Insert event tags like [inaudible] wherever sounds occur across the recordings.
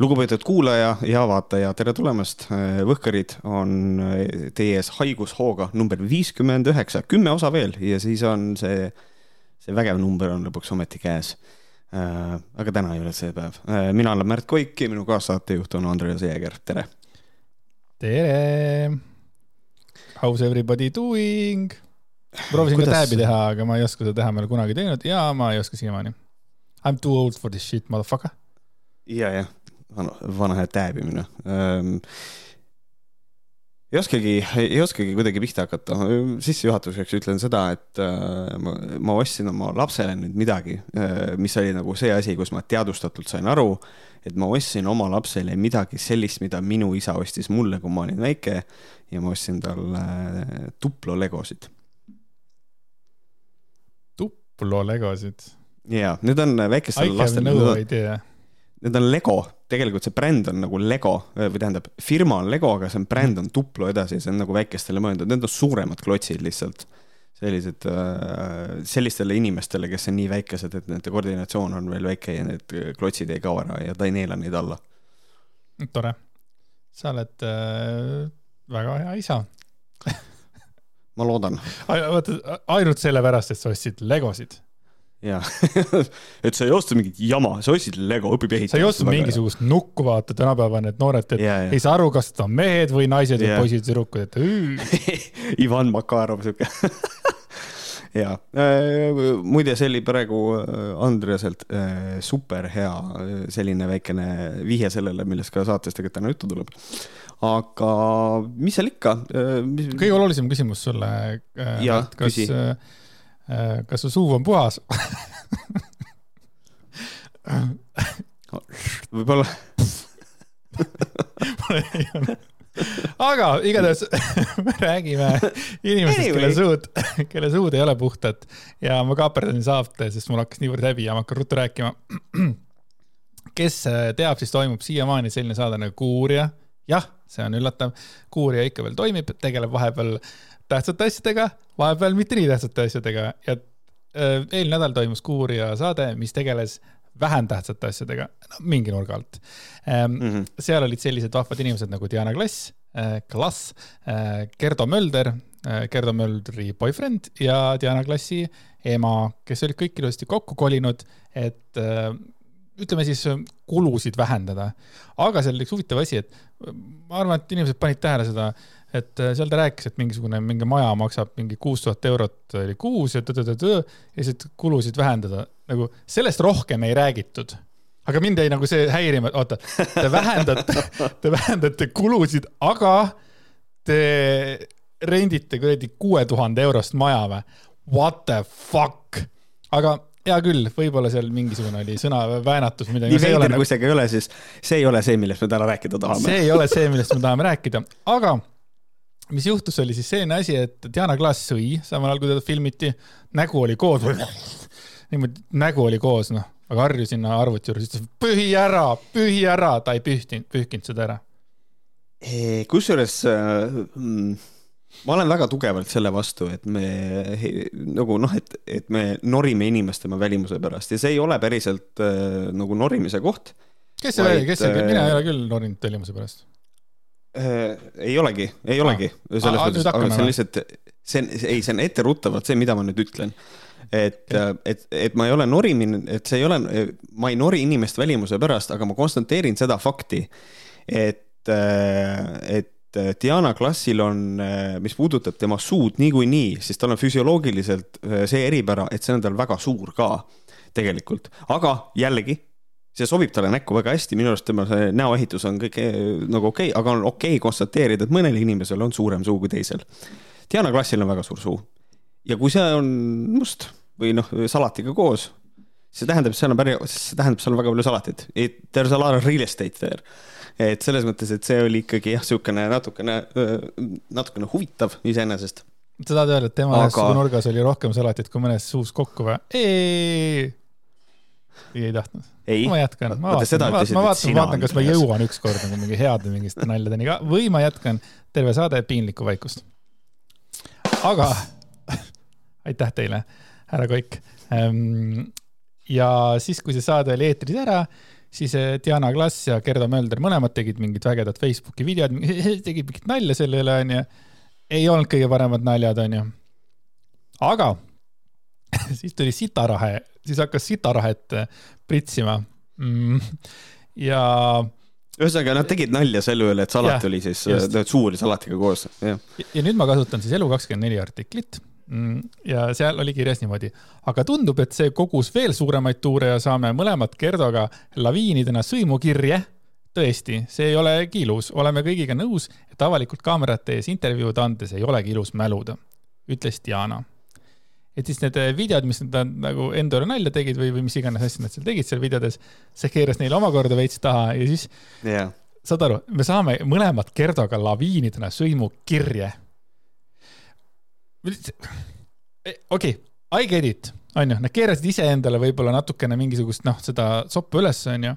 lugupeetud kuulaja ja vaataja, tere tulemast. Võhkarid on teie ees haigushooga number viiskümmend üheksa, kümme osa veel ja siis on see, see vägev number on lõpuks ometi käes. aga täna ei ole see päev. mina olen Märt Koik ja minu kaassaatejuht on Andreas Jeeger, tere. tere. How's everybody doing? proovisin Kuidas... ka tääbi teha, aga ma ei oska seda teha, ma ei ole kunagi teinud ja ma ei oska siiamaani. I m too old for this shit, motherfucker. ja, jah vana, vana hea tääbimine ähm, ei oskagi, ei oskagi kuidagi pihta hakata. sissejuhatuseks ütlen seda, et äh, ma, ma ostsin oma lapsele nüüd midagi äh,, mis oli nagu see asi, kus ma teadvustatult sain aru, et ma ostsin oma lapsele midagi sellist, mida minu isa ostis mulle, kui ma olin väike ja ma ostsin talle äh, Tuplo legosid. Tuplo legosid? jaa, need on väikestel lastel. Need on Lego, tegelikult see bränd on nagu Lego või tähendab, firma on Lego, aga see bränd on Tuplo edasi, see on nagu väikestele mõeldud, need on suuremad klotsid lihtsalt. sellised, äh, sellistele inimestele, kes on nii väikesed, et nende koordinatsioon on veel väike ja need klotsid ei kao ära ja ta ei neela neid alla. tore, sa oled äh, väga hea isa ma loodan. vaata, ainult sellepärast, et sa ostsid Legosid jaa [laughs] et sa ei osta mingit jama, sa ostsid Lego, õpib ehitama. sa ei osta mingisugust nukku, vaata tänapäeval need noored, et yeah, yeah. ei saa aru, kas nad on mehed või naised yeah. või poisid-tüdrukud, et [laughs] Ivan Makarov sihuke [laughs] ja äh, muide, see oli praegu äh, Andreaselt äh, super hea selline väikene vihje sellele, millest ka saates tegelikult täna juttu tuleb. aga mis seal ikka mis...? kõige olulisem küsimus sulle. jah, küsi kas su suu on puhas? [laughs] Võib-olla. Aga igatahes [laughs] me räägime inimestest, kelle suud, kelle suud ei ole puhtad. Ja ma kaaperdasin saate, sest mul hakkas niivõrd häbi ja ma hakkan ruttu rääkima. [clears throat] kes teab, siis toimub siiamaani selline saade nagu Kuurija. jah, see on üllatav, Kuurija ikka veel toimib, tegeleb vahepeal tähtsate asjadega, vahepeal mitte nii tähtsate asjadega ja eelmine nädal toimus Kuurija saade, mis tegeles vähem tähtsate asjadega, no mingi nurga alt. Mm -hmm. seal olid sellised vahvad inimesed nagu Diana Klass Klass Gerdo Mölder Gerdo Möldri boyfriend ja Diana Klassi ema, kes olid kõik ilusasti kokku kolinud, et ütleme siis kulusid vähendada. aga seal oli üks huvitav asi, et ma arvan, et inimesed panid tähele seda äh, et äh, seal ta rääkis, et mingisugune, mingi maja maksab mingi kuus tuhat eurot oli kuus ja tõdõdõdõ ja siis kulusid vähendada. nagu sellest rohkem ei räägitud. aga mind jäi nagu see häirima, et oota, te vähendate, te vähendate kulusid, aga te rendite kuradi kuue tuhande eurost maja või? What the fuck? aga hea küll, võib-olla seal mingisugune oli sõnaväänatus, midagi. nii veider, kui see ka ei ole, siis see ei ole see, millest me täna rääkida tahame. see ei ole see, millest me tahame rääkida, aga mis juhtus, oli siis selline asi, et Diana Klaas sõi samal ajal, kui teda filmiti, nägu oli koos, [laughs] niimoodi nägu oli koos, noh, aga harju sinna arvuti juures, ütles pühi ära, pühi ära, ta ei pühtinud, pühkinud seda ära. kusjuures äh, mm, ma olen väga tugevalt selle vastu, et me nagu noh, et, et me norime inimest tema välimuse pärast ja see ei ole päriselt äh, nagu norimise koht. kes see oli, kes see, mina ei ole küll norinud välimuse pärast Äh, ei olegi, ei olegi ah,. selles mõttes, aga see on lihtsalt, see on, ei, see on etteruttavalt see, mida ma nüüd ütlen. et, et, et ma ei ole norimine, et see ei ole, ma ei nori inimest välimuse pärast, aga ma konstateerin seda fakti, et, et Diana klassil on, mis puudutab tema suud niikuinii, siis tal on füsioloogiliselt see eripära, et see on tal väga suur ka tegelikult, aga jällegi see sobib talle näkku väga hästi, minu arust tema see näoehitus on kõik nagu okei okay,, aga on okei okay konstateerida, et mõnel inimesel on suurem suu kui teisel. Diana Klassil on väga suur suu. ja kui see on must või noh, salatiga koos, see tähendab, seal on päris, see tähendab, seal on väga palju salatit. There is a lot of real estate there. et selles mõttes, et see oli ikkagi jah, niisugune natukene, natukene huvitav iseenesest. sa tahad öelda, et tema aga... nurgas oli rohkem salatit kui mõnes suus kokku või? ei, ei tahtnud ma jätkan, ma vaatan, ma vaatan, ma vaatan, vaatan, kas ma jõuan ükskord nagu mingi heade mingiste naljadeni ka või ma jätkan terve saade piinlikku vaikust. aga [laughs] aitäh teile, härra Koik. Ehm, ja siis, kui see saade oli eetris ära, siis äh, Diana Klass ja Gerda Mölder mõlemad tegid mingit vägedat Facebooki videot, [laughs] tegid mingit nalja selle üle, onju. ei olnud kõige paremad naljad, onju. aga [laughs] siis tuli sitarahe, siis hakkas sitarahet pritsima mm.. ja ühesõnaga, nad tegid nalja selle üle, et salat ja, oli siis suuri salatiga koos. Ja. ja nüüd ma kasutan siis Elu24 artiklit mm, ja seal oli kirjas niimoodi, aga tundub, et see kogus veel suuremaid tuure ja saame mõlemad Gerdoga laviinidena sõimukirje. tõesti, see ei olegi ilus, oleme kõigiga nõus, et avalikult kaamerate ees intervjuud andes ei olegi ilus mäluda, ütles Diana et siis need eh, videod, mis nad nagu üle nalja tegid või, või mis iganes asja nad seal tegid seal videodes, see keeras neile omakorda veits taha ja siis yeah. saad aru, me saame mõlemad Gerdoga laviinidena sõimukirje. Eh, okei okay,, I get it, onju, nad keerasid iseendale võib-olla natukene mingisugust noh, seda soppa üles, onju.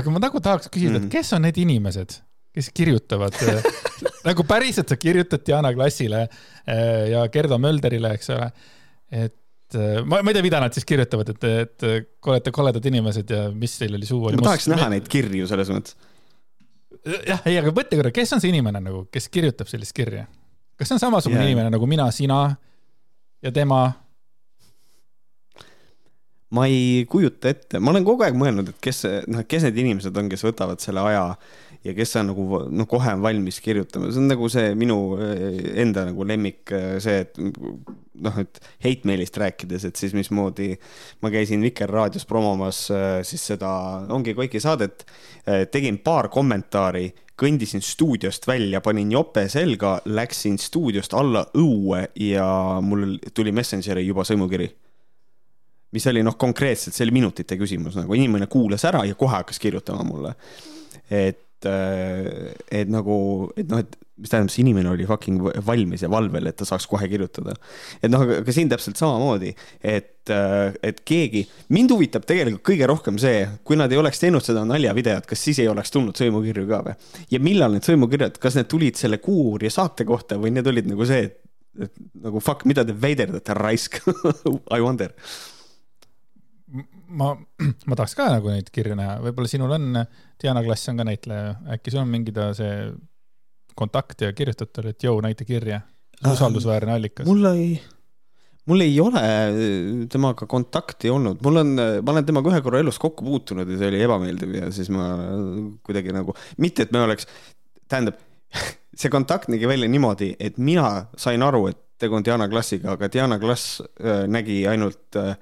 aga ma nagu tahaks küsida mm, -hmm. et mhm. kes on need inimesed, kes kirjutavad eh, [laughs] nagu päriselt sa kirjutad Diana Klassile ja Gerdo Mölderile, eks ole et äh, ma, ma ei tea, mida nad siis kirjutavad, et, et olete koledad inimesed ja mis teil oli suu ma tahaks näha neid kirju selles mõttes. jah, ei, aga mõtle korra, kes on see inimene nagu, kes kirjutab sellist kirja? kas see on samasugune yeah. inimene nagu mina, sina ja tema? ma ei kujuta ette, ma olen kogu aeg mõelnud, et kes, noh, kes need inimesed on, kes võtavad selle aja ja kes on nagu noh, kohe on valmis kirjutama, see on nagu see minu eh, enda nagu lemmik, eh, see, et noh, et heitmeilist rääkides, et siis mismoodi ma käisin Vikerraadios promomas eh, siis seda Ongi Koiki saadet, tegin paar kommentaari, kõndisin stuudiost välja, panin jope selga, läksin stuudiost alla õue ja mul tuli Messengeri juba sõimukiri. Mis oli noh, konkreetselt, see oli minutite küsimus, nagu. Inimene kuulas ära ja kohe hakkas kirjutama mulle. et äh, et nagu, et noh, et mis tähendab, see inimene oli fucking valmis ja valvel, et ta saaks kohe kirjutada. et noh, aga siin täpselt samamoodi, et, äh, et keegi, mind huvitab tegelikult kõige rohkem see, kui nad ei oleks teinud seda naljavideot, kas siis ei oleks tulnud sõimukirju ka või? ja millal need sõimukirjad, kas need tulid selle Kuuuurija saate kohta või need olid nagu see, et, et nagu fuck, mida te veiderdate, raisk [laughs] I wonder ma, [clears throat] ma tahaks ka nagu neid kirju näha, võib-olla sinul on, Diana Klass on ka näitleja, äkki sul on mingi ta see kontakt ja kirjutad talle, et jõu, näita kirja, usaldusväärne allikas. mul ei, mul ei ole temaga kontakti olnud, mul on, ma olen temaga ühe korra elus kokku puutunud ja see oli ebameeldiv ja siis ma kuidagi nagu, mitte et me oleks, tähendab, [laughs] see kontakt nägi välja niimoodi, et mina sain aru, et tegu on Diana Klassiga, aga Diana Klass äh, nägi ainult äh,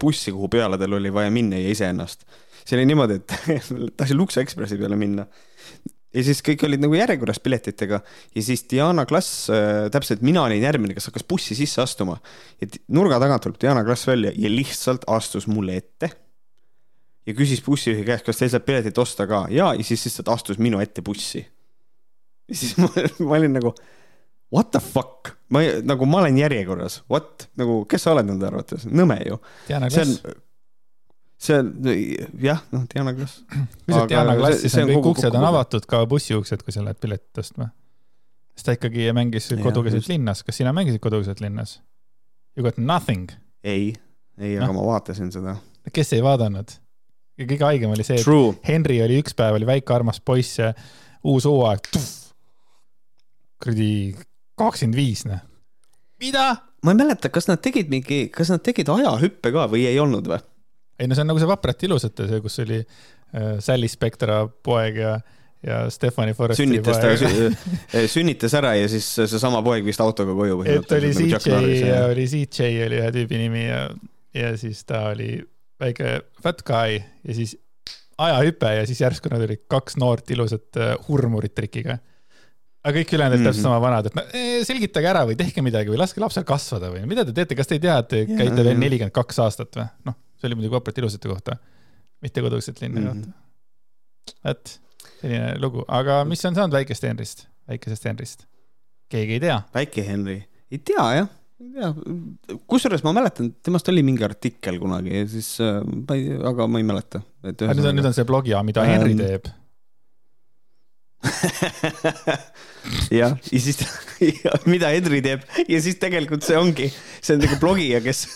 bussi, kuhu peale tal oli vaja minna ja iseennast. see oli niimoodi, et [laughs] tahtsin Lux Expressi peale minna ja siis kõik olid nagu järjekorras piletitega ja siis Diana Klass äh,, täpselt mina olin järgmine, kes hakkas bussi sisse astuma. et nurga tagant tuleb Diana Klass välja ja lihtsalt astus mulle ette. ja küsis bussijuhi käest, kas teil saab piletit osta ka ja, ja siis lihtsalt astus minu ette bussi. ja siis ma, [laughs] ma olin nagu what the fuck, ma ei, nagu ma olen järjekorras, what, nagu kes sa oled nende arvates, nõme ju. Diana Klass. see on, jah, noh, Diana Klass. [clears throat] sa Diana Klassis on kõik uksed on avatud, ka bussiuksed, kui sa lähed piletit ostma. sest ta ikkagi mängis kodukeset linnas, kas sina mängisid kodukeset linnas? You got nothing. ei, ei no., aga ma vaatasin seda. kes ei vaadanud? kõige haigem oli see, et True. Henry oli üks päev, oli väike armas poiss ja uus hooaeg, kuradi kakskümmend viis, noh. mida? ma ei mäleta, kas nad tegid mingi, kas nad tegid ajahüppe ka või ei olnud või? ei no see on nagu see Vapralt ilusate, see, kus oli äh, Sally Spectra poeg ja, ja Stephanie Forresti sünnitas poeg. ta äh, sünnitas ära ja siis seesama poeg vist autoga koju. et oli nagu CJ, oli CJ oli ühe tüübi nimi ja, ja siis ta oli väike fat guy ja siis ajahüpe ja siis järsku nad olid kaks noort ilusat uh, hurmurit trikiga aga kõik ülejäänud olid täpselt mhm. sama vanad, et no selgitage ära või tehke midagi või laske lapsel kasvada või mida te teete, kas te ei tea, et te käite veel nelikümmend kaks aastat või? noh, see oli muidugi Vaprat ilusate kohta, mitte kodukesed linna kohta mm -hmm.. et selline lugu, aga mis on saanud väikest Henrist, väikesest Henrist? keegi ei tea. väike Henry, ei tea jah, ei tea, kusjuures ma mäletan, temast oli mingi artikkel kunagi ja siis äh,, ma ei, aga ma ei mäleta. nüüd on, nüüd on see blog ja mida Henry ähm, teeb [laughs] jah, ja siis, mida Henri teeb ja siis tegelikult see ongi, see on nagu blogija, kes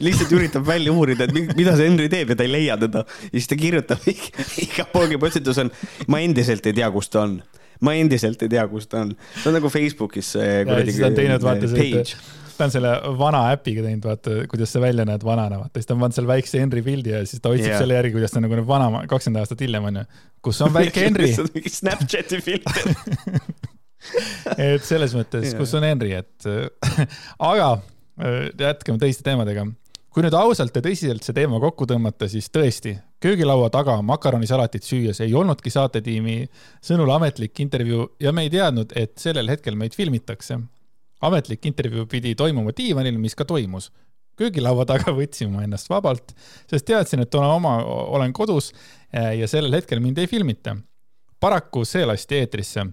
lihtsalt üritab välja uurida, et mida see Henry teeb ja ta ei leia teda. ja siis ta kirjutab [laughs] iga poogi postitus on, ma endiselt ei tea, kus ta on. ma endiselt ei tea, kus ta on. see on nagu Facebookis see kuradi page ta on selle vana äpiga teinud, vaata, kuidas sa välja näed vanana, vaata, siis ta on pannud seal väikse Henry pildi ja siis ta otsib yeah. selle järgi, kuidas ta nagu vana, kakskümmend aastat hiljem on ju. kus on väike [laughs] Henry mingi Snapchati filter [laughs] et selles mõttes yeah., kus on Henry, et aga Äh, jätkame teiste teemadega. kui nüüd ausalt ja tõsiselt see teema kokku tõmmata, siis tõesti, köögilaua taga makaronisalatit süües ei olnudki saatetiimi sõnul ametlik intervjuu ja me ei teadnud, et sellel hetkel meid filmitakse. Ametlik intervjuu pidi toimuma diivanil, mis ka toimus. köögilaua taga [laughs] võtsin ma ennast vabalt, sest teadsin, et olen oma, olen kodus äh, ja sellel hetkel mind ei filmita. paraku see lasti eetrisse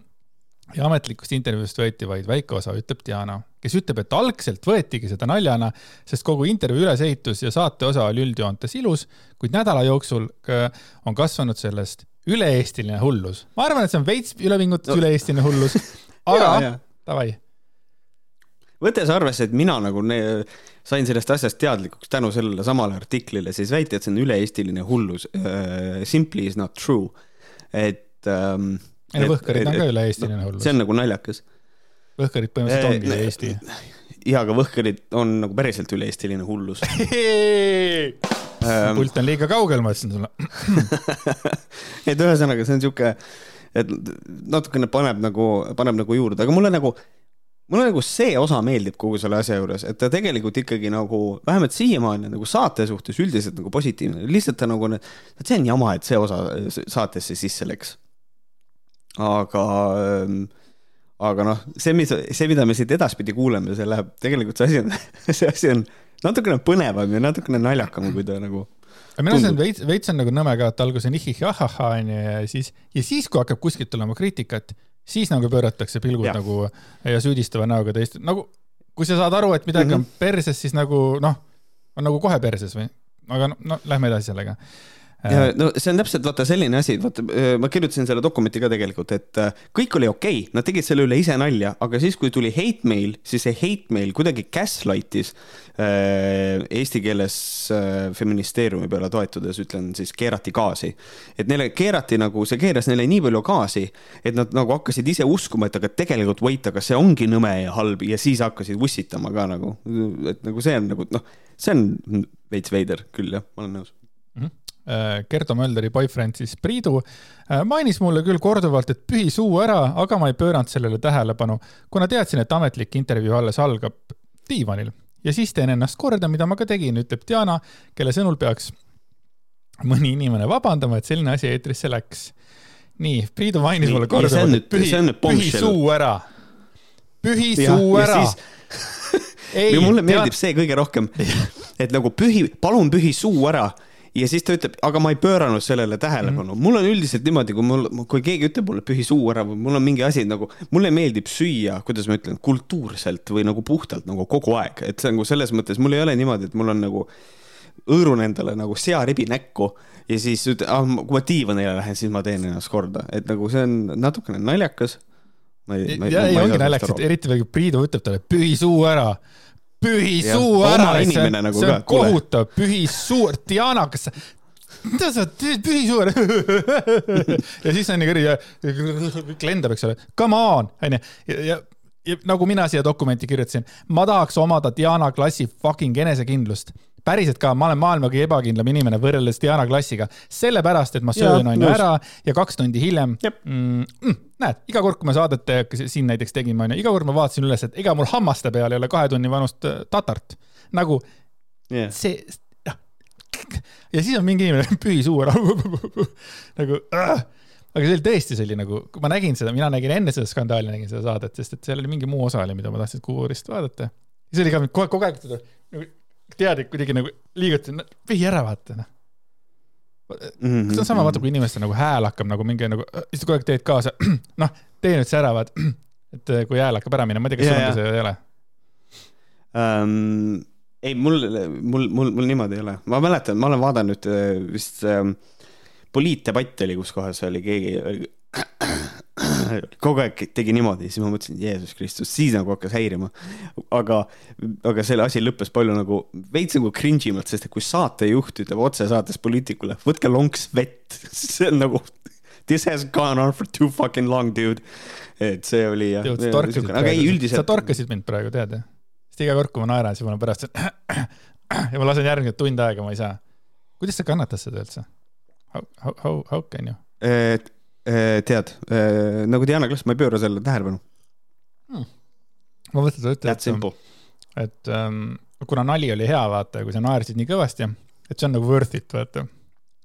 ja ametlikust intervjuust võeti vaid väike osa, ütleb Diana, kes ütleb, et algselt võetigi seda naljana, sest kogu intervjuu ülesehitus ja saate osa oli üldjoontes ilus, kuid nädala jooksul äh, on kasvanud sellest üle-eestiline hullus. ma arvan, et see on veits ülevingutus no. üle-eestiline hullus, [laughs] aga davai. Võttes arvesse, et mina nagu ne, sain sellest asjast teadlikuks tänu sellele samale artiklile, siis väita, et see on üle-eestiline hullus uh,, simply is not true. et um, ei no Võhkarid on ka üle-eestiline hullus. see on nagu naljakas. Võhkarid põhimõtteliselt ongi üle Eesti. jaa, aga Võhkarid on nagu päriselt üle-eestiline hullus [laughs] Um, pult on liiga kaugel, ma ütlesin sulle [laughs] et ühesõnaga, see on sihuke, et natukene paneb nagu, paneb nagu juurde, aga mulle nagu, mulle nagu see osa meeldib kogu selle asja juures, et ta tegelikult ikkagi nagu, vähemalt siiamaani nagu saate suhtes üldiselt nagu positiivne, lihtsalt ta nagu, see on jama, et see osa saatesse sisse läks. aga, ähm, aga noh, see, mis, see, mida me siit edaspidi kuuleme, see läheb, tegelikult see asi on, [laughs] see asi on natukene põnevam ja natukene naljakam, kui ta nagu minu arust on veits, veits on nagu nõme ka, et alguses on ihih-ahahah onju ja siis, ja siis, kui hakkab kuskilt tulema kriitikat, siis nagu pööratakse pilgud ja. nagu ja süüdistava näoga teist, nagu kui sa saad aru, et midagi mm -hmm. on perses, siis nagu noh, on nagu kohe perses või, aga no, no lähme edasi sellega ja no see on täpselt vaata selline asi, vaata ma kirjutasin selle dokumenti ka tegelikult, et äh, kõik oli okei okay,, nad tegid selle üle ise nalja, aga siis, kui tuli hate mail, siis see hate mail kuidagi gaslight'is äh, eesti keeles äh, feministeeriumi peale toetudes, ütlen siis keerati gaasi. et neile keerati nagu, see keeras neile nii palju gaasi, et nad nagu hakkasid ise uskuma, et aga tegelikult wait, aga see ongi nõme ja halb ja siis hakkasid vussitama ka nagu, et nagu see on nagu noh, see on veits veider küll jah, ma olen nõus Äh, Kerto Mölderi boyfriend siis Priidu äh, mainis mulle küll korduvalt, et pühi suu ära, aga ma ei pööranud sellele tähelepanu, kuna teadsin, et ametlik intervjuu alles algab diivanil ja siis teen ennast korda, mida ma ka tegin, ütleb Diana, kelle sõnul peaks mõni inimene vabandama, et selline asi eetrisse läks. nii, Priidu mainis nii, mulle korduvalt, et pühi, pühi suu ära, pühi ja, suu ära. ei, mulle meeldib tead... see kõige rohkem, et nagu pühi, palun pühi suu ära ja siis ta ütleb, aga ma ei pööranud sellele tähelepanu mm. -hmm. mul on üldiselt niimoodi, kui mul, kui keegi ütleb mulle pühi suu ära või mul on mingi asi nagu, mulle meeldib süüa, kuidas ma ütlen, kultuurselt või nagu puhtalt nagu kogu aeg, et see on nagu selles mõttes, mul ei ole niimoodi, et mul on nagu hõõrun endale nagu searibi näkku ja siis ah, kui ma diivanile lähen, siis ma teen ennast korda, et nagu see on natukene naljakas. ja, ei ongi naljakas, et eriti veel, kui Priidu ütleb talle, pühi suu ära pühi suu ära, see nagu see on kohutav, pühi suu, Diana, kas sa mida sa teed, pühi suu ära? [laughs] Ja siis on nii kõri ja kõik lendab, eks ole, come on, onju, ja, ja, ja nagu mina siia dokumenti kirjutasin, ma tahaks omada Diana klassi fucking enesekindlust. Päriselt ka, ma olen maailma kõige ebakindlam inimene võrreldes Diana klassiga, sellepärast et ma söön onju ära ja kaks tundi hiljem mm, mm, näed, iga kord, kui me saadet siin näiteks tegime onju, iga kord ma vaatasin üles, et ega mul hammaste peal ei ole kahe tunni vanust äh, tatart. nagu yeah. see, noh. ja siis on mingi inimene, [laughs] pühi suu ära [laughs] nagu äh, aga see oli tõesti, see oli nagu, kui ma nägin seda, mina nägin enne seda skandaali, nägin seda saadet, sest et seal oli mingi muu osa oli, mida ma tahtsin Kuurist vaadata. ja see oli ka kogu aeg, kogu aeg nagu teadlik kuidagi nagu liigutasin, vehi ära vaata noh mm. -hmm. see on sama, vaata kui inimestel nagu hääl hakkab nagu mingi nagu, siis kogu aeg teed kaasa, [clears throat] noh, tee nüüd see ära, vaat. [clears throat] et äh, kui hääl hakkab ära minema, ma ei tea, kas sul on ka see ei ole um,? ei, mul, mul, mul, mul niimoodi ei ole, ma mäletan, ma olen vaadanud äh, vist ähm, poliitdebatt oli, kus kohas oli keegi [laughs] kogu aeg tegi niimoodi, siis ma mõtlesin, Jeesus Kristus, siis nagu hakkas häirima. aga, aga selle asi lõppes palju nagu veits nagu cringe imalt, sest et kui saatejuht ütleb otsesaates poliitikule, võtke lonks vett, [laughs] see on nagu this has gone on for too fucking long, dude. et see oli jah. aga ei, üldiselt. sa torkasid mind praegu, tead ju? sest iga kord, kui ma naeran, siis mul on pärast [clears throat] ja ma lasen järgmine tund aega, ma ei saa. kuidas sa kannatad seda üldse? How, how, how, can you? Tead, nagu Diana Klass, ma ei pööra sellele tähelepanu hmm.. ma mõtlen seda ütelda, et, et um, kuna nali oli hea, vaata, kui sa naersid nii kõvasti, et see on nagu worth it, vaata.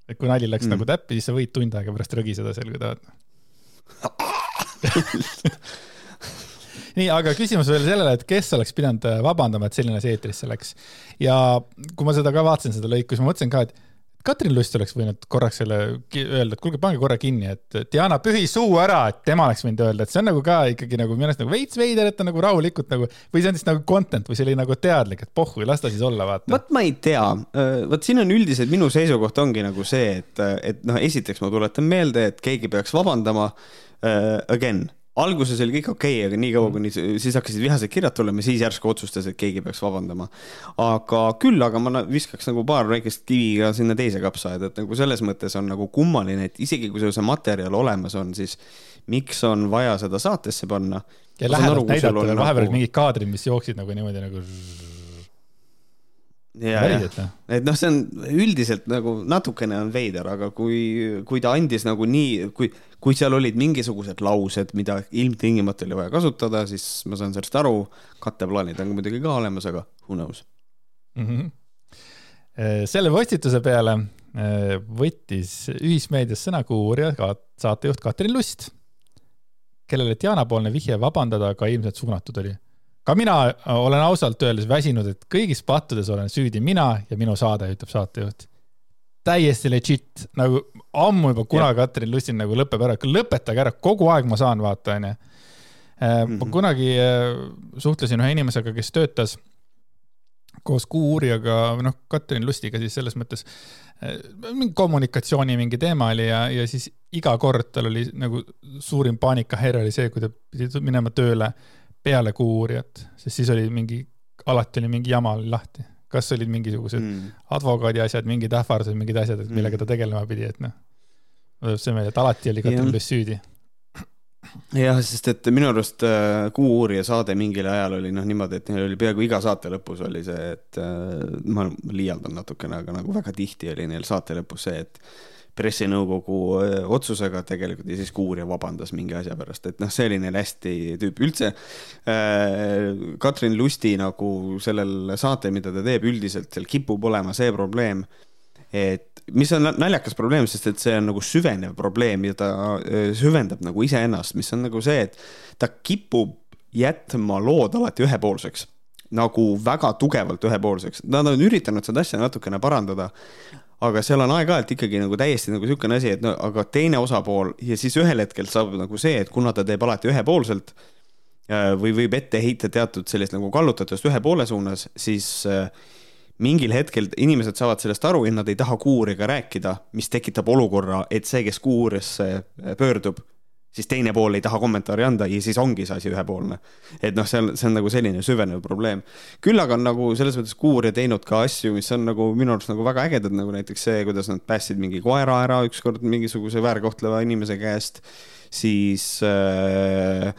et kui nali läks mm. nagu täppi, siis sa võid tund aega pärast rõgiseda seal, kui tahad nii, aga küsimus veel sellele, et kes oleks pidanud äh, vabandama, et selline asi eetrisse läks. ja kui ma seda ka vaatasin, seda lõiku, siis ma mõtlesin ka, et Katrin Lust oleks võinud korraks selle öelda, et kuulge, pange korra kinni, et Diana, pühi suu ära, et tema oleks võinud öelda, et see on nagu ka ikkagi nagu minu arust nagu veits veider, et ta nagu rahulikult nagu või see on siis nagu content või see oli nagu teadlik, et pohhu, las ta siis olla, vaata. vot ma ei tea, vot siin on üldiselt minu seisukoht ongi nagu see, et, et noh, esiteks ma tuletan meelde, et keegi peaks vabandama uh,. Again alguses oli kõik okei okay,, aga niikaua kuni siis hakkasid vihased kirjad tulema, siis järsku otsustas, et keegi peaks vabandama. aga küll, aga ma viskaks nagu paar väikest kivi ka sinna teise kapsaaeda, et nagu selles mõttes on nagu kummaline, et isegi kui sul see materjal olemas on, siis miks on vaja seda saatesse panna. ja lähedalt näidata veel vahepeal nagu... mingid kaadrid, mis jooksid nagu niimoodi nagu ja, jah, et noh, see on üldiselt nagu natukene on veider, aga kui, kui ta andis nagu nii, kui, kui seal olid mingisugused laused, mida ilmtingimata oli vaja kasutada, siis ma saan sellest aru. katteplaanid on muidugi ka olemas, aga who knows mm. -hmm. selle postituse peale äh, võttis ühismeedias sõna ka uurija, saatejuht Katrin Lust, kellele Diana-poolne vihje vabandada ka ilmselt suunatud oli ka mina olen ausalt öeldes väsinud, et kõigis pattudes olen süüdi mina ja minu saade, ütleb saatejuht. Täiesti legit, nagu ammu juba, kuna Katrin Lussin nagu lõpeb ära, lõpetage ära, kogu aeg ma saan vaata, onju. Äh, ma mhm. kunagi äh, suhtlesin ühe inimesega, kes töötas koos Kuu-uurijaga, noh, Katrin Lustiga siis selles mõttes, äh, mingi kommunikatsiooni mingi teema oli ja, ja siis iga kord tal oli nagu suurim paanikahäire oli see, kui ta pidi minema tööle peale Kuu-uurijat, sest siis oli mingi, alati oli mingi jama oli lahti. Kas olid mingisugused mm. advokaadi asjad, mingid ähvardused, mingid asjad, et millega ta tegelema pidi, et noh. tuleb see meelde, et alati oli Katrin Lüss süüdi jah, sest et minu arust äh, Kuu-uurija saade mingil ajal oli noh niimoodi, et neil oli peaaegu iga saate lõpus oli see, et äh, ma liialdan natukene, aga nagu väga tihti oli neil saate lõpus see, et pressinõukogu otsusega tegelikult ja siis Kuurja vabandas mingi asja pärast, et noh, see oli neil hästi tüüp, üldse äh, Katrin Lusti nagu sellel saatel, mida ta teeb, üldiselt seal kipub olema see probleem, et mis on naljakas probleem, sest et see on nagu süvenev probleem ja ta süvendab nagu iseennast, mis on nagu see, et ta kipub jätma lood alati ühepoolseks. Nagu väga tugevalt ühepoolseks, nad on üritanud seda asja natukene parandada, aga seal on aeg-ajalt ikkagi nagu täiesti nagu niisugune asi, et no aga teine osapool ja siis ühel hetkel saab nagu see, et kuna ta teeb alati ühepoolselt äh, või võib ette heita teatud sellist nagu kallutatust ühe poole suunas, siis äh, mingil hetkel inimesed saavad sellest aru ja nad ei taha kuuriga rääkida, mis tekitab olukorra, et see, kes kuurisse pöördub siis teine pool ei taha kommentaari anda ja siis ongi see asi ühepoolne. et noh, see on, see on nagu selline süvenev probleem. küll aga on nagu selles mõttes Kuurja teinud ka asju, mis on nagu minu arust nagu väga ägedad, nagu näiteks see, kuidas nad päästsid mingi koera ära ükskord mingisuguse väärkohtleva inimese käest, siis äh,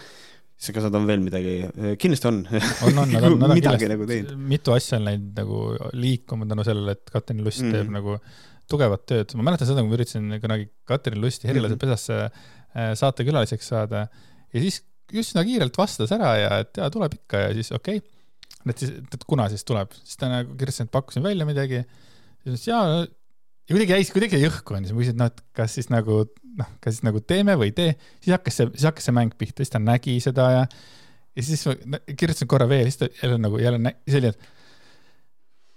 siis kas nad on veel midagi, kindlasti on. on, on, [laughs] nad on, nad on kindlasti nagu teinud. mitu asja on läinud nagu liikuma tänu sellele, et Katrin Lust mm. teeb nagu tugevat tööd. ma mäletan seda, kui ma üritasin kunagi Katrin Lusti Herilase mm -hmm. pesasse saatekülaliseks saada. ja siis üsna kiirelt vastas ära ja et jaa, tuleb ikka ja siis okei okay.. et siis, et kuna siis tuleb, siis ta nagu kirjutas, et pakkusin välja midagi. siis jaa, ja kuidagi jäi, kuidagi jäi õhku onju, siis ma küsisin, et noh, et kas siis nagu noh, kas siis nagu teeme või ei tee. siis hakkas see, siis hakkas see mäng pihta, siis ta nägi seda ja, ja siis ma kirjutasin korra veel, siis ta jälle nagu jälle nägi, siis oli, et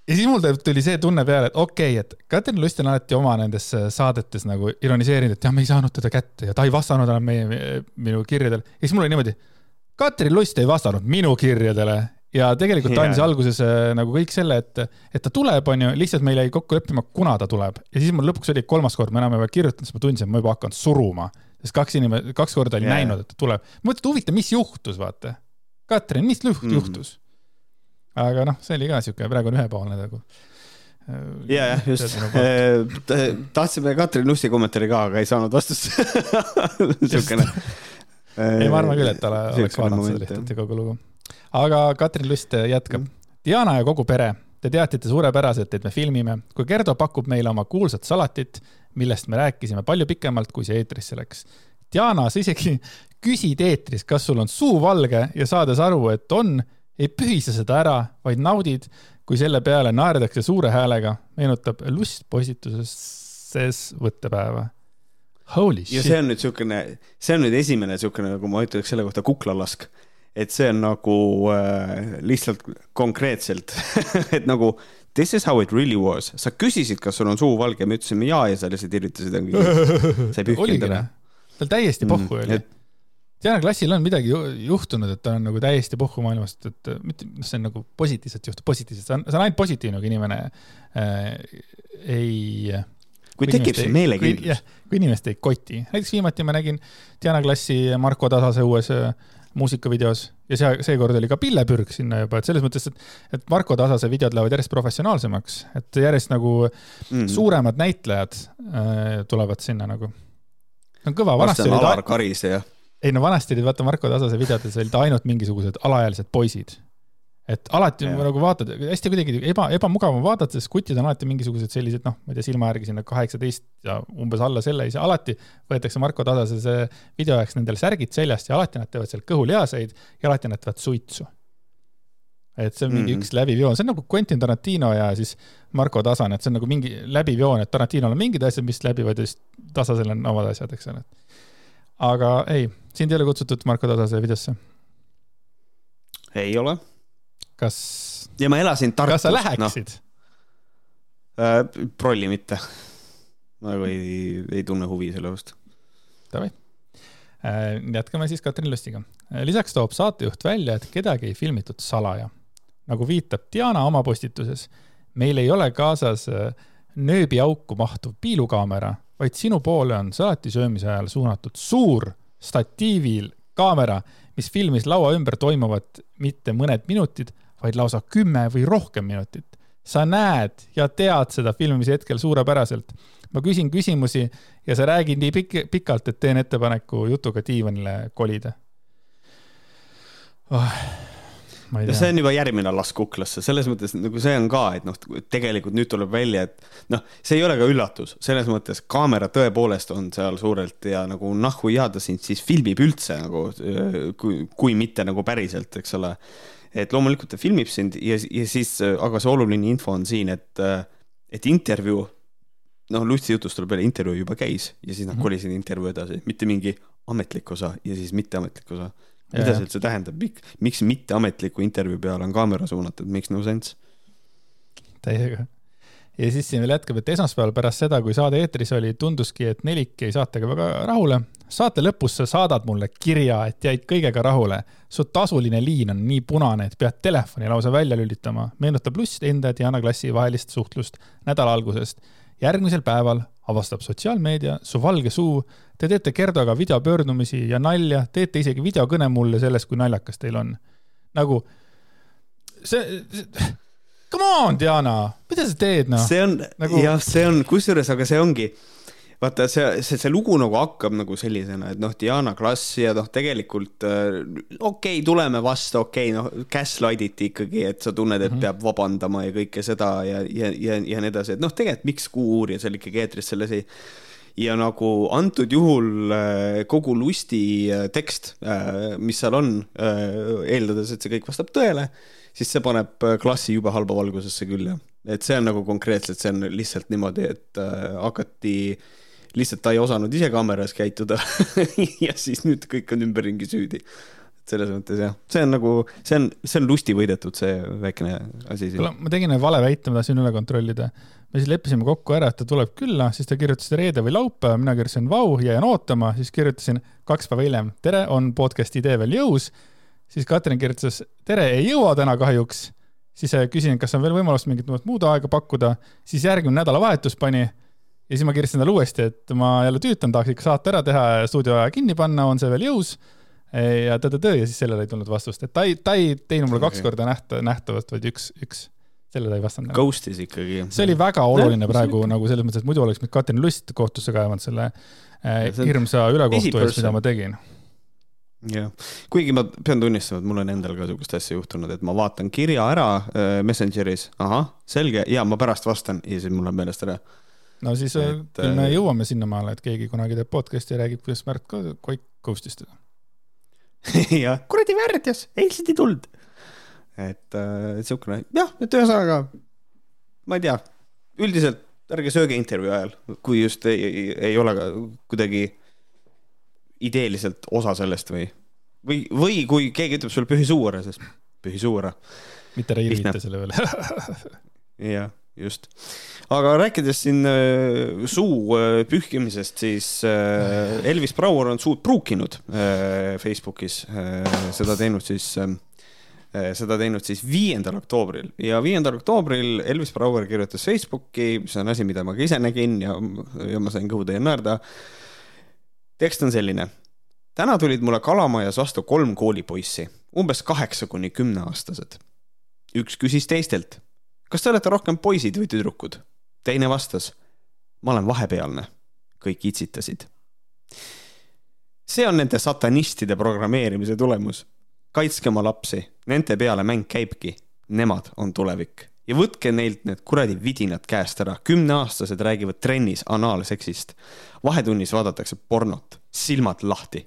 ja siis mul tuli see tunne peale, et okei okay,, et Katrin Lust on alati oma nendes äh, saadetes nagu ironiseerinud, et jah, me ei saanud teda kätte ja ta ei vastanud enam meie, minu kirjadele. ja siis mul oli niimoodi, Katrin Lust ei vastanud minu kirjadele ja tegelikult ta andis alguses äh, nagu kõik selle, et, et ta tuleb, onju, lihtsalt meil jäi kokku leppima, kuna ta tuleb. ja siis mul lõpuks oli kolmas kord, ma enam ei kirjutanud, siis ma tundsin, et ma juba hakkan suruma sest kaks inimest, kaks korda oli yeah. näinud, et ta tuleb. mõtled, huvitav, mis juhtus, vaata. Katrin, mis mm. juhtus? Aga noh, see oli ka siuke, praegu on ühepoolne nagu ja, jah, just. tahtsime Katrin Lussi kommentaari ka, aga ei saanud vastust [laughs] niisugune. ei, ma arvan küll, et ta oleks vaadanud seda lihtsalt ja kogu lugu. aga Katrin Lust jätkab. Diana ja kogu pere, te teadsite suurepäraselt, et me filmime. kui Gerdo pakub meile oma kuulsat salatit, millest me rääkisime palju pikemalt, kui see eetrisse läks. Diana, sa isegi [laughs] küsid eetris, kas sul on suu valge ja saades aru, et on, ei pühise seda ära, vaid naudid kui selle peale naerdakse suure häälega, meenutab lust postituses võttepäeva. Holy shit. ja see on nüüd niisugune, see on nüüd esimene niisugune, nagu ma ütleks selle kohta kuklalask. et see on nagu äh, lihtsalt konkreetselt [laughs] et nagu this is how it really was. sa küsisid, kas sul on suu valge, me ütlesime jaa ja sa lihtsalt irvitasid. [laughs] sa ei pühkinud ära. tal täiesti pohhu mm, oli et Diana Klassil on midagi juhtunud, et ta on nagu täiesti pohhu maailmast, et mitte, noh, see on nagu positiivselt juhtub, positiivselt, see on, see on ainult positiivne, kui inimene äh, ei. kui tekib see meelekindlus. kui inimest ei koti, näiteks viimati ma nägin Diana Klassi Marko Tasase uues äh, muusikavideos ja see, seekord oli ka pillepürg sinna juba, et selles mõttes, et, et Marko Tasase videod lähevad järjest professionaalsemaks, et järjest nagu mm. suuremad näitlejad äh, tulevad sinna nagu. on kõva, vanasti oli ta. Alar Karise ja ei no vanasti olid vaata Marko Tasase videotes olid ainult mingisugused alaealised poisid. et alati ja. nagu vaatad, hästi kuidagi eba, ebamugav on vaadata, sest kutid on alati mingisugused sellised, noh, ma ei tea, silma järgi sinna kaheksateist ja umbes alla selle, siis alati võetakse Marko Tasase see video jaoks nendel särgid seljast ja alati nad teevad seal kõhulihaseid ja alati nad teevad suitsu et see on mingi mm -hmm. üks läbiv joon, see on nagu Quentin Tarantino ja siis Marko Tasane, et see on nagu mingi läbiv joon, et Tarantinol on mingid asjad, mis läbivad ja siis Tasasel on omad asjad, eks ole. Aga ei, sind ei ole kutsutud Marko Tasase videosse? ei ole. kas? ja ma elasin Tartus. kas sa läheksid no.? Äh, prolli mitte. nagu ei, ei tunne huvi selle vastu. Davai äh,. jätkame siis Katrin Lustiga. Äh, lisaks toob saatejuht välja, et kedagi ei filmitud salaja. nagu viitab Diana oma postituses, meil ei ole kaasas nööbiauku mahtuv piilukaamera, vaid sinu poole on salati söömise ajal suunatud suur statiivil kaamera, mis filmis laua ümber toimuvat mitte mõned minutid, vaid lausa kümme või rohkem minutit. sa näed ja tead seda filmimise hetkel suurepäraselt. ma küsin küsimusi ja sa räägid nii pikk, pikalt, et teen ettepaneku jutuga diivanile kolida oh ja see on juba järgmine lask kuklasse, selles mõttes nagu see on ka, et noh, tegelikult nüüd tuleb välja, et noh, see ei ole ka üllatus, selles mõttes kaamera tõepoolest on seal suurelt ja nagu nahhu jääda sind siis filmib üldse nagu kui, kui mitte nagu päriselt, eks ole. et loomulikult ta filmib sind ja, ja siis, aga see oluline info on siin, et, et intervjuu noh, Lutsi jutust tuleb välja, intervjuu juba käis ja siis nad mm -hmm. kolisid intervjuu edasi, mitte mingi ametlik osa ja siis mitteametlik osa mida see üldse tähendab, miks mitteametliku intervjuu peale on kaamera suunatud, makes no sense? täiega. ja siis siin veel jätkab, et esmaspäeval pärast seda, kui saade eetris oli, tunduski, et Nelik jäi saatega väga rahule. saate lõpus sa saadad mulle kirja, et jäid kõigega rahule. su tasuline liin on nii punane, et pead telefoni lausa välja lülitama. meenutab Lust enda ja Diana Klassi vahelist suhtlust nädala algusest. järgmisel päeval avastab sotsiaalmeedia su valge suu Te teete Gerdoga videopöördumisi ja nalja, teete isegi videokõne mulle sellest, kui naljakas teil on. nagu see, see, come on, Diana, mida sa teed, noh? see on nagu..., jah, see on, kusjuures, aga see ongi, vaata, see, see, see lugu nagu hakkab nagu sellisena, et noh, Diana Klass ja noh, tegelikult äh, okei okay,, tuleme vastu, okei okay,, noh, gaslight iti ikkagi, et sa tunned, et -hmm. peab vabandama ja kõike seda ja, ja, ja, ja nii edasi, et noh, tegelikult miks Kuuuurija seal ikkagi eetris selles ei ja nagu antud juhul äh, kogu lusti äh, tekst, äh, mis seal on, eeldades, et see kõik vastab tõele, siis see paneb klassi jube halba valgusesse küll, jah. et see on nagu konkreetselt, see on lihtsalt niimoodi, et hakati lihtsalt ta ei osanud ise kaameras käituda [laughs] ja siis nüüd kõik on ümberringi süüdi selles mõttes jah, see on nagu, see on, see on lusti võidetud, see väikene asi siin. ma tegin vale väite, ma tahtsin üle kontrollida me siis leppisime kokku ära, et ta tuleb külla, siis ta kirjutas reede või laupäev, mina kirjutasin vau, jään ootama, siis kirjutasin kaks päeva hiljem, tere, on podcast'i idee veel jõus. siis Katrin kirjutas, tere, ei jõua täna kahjuks. siis küsin, kas on veel võimalust mingit muud aega pakkuda, siis järgmine nädalavahetus pani ja siis ma kirjutasin talle uuesti, et ma jälle tüütan, tahaks ikka saate ära teha ja stuudioaja kinni panna, on see veel jõus? ja tõdõdõ ja siis sellele ei tulnud vastust, et ta ei, ta ei teinud mulle kaks korda nähta, nähtavast, vaid üks, üks selle ta ei vastanud. Ghost'is ikkagi. see oli väga oluline ja, praegu nagu selles mõttes, et muidu oleks mind Katrin Lust kohtusse kaevanud selle äh, hirmsa ülekohtu eest, mida ma tegin jah, kuigi ma pean tunnistama, et mul on endal ka sihukest asja juhtunud, et ma vaatan kirja ära äh, Messengeris, ahah, selge, ja ma pärast vastan ja siis mul läheb meelest ära. No siis äh, et, küll me äh, jõuame sinnamaale, et keegi kunagi teeb podcast'i ja räägib, kuidas Märt Koik ghost'is teda. [laughs] Jah, kuradi värdjas, eilsed ei tulnud. et äh, sihukene, jah, et ühesõnaga, ma ei tea, üldiselt ärge sööge intervjuu ajal, kui just ei, ei, ei ole ka kuidagi ideeliselt osa sellest või, või, või kui keegi ütleb sulle pühi suu ära, siis pühi suu ära. mitte reilita selle peale. [laughs] Jah, just. aga rääkides siin äh, suu äh, pühkimisest, siis äh, Elvis Brouer on suud pruukinud Facebookis seda teinud siis äh, seda teinud siis viiendal oktoobril ja viiendal oktoobril Elvis Brouer kirjutas Facebooki, mis on asi, mida ma ka ise nägin ja, ja ma sain kõhu täie naerda tekst on selline. täna tulid mulle Kalamajas vastu kolm koolipoissi, umbes kaheksa kuni kümneaastased. üks küsis teistelt, kas te olete rohkem poisid või tüdrukud? teine vastas, ma olen vahepealne. kõik itsitasid. see on nende satanistide programmeerimise tulemus. kaitske oma lapsi, nende peale mäng käibki. Nemad on tulevik ja võtke neilt need kuradi vidinad käest ära. kümneaastased räägivad trennis anaalseksist. vahetunnis vaadatakse pornot, silmad lahti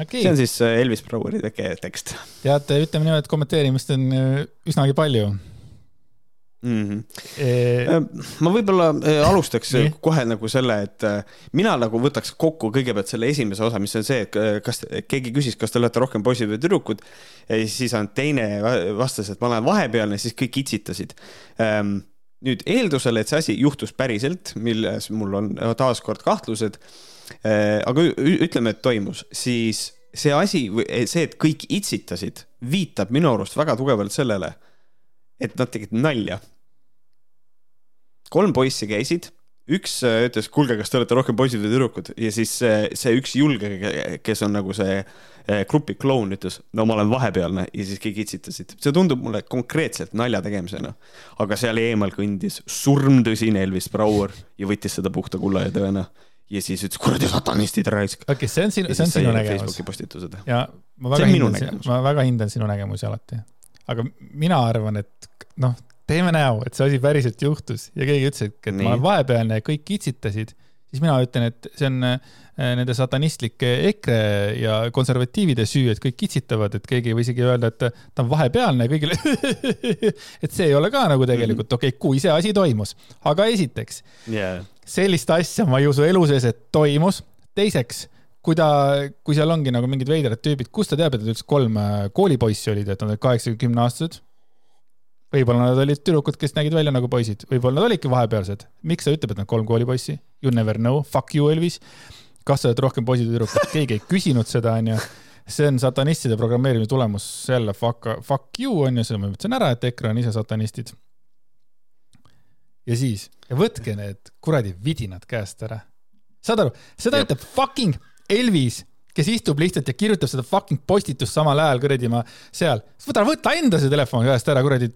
okay.. see on siis äh, Elvis Broueri tekst. tead, ütleme niimoodi, et kommenteerimist on äh, üsnagi palju mm. -hmm. Ma võib-olla äh, alustaks Nii. kohe nagu selle, et mina nagu võtaks kokku kõigepealt selle esimese osa, mis on see, et kas keegi küsis, kas te olete rohkem poisid või tüdrukud. siis on teine vastas, et ma olen vahepealne, siis kõik itsitasid ähm, nüüd eeldusel, et see asi juhtus päriselt, milles mul on taaskord kahtlused. aga ütleme, et toimus, siis see asi, see, et kõik itsitasid, viitab minu arust väga tugevalt sellele, et nad tegid nalja kolm poissi käisid, üks äh, ütles, kuulge, kas te olete rohkem poisid või tüdrukud ja siis see, see üks julge, kes on nagu see äh, grupi kloun, ütles, no ma olen vahepealne ja siis kõik itsitasid. see tundub mulle konkreetselt nalja tegemisena. aga seal eemal kõndis surmtõsine Elvis Brouer ja võttis seda puhta kulla ja tõena ja siis ütles, kuradi satanistid raisk. okei okay,, see on sinu, see on sinu nägemus. Facebooki postitused. ja ma väga hindan, ma väga hindan sinu nägemusi alati. aga mina arvan, et noh, teeme näo, et see asi päriselt juhtus ja keegi ütles, et, et Nii. ma olen vahepealne ja kõik kitsitasid, siis mina ütlen, et see on äh, nende satanistlike EKRE ja konservatiivide süü, et kõik kitsitavad, et keegi ei või isegi öelda, et ta on vahepealne kõigile [laughs] et see ei ole ka nagu tegelikult mhm. okei okay,, kui see asi toimus. aga esiteks yeah., sellist asja ma ei usu elu sees, et toimus. teiseks, kui ta, kui seal ongi nagu mingid veidrad tüübid, kust ta teab, et üldse kolm äh, koolipoissi olid, et nad olid kaheksakümne aastased võib-olla nad olid tüdrukud, kes nägid välja nagu poisid, võib-olla nad olidki vahepealsed. miks ta ütleb, et nad kolm koolipoissi? You never know, fuck you, Elvis. kas sa oled rohkem poisid või tüdrukud, keegi ei küsinud seda, onju. see on satanistide programmeerimise tulemus, jälle fuck, fuck you onju, seda ma ütlesin ära, et EKRE on ise satanistid. ja siis, ja võtke need kuradi vidinad käest ära. saad aru, seda ütleb fucking Elvis kes istub lihtsalt ja kirjutab seda fucking postitust samal ajal kuradi ma seal. võta, võta enda see telefon käest ära, kuradi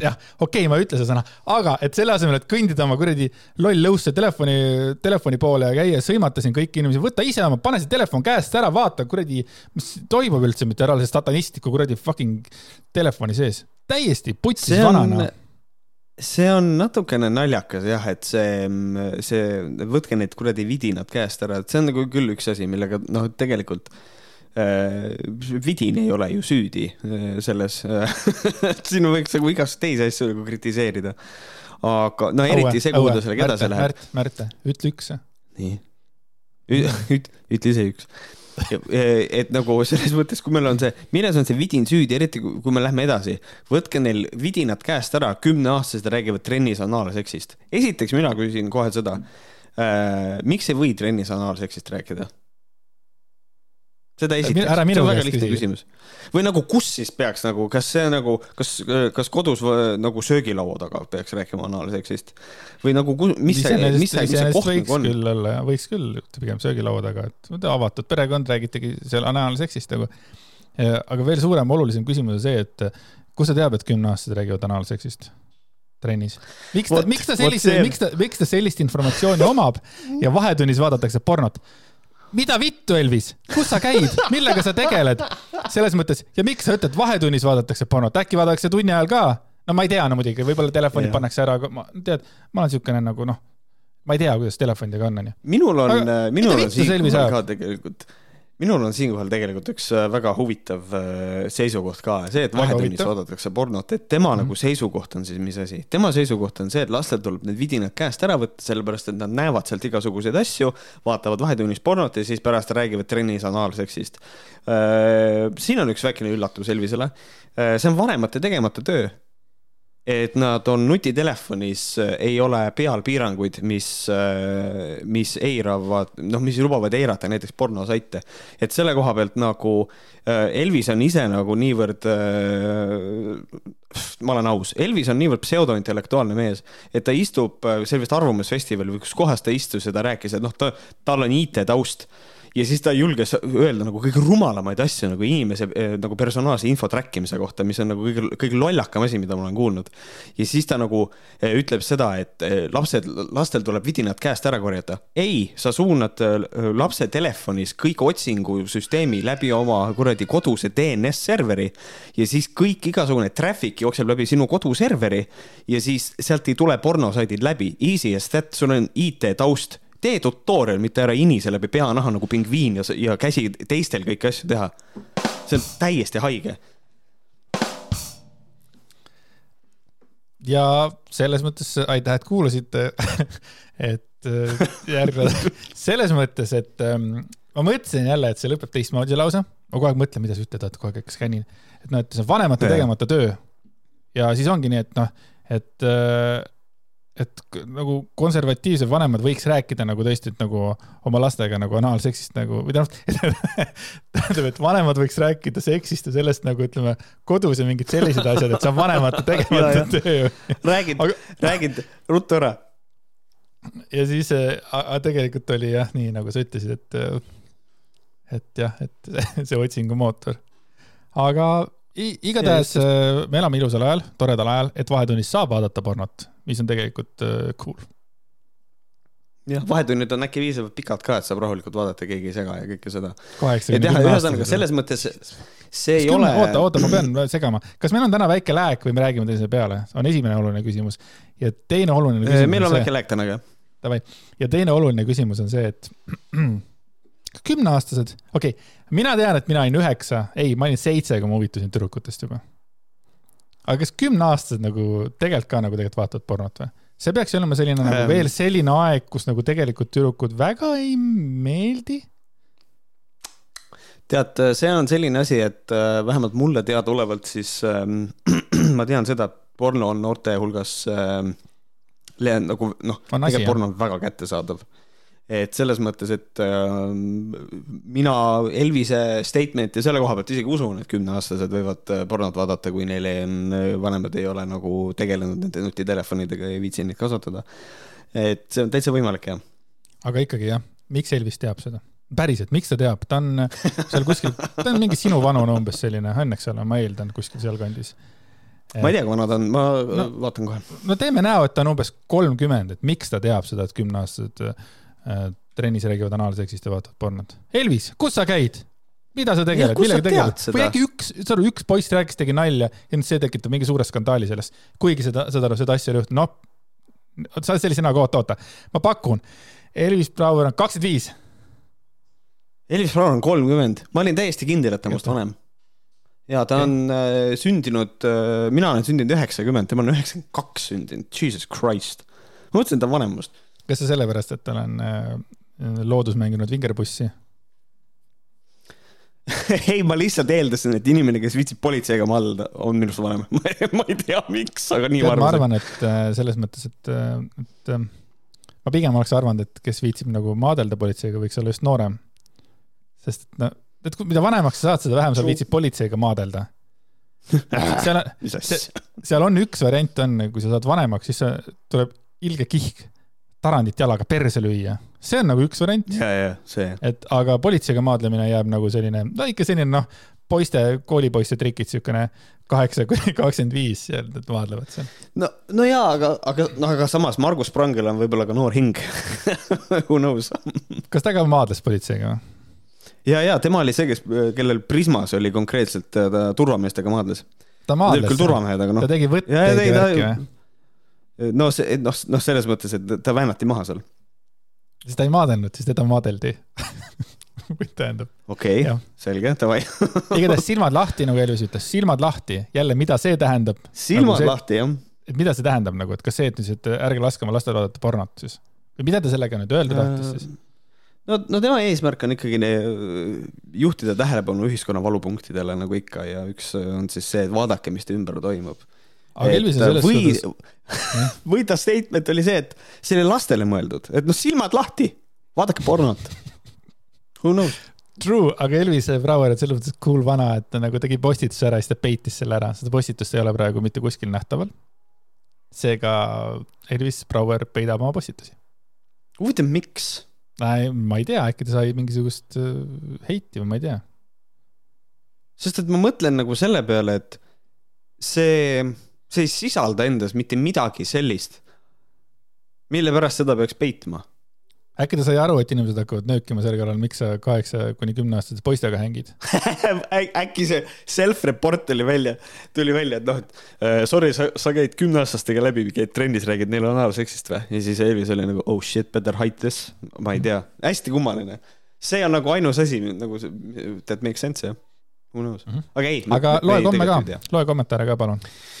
jah, okei okay,, ma ei ütle seda sõna, aga et selle asemel, et kõndida oma kuradi loll lõusse telefoni, telefoni poole ja käia sõimata siin kõiki inimesi, võta ise oma, pane see telefon käest ära, vaata kuradi, mis toimub üldse, mitte ära see satanistliku kuradi fucking telefoni sees. täiesti putsis vanana see on natukene naljakas jah, et see, see, võtke need kuradi vidinad käest ära, et see on nagu küll üks asi, millega noh, tegelikult Äh, vidin ei ole ju süüdi äh, selles [laughs] siin võiks nagu igast teisi asju nagu kritiseerida. aga no eriti see, kuhu ta sellega edasi läheb. Märt, Märt, ütle üks. nii. [laughs] ütle ise üks. et nagu selles mõttes, kui meil on see, milles on see vidin süüdi, eriti kui me lähme edasi, võtke neil vidinad käest ära, kümneaastased räägivad trennis anaalseksist. esiteks mina küsin kohe seda äh,, miks ei või trennis anaalseksist rääkida seda esiteks, see on väga lihtne küsimus. või nagu, kus siis peaks nagu, kas see nagu, kas, kas kodus või, nagu söögilaua taga peaks rääkima anaalseksist või nagu, mis see, mis see, mis see koht nagu on? küll olla, võiks küll pigem söögilaua taga, et avatud perekond, räägitegi seal anaalseksist nagu. aga veel suurem, olulisem küsimus on see, et kust sa tead, et kümneaastased räägivad anaalseksist? trennis. miks ta, miks ta sellise, miks ta, miks ta sellist informatsiooni omab ja vahetunnis vaadatakse pornot? Mida vittu, Elvis, kus sa käid, millega sa tegeled? selles mõttes ja miks sa ütled, vahetunnis vaadatakse pornot, äkki vaadatakse tunni ajal ka? no ma ei tea, no muidugi, võib-olla telefonid pannakse ära, aga ma, tead, ma olen siukene nagu noh, ma ei tea, kuidas telefonidega on, onju. minul on, minul on siinkohal ka tegelikult minul on siinkohal tegelikult üks äh, väga huvitav äh, seisukoht ka, see, et vahetunnis vaadatakse pornot, et tema mm -hmm. nagu seisukoht on siis mis asi? tema seisukoht on see, et lastel tuleb need vidinad käest ära võtta, sellepärast et nad näevad sealt igasuguseid asju, vaatavad vahetunnis pornot ja siis pärast räägivad trennis anaalseksist. Äh, siin on üks väikene üllatus Elvisele. see on vanemate tegemata töö et nad on nutitelefonis, äh, ei ole peal piiranguid, mis, äh, mis eiravad, noh, mis lubavad eirata näiteks pornosaite. et selle koha pealt nagu äh, Elvis on ise nagu niivõrd, ma olen aus, Elvis on niivõrd pseudointellektuaalne mees, et ta istub, see oli vist Arvamusfestivalil või kus kohas ta istus ja ta rääkis, et noh, ta, tal on IT-taust ja siis ta julges öelda nagu kõige rumalamaid asju nagu inimese eh, nagu personaalse info track imise kohta, mis on nagu kõige, kõige lollakam asi, mida ma olen kuulnud. ja siis ta nagu eh, ütleb seda, et eh, lapsed, lastel tuleb vidinad käest ära korjata. ei, sa suunad lapse telefonis kõik otsingusüsteemi läbi oma kuradi koduse DNS serveri ja siis kõik igasugune traffic jookseb läbi sinu koduserveri ja siis sealt ei tule pornosaidid läbi. Easy as that, sul on IT taust tee tutorial, mitte ära inise läbi peanaha nagu pingviin ja, ja käsi teistel kõiki asju teha. see on täiesti haige. ja selles mõttes aitäh, et kuulasite [laughs] et äh, järgmine, [laughs] selles mõttes, et ähm, ma mõtlesin jälle, et see lõpeb teistmoodi lause. ma kogu aeg mõtlen, mida sa ütled, et kogu aeg skännin. et noh, et see on vanemate tegemata töö. ja siis ongi nii, et noh, et äh, et nagu konservatiivsed vanemad võiks rääkida nagu tõesti, et nagu oma lastega nagu anaalseksist nagu, või tähendab, [laughs] tähendab, et vanemad võiks rääkida seksist ja sellest nagu ütleme, kodus ja mingid sellised asjad, et see on vanemate tegemata [laughs] töö. räägid Aga..., räägid ruttu ära. ja siis äh, tegelikult oli jah, nii nagu sa ütlesid, et, äh, et jah, et [laughs] see otsingumootor. aga igatahes äh, me elame ilusal ajal, toredal ajal, et vahetunnis saab vaadata pornot mis on tegelikult uh, cool. jah, vahetunnid on äkki piisavalt pikad ka, et saab rahulikult vaadata, keegi ei sega ja kõike seda. ühesõnaga selles mõttes see ei ole. oota, oota, ma pean segama. kas meil on täna väike lääk või me räägime teise peale, on esimene oluline küsimus. ja teine oluline küsimus. meil on väike lääk täna ka. Davai, ja teine oluline küsimus on see, et [clears throat] kümneaastased, okei okay,, mina tean, et mina olin üheksa, ei, ma olin seitse, kui ma huvitusin tüdrukutest juba aga kas kümneaastased nagu tegelikult ka nagu tegelikult vaatavad pornot või? see peaks olema selline nagu ähm. veel selline aeg, kus nagu tegelikult tüdrukud väga ei meeldi. tead, see on selline asi, et äh, vähemalt mulle teadaolevalt siis äh, [clears throat] ma tean seda, et porno on noorte hulgas äh, nagu noh, tegelikult porno on väga kättesaadav et selles mõttes, et äh, mina Elvise statement'i selle koha pealt isegi usun, et kümneaastased võivad äh, pornot vaadata, kui neile on, äh, vanemad ei ole nagu tegelenud nende nutitelefonidega ja ei viitsi neid kasutada. et see on täitsa võimalik, jah. aga ikkagi jah, miks Elvis teab seda? päriselt, miks ta teab, ta on seal kuskil, ta on mingi sinu vanune umbes selline, õnneks ole, ma eeldan, kuskil sealkandis ma ei tea, kui vana ta on, ma no, vaatan kohe. no teeme näo, et ta on umbes kolmkümmend, et miks ta teab seda, et kümneaastased Äh, trennis räägivad anaalseksist ja vaatavad pornot. Elvis, kus sa käid? mida sa tegeled, millega tegeled? või äkki üks, saad aru, üks poiss rääkis, tegi nalja ja nüüd see tekitab mingi suure skandaali sellest. kuigi seda, saad aru, seda asja ei juhtu, noh, sa oled sellise näoga, oota, oota, ma pakun, Elvis Brouwer on kakskümmend viis. Elvis Brouwer on kolmkümmend, ma olin täiesti kindel, et ta on must vanem. ja ta on äh, sündinud äh,, mina olen sündinud üheksakümmend, tema on üheksakümmend kaks sündinud, jesus christ. ma mõtlesin, et ta on vanem must kas see sellepärast, et olen äh, loodus mänginud vingerpussi? [laughs] Ei, ma lihtsalt eeldasin, et inimene, kes viitsib politseiga maalida, on minust vanem. [laughs] Ma ei tea, miks, aga nii Tead, ma arvan. ma arvan, et äh, selles mõttes, et, äh, et ma pigem oleks arvanud, et kes viitsib nagu maadelda politseiga, võiks olla just noorem. sest et no et mida vanemaks sa saad, seda vähem sa viitsid politseiga maadelda. [laughs] Seal on, seal on üks variant on, kui sa saad vanemaks, siis tuleb ilge kihk tarandit jalaga perse lüüa. see on nagu üks variant. ja, ja see. et aga politseiga maadlemine jääb nagu selline, no ikka selline noh, poiste, koolipoiste trikid, siukene kaheksa kuni [laughs] kakskümmend viis, nad maadlevad seal. no, no jaa, aga, aga noh, aga samas Margus Prangel on võib-olla ka noor hing [laughs] Who knows kas ta ka maadles politseiga või? ja, ja tema oli see, kes, kellel Prismas oli konkreetselt, ta turvameestega maadles. ta maadles? küll turvamehed, aga noh. ta tegi võtteid ja värki või? No see, noh, noh, selles mõttes, et ta väänati maha seal. siis ta ei maadelnud, siis teda maadeldi [laughs] tähendab. okei okay,, selge, davai [laughs] igatahes silmad lahti, nagu Elvis ütles, silmad lahti, jälle, mida see tähendab? silmad nagu see, lahti, jah. et mida see tähendab nagu, et kas see, et siis, et ärge laske oma lastel vaadata pornot siis? või mida ta sellega nüüd öelda tahtis siis? no, no tema eesmärk on ikkagi juhtida tähelepanu ühiskonna valupunktidele nagu ikka ja üks on siis see, et vaadake, mis te ümber toimub. Aga Elvis on selles või, suhtes. [laughs] või ta statement oli see, et see oli lastele mõeldud, et noh, silmad lahti, vaadake pornot. Who knows? True, aga Elvis Brouwer on selles mõttes cool vana, et ta nagu tegi postituse ära ja siis ta peitis selle ära, seda postitust ei ole praegu mitte kuskil nähtaval. seega Elvis Brouwer peidab oma postitusi. huvitav, miks? ma ei tea, äkki ta sai mingisugust äh, heiti või ma ei tea. sest et ma mõtlen nagu selle peale, et see, see ei sisalda endas mitte midagi sellist, mille pärast seda peaks peitma äkki ta sai aru, et inimesed hakkavad nöökima selle korral, miks sa kaheksa kuni kümneaastase poistega hängid [laughs] äkki see self-report tuli välja, tuli välja, et noh, et uh, sorry, sa, sa käid kümneaastastega läbi, käid trennis, räägid neile anaalseksist või? ja siis Eevis oli nagu oh shit, better hide this. ma ei tea, hästi kummaline. see on nagu ainus asi nagu that makes sense jah. Who knows mm, -hmm. aga ei. aga loe komme ka, loe kommentaare ka palun Äh,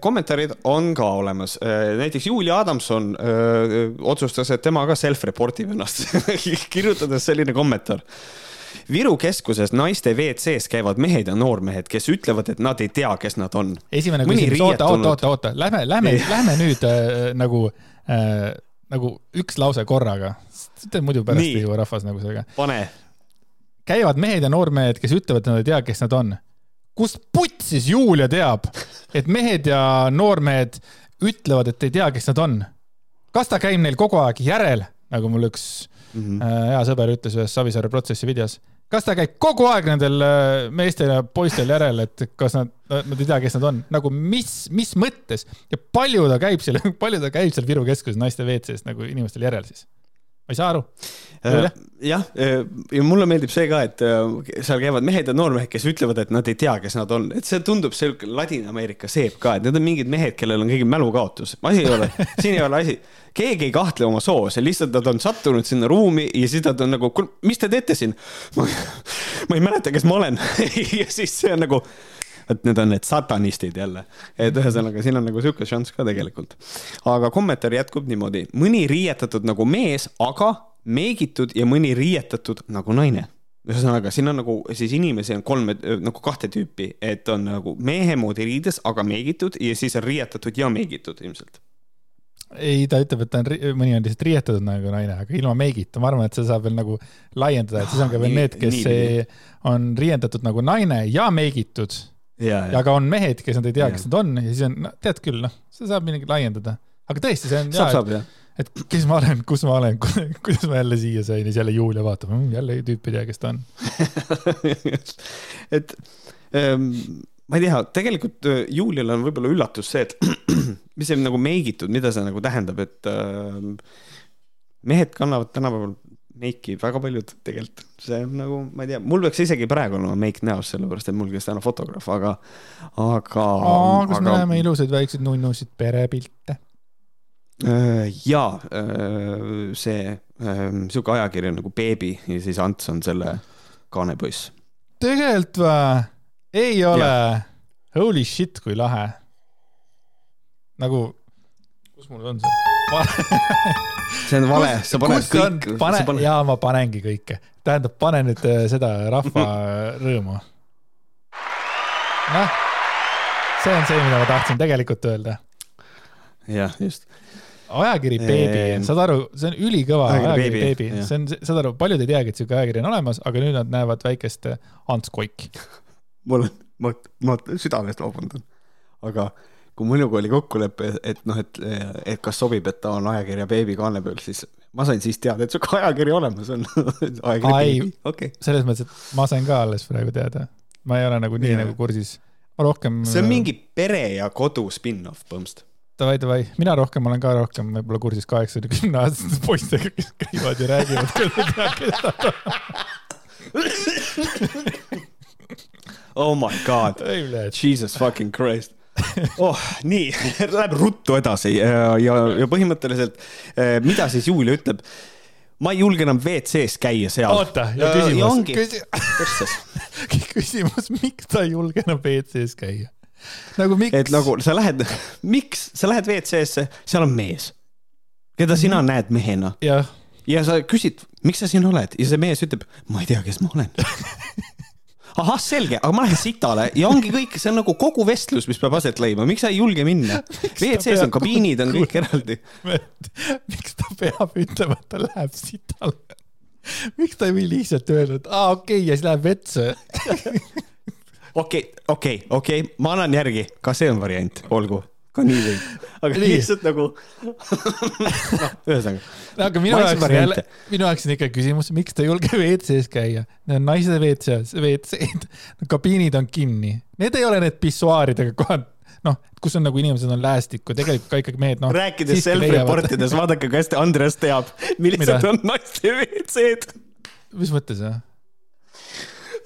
kommentaarid on ka olemas, äh, näiteks Julia Adamson öö, äh, otsustas, et tema ka self-report ib ennast [laughs] kirjutades selline kommentaar. Viru keskuses naiste WC-s käivad mehed ja noormehed, kes ütlevad, et nad ei tea, kes nad on. esimene küsimus, oota, oota, oota, oota, lähme, lähme, lähme nüüd äh, nagu äh,, nagu üks lause korraga. muidu pärast ei jõua rahvas nagu sellega. pane. käivad mehed ja noormehed, kes ütlevad, et nad ei tea, kes nad on kust putsis Julia teab, et mehed ja noormehed ütlevad, et ei tea, kes nad on? kas ta käib neil kogu aeg järel, nagu mul üks mm -hmm. hea sõber ütles ühes Savisaare protsessi videos. kas ta käib kogu aeg nendel äh, meestel ja poistel järel, et kas nad, nad ei tea, kes nad on, nagu mis, mis mõttes ja palju ta käib seal, [laughs] palju ta käib seal Viru keskuses naiste WC-s nagu inimestel järel siis? ma ei saa aru. Äh, jah, äh, ja mulle meeldib see ka, et äh, seal käivad mehed ja noormehed, kes ütlevad, et nad ei tea, kes nad on, et see tundub sihuke Ladina-Ameerika seep ka, et need on mingid mehed, kellel on kõigil mälukaotus. asi ei ole, siin ei ole asi, keegi ei kahtle oma soos, lihtsalt nad on sattunud sinna ruumi ja siis nad on nagu, mis te teete siin? [laughs] ma ei mäleta, kes ma olen [laughs] ja siis see on nagu et need on need satanistid jälle. et ühesõnaga, siin on nagu sihuke šanss ka tegelikult. aga kommentaar jätkub niimoodi, mõni riietatud nagu mees, aga meegitud ja mõni riietatud nagu naine ühesõnaga, siin on nagu siis inimesi on kolme nagu kahte tüüpi, et on nagu mehe moodi riides, aga meegitud ja siis on riietatud ja meegitud ilmselt. ei, ta ütleb, et ta on, mõni on lihtsalt riietatud nagu naine, aga ilma meigita, ma arvan, et seda saab veel nagu laiendada, et siis on ka veel need, kes nii, on riiendatud nagu naine ja ja. aga on mehed, kes nad ei tea, kes nad on ja siis on, no tead küll, noh, seda saab midagi laiendada. aga tõesti, see on. saab, saab jah et kes ma olen, kus ma olen, [laughs] kuidas ma jälle siia sain ja siis jälle Julia vaatab mmm,, jälle tüüp ei tea, kes ta on [laughs] et ähm, ma ei tea, tegelikult äh, Juliale on võib-olla üllatus see, et [clears throat] mis see nagu meigitud, mida see nagu tähendab, et äh, mehed kannavad tänapäeval meiki väga paljud tegelikult, see on nagu, ma ei tea, mul peaks isegi praegu olema meik näos, sellepärast et mul käis täna fotograaf, aga, aga. kas aga... me näeme ilusaid väikseid nunnusid perepilte? Äh, ja äh, see ähm, sihuke ajakiri nagu Beebi ja siis Ants on selle kaanepoiss. tegelikult või? ei ole. Holy shit, kui lahe. nagu, kus mul on see [laughs] see on vale, sa paned kõik. pane, pane... ja ma panengi kõike, tähendab, pane nüüd äh, seda rahva [laughs] rõõmu. noh, see on see, mida ma tahtsin tegelikult öelda. Jah, just. ajakiri Beebi saad aru, see on ülikõva ajakiri Beebi, see on, saad aru, paljud ei teagi, et siuke ajakiri on olemas, aga nüüd nad näevad väikest Ants Koiki. [laughs] mul on, ma, ma südamest vabandan, aga kui minuga oli kokkulepe, et noh, et, et kas sobib, et ta on ajakirja Beebi kaane peal, siis ma sain siis teada, et sihuke ajakiri olemas on [laughs] ajakiri Beebi, okei okay.. selles mõttes, et ma sain ka alles praegu teada, ma ei ole nagu nii yeah. nagu kursis, ma rohkem. see on mingi pere ja kodu spin-off põhimõtteliselt. Davai, davai, mina rohkem olen ka rohkem võib-olla kursis kaheksakümne aastaste poistega, kes käivad ja räägivad, kuidas nad teavad, oh my god, Jesus fucking Christ. Oh, nii, läheb ruttu edasi. Ja, ja, ja põhimõtteliselt, eh, mida siis Julia ütleb? ma ei julge enam WC-s käia seal. oota, ja küsimus, küsi... [laughs] küsimus, miks ta ei julge enam WC-s käia? Nagu miks? et nagu sa lähed, [laughs] miks sa lähed WC-sse, seal on mees, keda sina mm -hmm. näed mehena. ja sa küsid, miks sa siin oled ja see mees ütleb, ma ei tea, kes ma olen [laughs] ahah, selge, aga ma lähen sitale ja ongi kõik, see on nagu kogu vestlus, mis peab aset leidma, miks sa ei julge minna? [laughs] WC-s on kabiinid, on kõik eraldi. miks ta peab ütlema, et ta läheb sitale? miks ta ei või lihtsalt öelda, et aa okei okay, ja siis läheb vetsu okei, okei, okei, ma annan järgi, ka see on variant, olgu ka nii võib, [laughs] aga nii. lihtsalt nagu [laughs] noh, ühesõnaga. aga minu jaoks jälle, minu jaoks on ikka küsimus, miks ta ei julge [laughs] WC-s käia? Need on naiste WC-s, WC-d, kabiinid on kinni, need ei ole need pissuaaridega kohad, noh, kus on nagu inimesed on läästikku, tegelikult ka ikkagi mehed, noh. rääkides self-report ides, vaadake, kui hästi Andres teab, millised Mida? on naiste WC-d. mis mõttes, jah?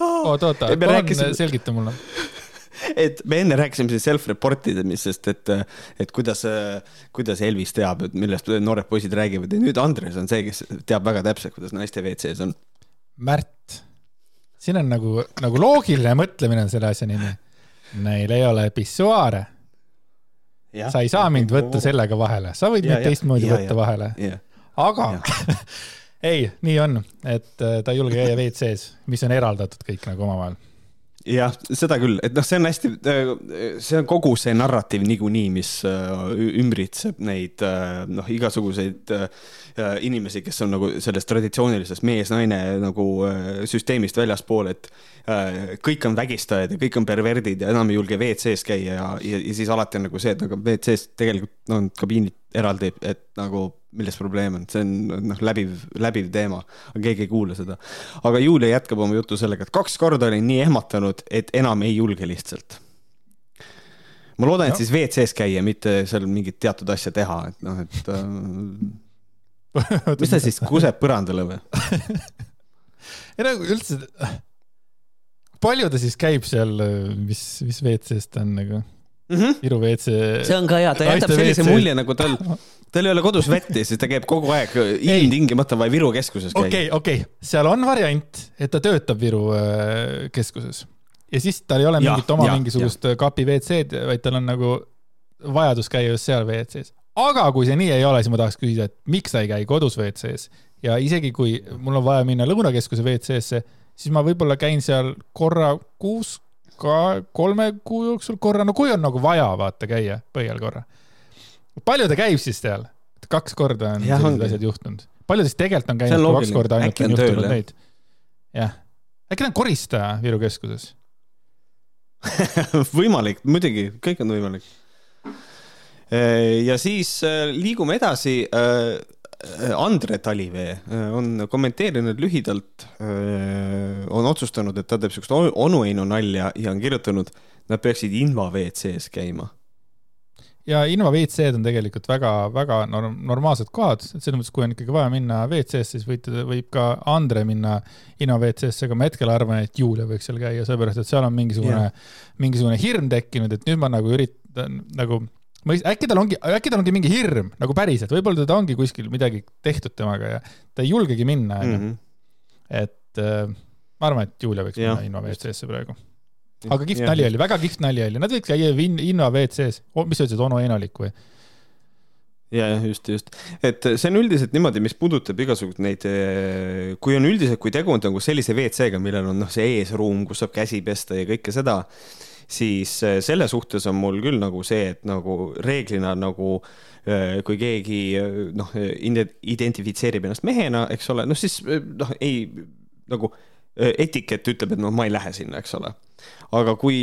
Oota, oota, palun selgita mulle. [laughs] Et me enne rääkisime siis self-report imisest, et, et kuidas, kuidas Elvis teab, et millest noored poisid räägivad. Ja nüüd Andres on see, kes teab väga täpselt, kuidas naiste WC-s on. Märt, siin on nagu, nagu loogiline mõtlemine on selle asja nimi. Neil ei ole pissuaare. sa ei saa mind võtta sellega vahele, sa võid mind teistmoodi võtta ja, vahele. aga [laughs] ei, nii on, et äh, ta ei julge käia WC-s, mis on eraldatud kõik nagu omavahel. Jah, seda küll, et noh, see on hästi, see on kogu see narratiiv niikuinii, mis äh, ümbritseb neid äh, noh, igasuguseid äh, inimesi, kes on nagu sellest traditsioonilisest mees-naine nagu süsteemist väljaspool, et kõik on vägistajad ja kõik on perverdid ja enam ei julge WC-s käia ja, ja, ja siis alati on nagu see, et aga WC-s tegelikult on kabiinid eraldi, et nagu milles probleem on, see on noh, läbiv, läbiv teema, aga keegi ei kuula seda. aga Julia jätkab oma juttu sellega, et kaks korda olin nii ehmatanud, et enam ei julge lihtsalt. ma loodan, et siis WC-s käia, mitte seal mingit teatud asja teha, et noh, et äh, mis ta siis kuseb põrandale või? [laughs] ei no üldse, palju ta siis käib seal, mis, mis WC-s ta on nagu? Mm -hmm. Viru WC. see on ka hea, ta jätab sellise mulje nagu tal, tal ei ole kodus vett ja siis ta käib kogu aeg ilmtingimata vaid Viru keskuses. okei, okei, seal on variant, et ta töötab Viru äh, keskuses ja siis tal ei ole ja, mingit oma ja, mingisugust ja. kapi WC-d, vaid tal on nagu vajadus käia just seal WC-s. aga kui see nii ei ole, siis ma tahaks küsida, et miks ta ei käi kodus WC-s ja isegi kui mul on vaja minna Lõunakeskuse WC-sse, siis ma võib-olla käin seal korra kuus ka kolme kuu jooksul korra, no kui on nagu vaja, vaata, käia põhjal korra. palju ta käib siis seal? kaks korda on sellised asjad juhtunud. palju siis tegelikult on käinud, kui kaks korda ainult on, on juhtunud neid? jah, äkki ta on koristaja Viru keskuses [laughs] võimalik, muidugi, kõik on võimalik. ja siis äh, liigume edasi äh, Äh, Andre Talivee äh, on kommenteerinud lühidalt, äh, on otsustanud, et ta teeb siukest onueinu nalja ja on kirjutanud, nad peaksid Inva WC-s käima. ja Inva WC-d on tegelikult väga-väga norm normaalsed kohad, selles mõttes, kui on ikkagi vaja minna WC-sse, siis võite, võib ka Andre minna Inva WC-sse, aga ma hetkel arvan, et Julia võiks seal käia, sellepärast et seal on mingisugune, mingisugune hirm tekkinud, et nüüd ma nagu üritan nagu mõis-, äkki tal ongi, äkki tal ongi mingi hirm nagu päriselt, võib-olla teda ongi kuskil midagi tehtud temaga ja ta ei julgegi minna, onju. Mhm. et äh, ma arvan, et Julia võiks ja, minna Innova WC-sse praegu. aga kihvt nali oli, väga kihvt nali oli, nad võiks käia Innova WC-s, mis sa ütlesid, onu Einolik või? ja, jah, just, just, et see on üldiselt niimoodi, mis puudutab igasuguseid neid, äh, kui on üldiselt, kui tegu on nagu sellise WC-ga, millel on noh, see eesruum, kus saab käsi pesta ja kõike seda siis äh, selle suhtes on mul küll nagu see, et nagu reeglina nagu äh, kui keegi noh, identifitseerib ennast mehena, eks ole, noh siis noh, ei nagu etikett ütleb, et noh, ma ei lähe sinna, eks ole. aga kui,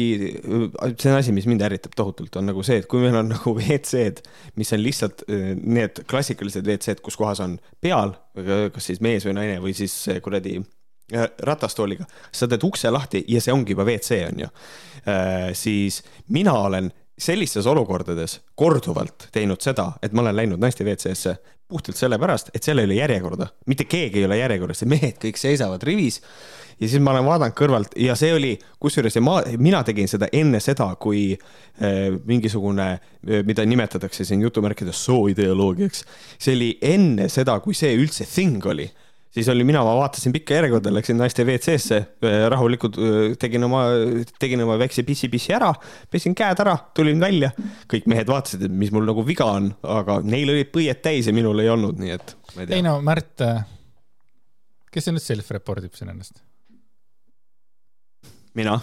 see on asi, mis mind ärritab tohutult, on nagu see, et kui meil on nagu WC-d, mis on lihtsalt need klassikalised WC-d, kus kohas on peal, kas siis mees või naine või siis kuradi ratastooliga, sa teed ukse lahti ja see ongi juba WC on ju, siis mina olen sellistes olukordades korduvalt teinud seda, et ma olen läinud naiste WC-sse puhtalt sellepärast, et seal ei ole järjekorda, mitte keegi ei ole järjekorras, mehed kõik seisavad rivis. Ja siis ma olen vaadanud kõrvalt ja see oli, kusjuures ma, mina tegin seda enne seda, kui äh, mingisugune, äh, mida nimetatakse siin jutumärkides sooideoloogiaks. see oli enne seda, kui see üldse thing oli siis oli mina, ma vaatasin pikka järjekorda, läksin naiste WC-sse, äh, rahulikult tegin oma, tegin oma väikse pissi-pissi ära, pesin käed ära, tulin välja. kõik mehed vaatasid, et mis mul nagu viga on, aga neil olid põied täis ja minul ei olnud, nii et. ei no Märt, kes see nüüd self-report ib siin ennast? mina.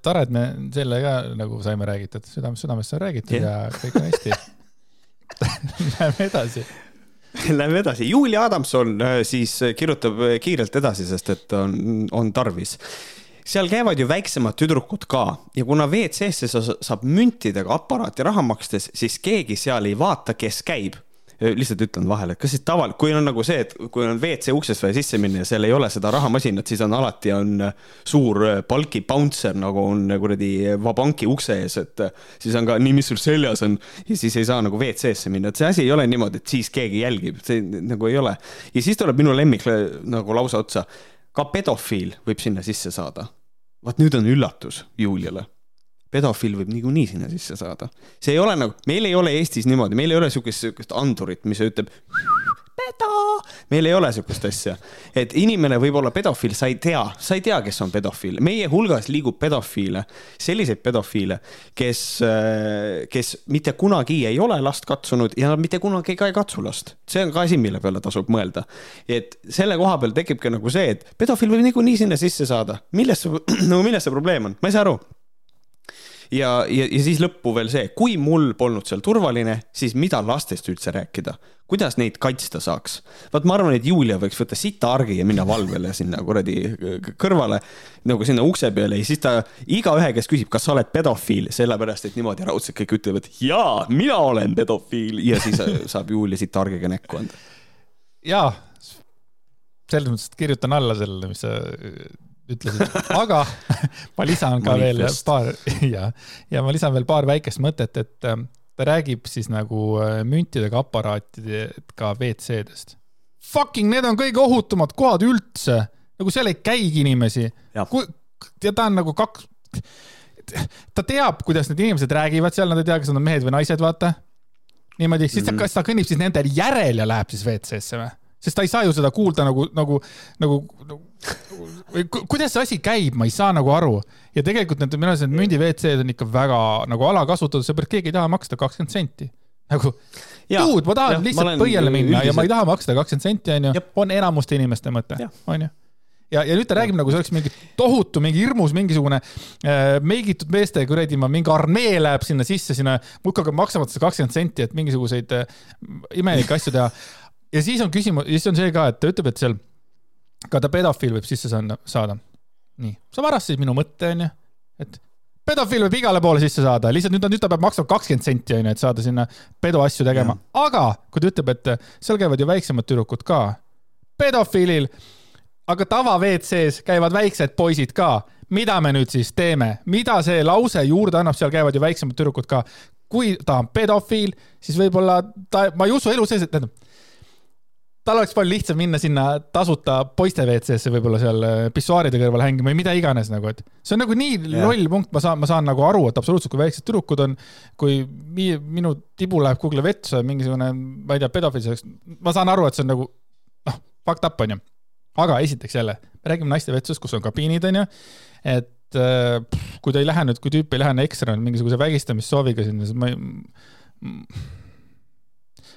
tore, et me selle ka nagu saime räägitud, südames, südamesse on räägitud yeah. ja kõik on hästi [laughs] Läheme edasi [laughs] Läheme edasi, Julia Adamson äh, siis kirjutab kiirelt edasi, sest et on, on tarvis. Seal käivad ju väiksemad tüdrukud ka ja kuna WC-sse saab müntidega aparaati raha makstes, siis keegi seal ei vaata, kes käib lihtsalt ütlen vahele, kas siis taval-, kui on nagu see, et kui on WC uksest vaja sisse minna ja seal ei ole seda rahamasinat, siis on alati on suur palki bouncer nagu on kuradi vabanki ukse ees, et siis on ka nii, mis sul seljas on ja siis ei saa nagu WC-sse minna, et see asi ei ole niimoodi, et siis keegi jälgib, see nagu ei ole. ja siis tuleb minu lemmik nagu lause otsa. ka pedofiil võib sinna sisse saada. vaat nüüd on üllatus Juliale pedofiil võib niikuinii sinna sisse saada. see ei ole nagu, meil ei ole Eestis niimoodi, meil ei ole sihukest, sihukest andurit, mis ütleb pedo, meil ei ole sihukest asja. et inimene võib olla pedofiil, sa ei tea, sa ei tea, kes on pedofiil. meie hulgas liigub pedofiile, selliseid pedofiile, kes, kes mitte kunagi ei ole last katsunud ja nad mitte kunagi ka ei katsu last. see on ka asi, mille peale tasub mõelda. et selle koha peal tekibki nagu see, et pedofiil võib niikuinii sinna sisse saada. milles [clears throat] nagu milles see probleem on, ma ei saa aru ja, ja, ja siis lõppu veel see, kui mul polnud seal turvaline, siis mida lastest üldse rääkida, kuidas neid kaitsta saaks. vaat ma arvan, et Julia võiks võtta sita argi ja minna valvele sinna kuradi kõrvale nagu sinna ukse peale ja siis ta igaühe, kes küsib, kas sa oled pedofiil, sellepärast et niimoodi raudselt kõik ütlevad jaa, mina olen pedofiil ja siis saab Julia sita argiga näkku anda. jaa, selles mõttes, et kirjutan alla sellele, mis sa ütlesid, aga [laughs] ma lisan ka veel paar [laughs] ja, ja ma lisan veel paar väikest mõtet, et ähm, ta räägib siis nagu äh, müntidega aparaatidega WC-dest. Fucking, need on kõige ohutumad kohad üldse, nagu seal ei käigi inimesi. ja ta on nagu kaks, ta teab, kuidas need inimesed räägivad seal, nad ei tea, kas nad on mehed või naised, vaata. niimoodi, siis mm -hmm. kas ta kõnnib siis nende järel ja läheb siis WC-sse või? Sest ta ei saa ju seda kuulda nagu, nagu, nagu, nagu kuidas see asi käib, ma ei saa nagu aru. ja tegelikult need, minu arust need mündi WC-d on ikka väga nagu alakasutatud, seepärast keegi ei taha maksta kakskümmend senti. nagu, dude, ma tahan ja, lihtsalt põiele minna üldiselt... ja ma ei taha maksta kakskümmend senti, onju. on enamuste inimeste mõte, onju ja, ja nüüd ta räägib nagu see oleks mingi tohutu, mingi hirmus mingisugune äh, meigitud meeste kuradi, mingi armee läheb sinna sisse, sinna muudkui maksavad seda kakskümmend senti, et mingisuguseid äh, imelikke asju teha ja siis on küsimus, siis on see ka, et ta ütleb, et seal ka ta pedofiil võib sisse saada. nii, sa varastasid minu mõtte, onju, et pedofiil võib igale poole sisse saada, lihtsalt nüüd, nüüd ta peab maksma kakskümmend senti, onju, et saada sinna pedoasju tegema, aga kui ta ütleb, et seal käivad ju väiksemad tüdrukud ka, pedofiilil, aga tava WC-s käivad väiksed poisid ka, mida me nüüd siis teeme, mida see lause juurde annab, seal käivad ju väiksemad tüdrukud ka. kui ta on pedofiil, siis võib-olla ta, ma ei usu elu sees, et tähendab tal oleks palju lihtsam minna sinna tasuta poiste WC-sse võib-olla seal äh, pissuaaride kõrval hängima või mida iganes nagu, et see on nagu nii yeah. loll punkt, ma saan, ma saan nagu aru, et absoluutselt, kui väiksed tüdrukud on, kui mi, minu tibu läheb kuhugile vetsu, mingisugune, ma ei tea, pedofiil selleks, ma saan aru, et see on nagu noh, fucked up onju. aga esiteks jälle, me räägime naiste vetsus, kus on kabiinid onju, et äh, kui ta ei lähe nüüd, kui tüüp ei lähe ekstra mingisuguse vägistamissooviga sinna, siis ma ei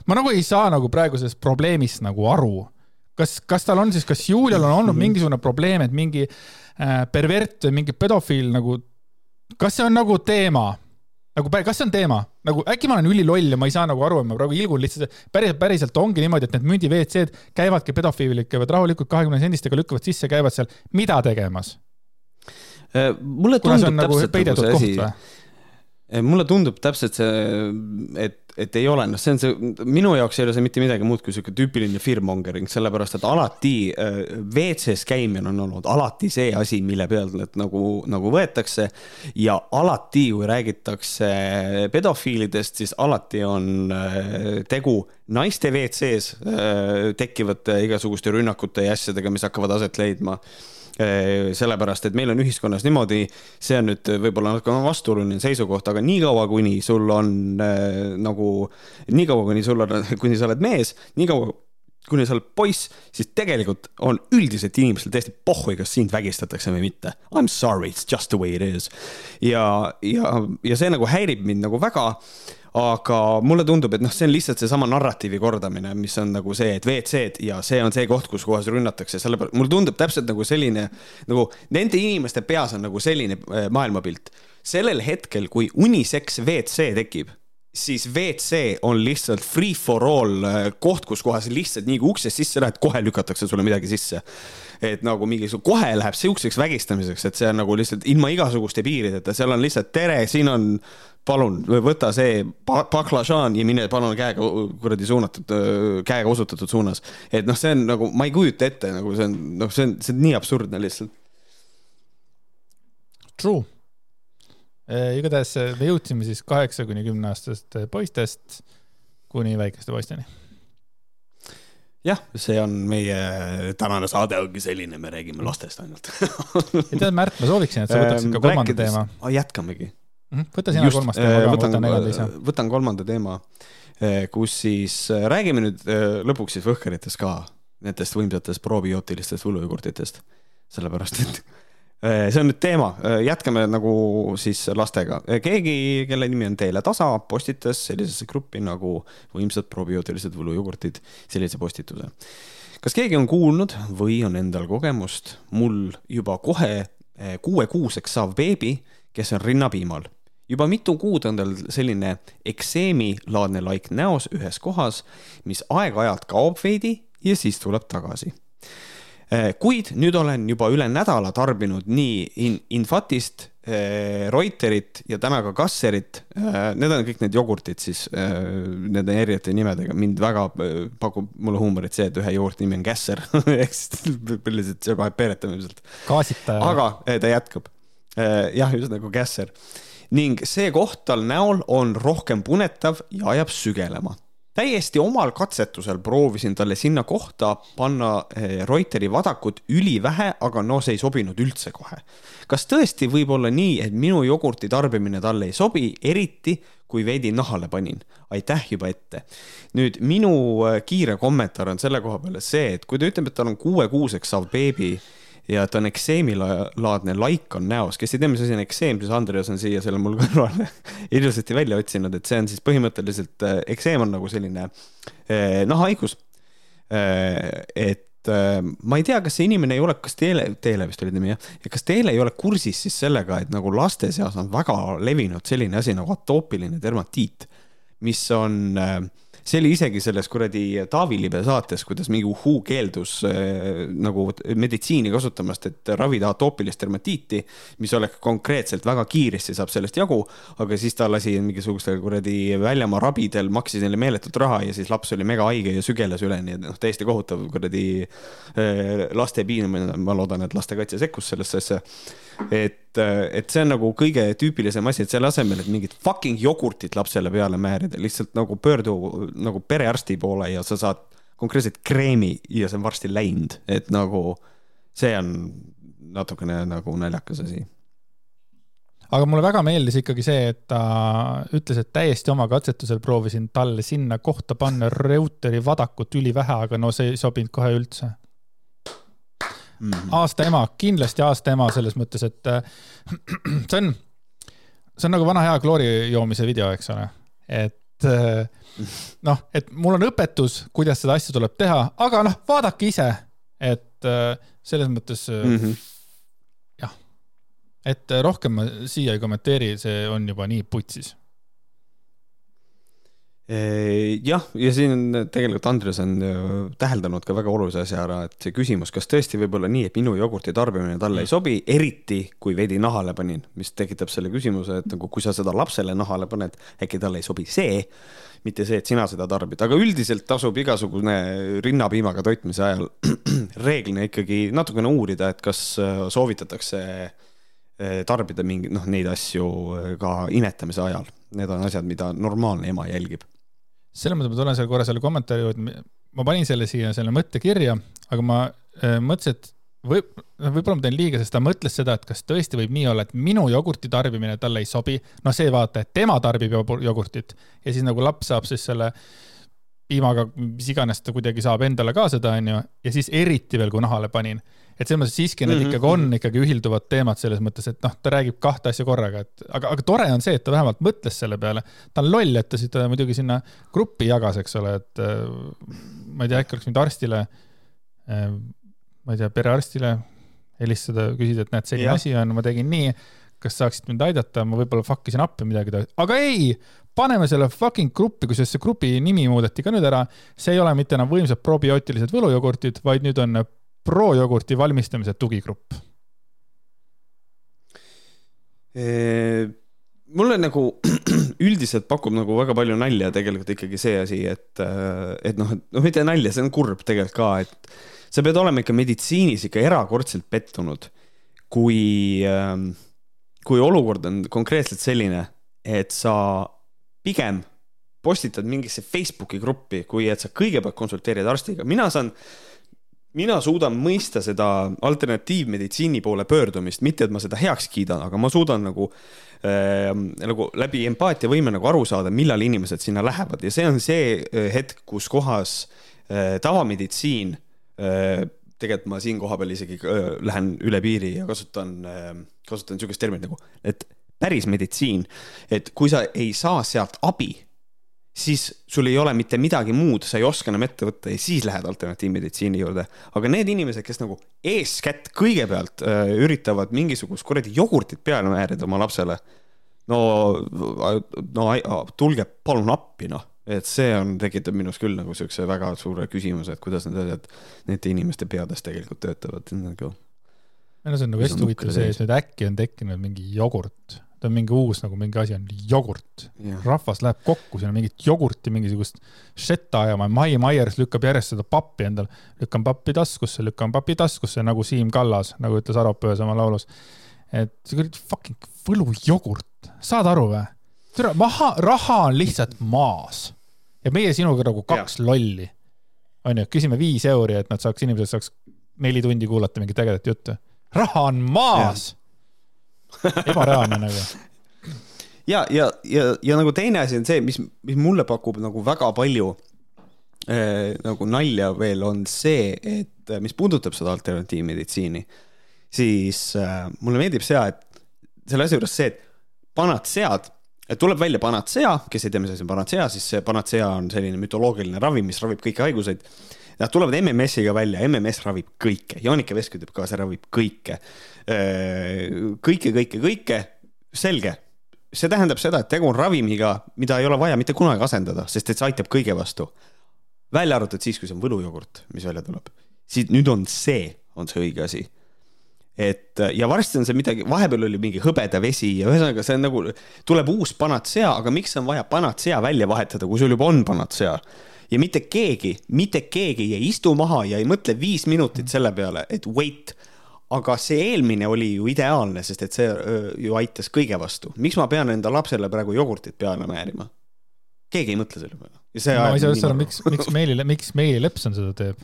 ma nagu ei saa nagu praegusest probleemist nagu aru. kas, kas tal on siis, kas Julial on olnud mingisugune probleem, et mingi äh, pervert või mingi pedofiil nagu, kas see on nagu teema? nagu kas see on teema, nagu äkki ma olen üliloll ja ma ei saa nagu aru, et ma praegu ilgun lihtsalt, päriselt, päriselt ongi niimoodi, et need mündi WC-d käivadki pedofiilid, käivad rahulikult kahekümne sendistega, lükkavad sisse, käivad seal, mida tegemas? Äh, mulle tundub nagu täpselt nagu see asi mulle tundub täpselt see, et, et ei ole, noh, see on see, minu jaoks ei ole see mitte midagi muud kui sihuke tüüpiline fearmongering, sellepärast et alati äh, WC-s käimine on olnud alati see asi, mille pealt need nagu, nagu võetakse. ja alati, kui räägitakse pedofiilidest, siis alati on äh, tegu naiste WC-s tekkivate igasuguste rünnakute ja asjadega, mis hakkavad aset leidma Eh, sellepärast, et meil on ühiskonnas niimoodi, see on nüüd võib-olla natuke vastuoluline seisukoht, aga niikaua, kuni sul on äh, nagu, niikaua, kuni sul on, [laughs] kuni sa oled mees, niikaua kuni sa oled poiss, siis tegelikult on üldiselt inimestel täiesti pohhui, kas sind vägistatakse või mitte. I m sorry, it's just the way it is. ja, ja, ja see nagu häirib mind nagu väga aga mulle tundub, et noh, see on lihtsalt seesama narratiivi kordamine, mis on nagu see, et WC-d ja see on see koht, kus kohas rünnatakse, sellepärast mulle tundub täpselt nagu selline nagu nende inimeste peas on nagu selline äh, maailmapilt. sellel hetkel, kui unisex WC tekib siis WC on lihtsalt free for all äh, koht, kus kohas lihtsalt nii kui uksest sisse lähed, kohe lükatakse sulle midagi sisse. et nagu mingisugune, kohe läheb sihukeseks vägistamiseks, et see on nagu lihtsalt ilma igasuguste piirideta, seal on lihtsalt tere, siin on palun võta see baklažaan ja mine palun käega kuradi suunatud, käega osutatud suunas. et noh, see on nagu, ma ei kujuta ette, nagu see on, noh, see on, see on nii absurdne lihtsalt. True. igatahes me jõudsime siis kaheksa kuni kümne aastast poistest kuni väikeste poisteni jah, see on meie tänane saade ongi selline, me räägime lastest ainult [laughs] tead, Märt, ma sooviksin, et sa võtaksid ka kolmanda teema. jätkamegi. Võta sina kolmas teema ka, võtan neljanda ise. võtan kolmanda teema, eh, kus siis räägime nüüd lõpuks siis võhkeritest ka, nendest võimsatest probiootilistest võlujogurtitest. sellepärast, et [laughs] see on nüüd teema, jätkame nagu siis lastega. keegi, kelle nimi on Teele Tasa, postitas sellisesse gruppi nagu võimsad probiootilised võlujogurtid sellise postituse. kas keegi on kuulnud või on endal kogemust, mul juba kohe kuuekuuseks saav beebi, kes on rinnapiimal juba mitu kuud on tal selline ekseemilaadne laik näos ühes kohas, mis aeg-ajalt kaob veidi ja siis tuleb tagasi. Eh, kuid nüüd olen juba üle nädala tarbinud nii in Infatist, eh, Reuterit ja täna ka Kasserit. Eh, need on kõik need jogurtid siis nende erinevate nimedega. mind väga pakub mulle huumorit see, et ühe jogurti nimi on Kässer [laughs] ehk siis lihtsalt see paneb peeretama ilmselt. gaasitaja. aga ta jätkab. jah, just nagu Kässer ning see koht tal näol on rohkem punetav ja ajab sügelema täiesti omal katsetusel proovisin talle sinna kohta panna eh, Reuteri vadakut ülivähe, aga no see ei sobinud üldse kohe. kas tõesti võib olla nii, et minu jogurti tarbimine talle ei sobi, eriti kui veidi nahale panin? aitäh juba ette. nüüd minu eh, kiire kommentaar on selle koha peale see, et kui ta ütleb, et tal on kuuekuuseks saav beebi ja ta on ekseemilaadne laik on näos, kes ei tea, mis asi on ekseem, siis Andreas on siia selle mul kõrval [laughs] ilusasti välja otsinud, et see on siis põhimõtteliselt, äh, ekseem on nagu selline eh, nahahaigus eh,. et ma ei tea, kas see inimene ei ole, kas Teele, Teele vist oli nimi jah, kas Teele ei ole kursis siis sellega, et nagu laste seas on väga levinud selline asi nagu atoopiline dermatiit, mis on äh, see oli isegi selles kuradi Taavi Libe saates, kuidas mingi uhuu keeldus äh, nagu meditsiini kasutamast, et ravida atoopilist dermatiiti, mis oleks konkreetselt väga kiiresti saab sellest jagu, aga siis ta lasi mingisugustel kuradi väljamaa rabidel, maksis neile meeletut raha ja siis laps oli mega haige ja sügeles üleni, et noh, täiesti kohutav kuradi äh, laste piinamine, ma loodan, et lastekaitse sekkus sellesse asja et, et see on nagu kõige tüüpilisem asi, et selle asemel, et mingit fucking jogurtit lapsele peale määrida, lihtsalt nagu pöördu nagu perearsti poole ja sa saad konkreetselt kreemi ja see on varsti läinud, et nagu see on natukene nagu naljakas asi. Aga mulle väga meeldis ikkagi see, et ta ütles, et täiesti oma katsetusel proovisin talle sinna kohta panna Reuteri vadakut ülivähe, aga no see ei sobinud kohe üldse mm. -hmm. aasta ema, kindlasti aasta ema selles mõttes, et äh, [clears throat] see on, see on nagu vana hea kloori joomise video, eks ole. et et noh, et mul on õpetus, kuidas seda asja tuleb teha, aga noh, vaadake ise, et selles mõttes mm -hmm. jah, et rohkem ma siia ei kommenteeri, see on juba nii putsis jah, ja siin tegelikult Andres on täheldanud ka väga olulise asja ära, et see küsimus, kas tõesti võib olla nii, et minu jogurti tarbimine talle ei sobi, eriti kui veidi nahale panin, mis tekitab selle küsimuse, et nagu kui sa seda lapsele nahale paned, äkki talle ei sobi see, mitte see, et sina seda tarbid, aga üldiselt tasub igasugune rinnapiimaga toitmise ajal [clears throat] reeglina ikkagi natukene uurida, et kas äh, soovitatakse äh, tarbida mingi noh, neid asju äh, ka inetamise ajal. Need on asjad, mida normaalne ema jälgib selles mõttes ma tulen selle korra selle kommentaari juurde, ma panin selle siia, selle mõtte kirja, aga ma äh, mõtlesin, et noh, võib-olla ma teen liiga, sest ta mõtles seda, et kas tõesti võib nii olla, et minu jogurti tarbimine talle ei sobi. noh, see vaata, et tema tarbib jogurtit. Ja siis nagu laps saab siis selle piimaga, mis iganes ta kuidagi saab endale ka seda, onju, ja siis eriti veel, kui nahale panin et selles mõttes siiski need mm -hmm. ikkagi on ikkagi ühilduvad teemad selles mõttes, et noh, ta räägib kahte asja korraga, et aga, aga tore on see, et ta vähemalt mõtles selle peale. ta on loll, et ta siis muidugi sinna gruppi jagas, eks ole, et äh, ma ei tea, äkki oleks võinud arstile, äh, ma ei tea, perearstile helistada, küsida, et näed, selline asi on, ma tegin nii, kas saaksid mind aidata, ma võib-olla fuck isin appi midagi, aga ei, paneme selle fucking gruppi, kusjuures see grupi nimi muudeti ka nüüd ära. see ei ole mitte enam võimsad probiootilised võlujogurtid, vaid nüüd on projogurti valmistamise tugigrupp? mulle nagu [clears throat] üldiselt pakub nagu väga palju nalja tegelikult ikkagi see asi, et, et noh, et noh, mitte nalja, see on kurb tegelikult ka, et sa pead olema ikka meditsiinis ikka erakordselt pettunud, kui, kui olukord on konkreetselt selline, et sa pigem postitad mingisse Facebooki gruppi, kui et sa kõigepealt konsulteerid arstiga. mina saan mina suudan mõista seda alternatiivmeditsiini poole pöördumist, mitte et ma seda heaks kiidan, aga ma suudan nagu äh, nagu läbi empaatiavõime nagu aru saada, millal inimesed sinna lähevad. Ja see on see äh, hetk, kus kohas äh, tavameditsiin äh,, tegelikult ma siin kohapeal isegi äh, lähen üle piiri ja kasutan äh,, kasutan niisugust terminit nagu, et päris meditsiin, et kui sa ei saa sealt abi siis sul ei ole mitte midagi muud, sa ei oska enam ette võtta ja siis lähed alternatiivmeditsiini juurde. aga need inimesed, kes nagu eeskätt kõigepealt äh, üritavad mingisugust kuradi jogurtit peale määrida oma lapsele. no, no tulge palun appi, noh, et see on, tekitab minus küll nagu siukse väga suure küsimuse, et kuidas need asjad nende inimeste peades tegelikult töötavad nagu. no see on nagu hästi huvitav see, et nüüd äkki on tekkinud mingi jogurt ta on mingi uus nagu mingi asi on jogurt. rahvas läheb kokku, siin on mingit jogurti, mingisugust šetta ajama, Mai Maiers lükkab järjest seda pappi endal, lükkan pappi taskusse, lükkan papi taskusse nagu Siim Kallas, nagu ütles Arop ühes oma laulus. et see kuradi fucking võlujogurt, saad aru või? tere, maha, raha on lihtsalt maas ja meie sinuga nagu kaks ja. lolli. onju, küsime viis euri, et nad saaks, inimesed saaks neli tundi kuulata mingit ägedat juttu. raha on maas ja ebareaalne nagu ja, ja, ja, ja nagu teine asi on see, mis, mis mulle pakub nagu väga palju äh, nagu nalja veel on see, et mis puudutab seda alternatiivmeditsiini, siis äh, mulle meeldib see, et selle asja juures see, et panatsead, et tuleb välja panatsea, kes ei tea, mis asi on panatsea, siis see panatsea on selline mütoloogiline ravim, mis ravib kõiki haiguseid. Nad tulevad MMS-iga välja, MMS ravib kõike, Jaanika Vesk ütleb ka, see ravib kõike kõike, kõike, kõike, selge. see tähendab seda, et tegu on ravimiga, mida ei ole vaja mitte kunagi asendada, sest et see aitab kõige vastu. välja arvatud siis, kui see on võlujogurt, mis välja tuleb. siis nüüd on see, on see õige asi et ja varsti on see midagi, vahepeal oli mingi hõbedavesi ja ühesõnaga see on nagu, tuleb uus panatsea, aga miks on vaja panatsea välja vahetada, kui sul juba on panatsea? ja mitte keegi, mitte keegi ei istu maha ja ei mõtle viis minutit selle peale, et wait aga see eelmine oli ju ideaalne, sest et see ju aitas kõige vastu. miks ma pean enda lapsele praegu jogurtit peale määrima? keegi ei mõtle selle peale. ma ei saa üldse aru, miks, miks Meeli, miks Meeli Lepson seda teeb.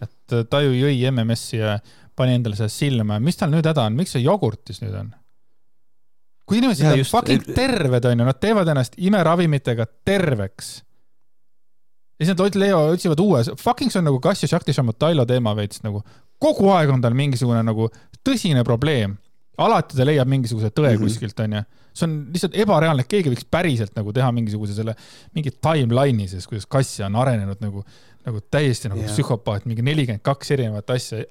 et ta ju jõi MMS-i ja pani endale seda silma, mis tal nüüd häda on, miks see jogurtis nüüd on? kui inimesed on fucking terved, onju, nad teevad ennast imeravimitega terveks. ja siis nad otsivad uue, fucking see on nagu Kassio Shakti Shamotailo teema veits nagu kogu aeg on tal mingisugune nagu tõsine probleem. alati ta leiab mingisuguse tõe mm -hmm. kuskilt, onju. see on lihtsalt ebareaalne, et keegi võiks päriselt nagu teha mingisuguse selle, mingi timeline'i siis, kuidas kass on arenenud nagu nagu täiesti nagu yeah. psühhopaat, mingi nelikümmend kaks erinevat asja.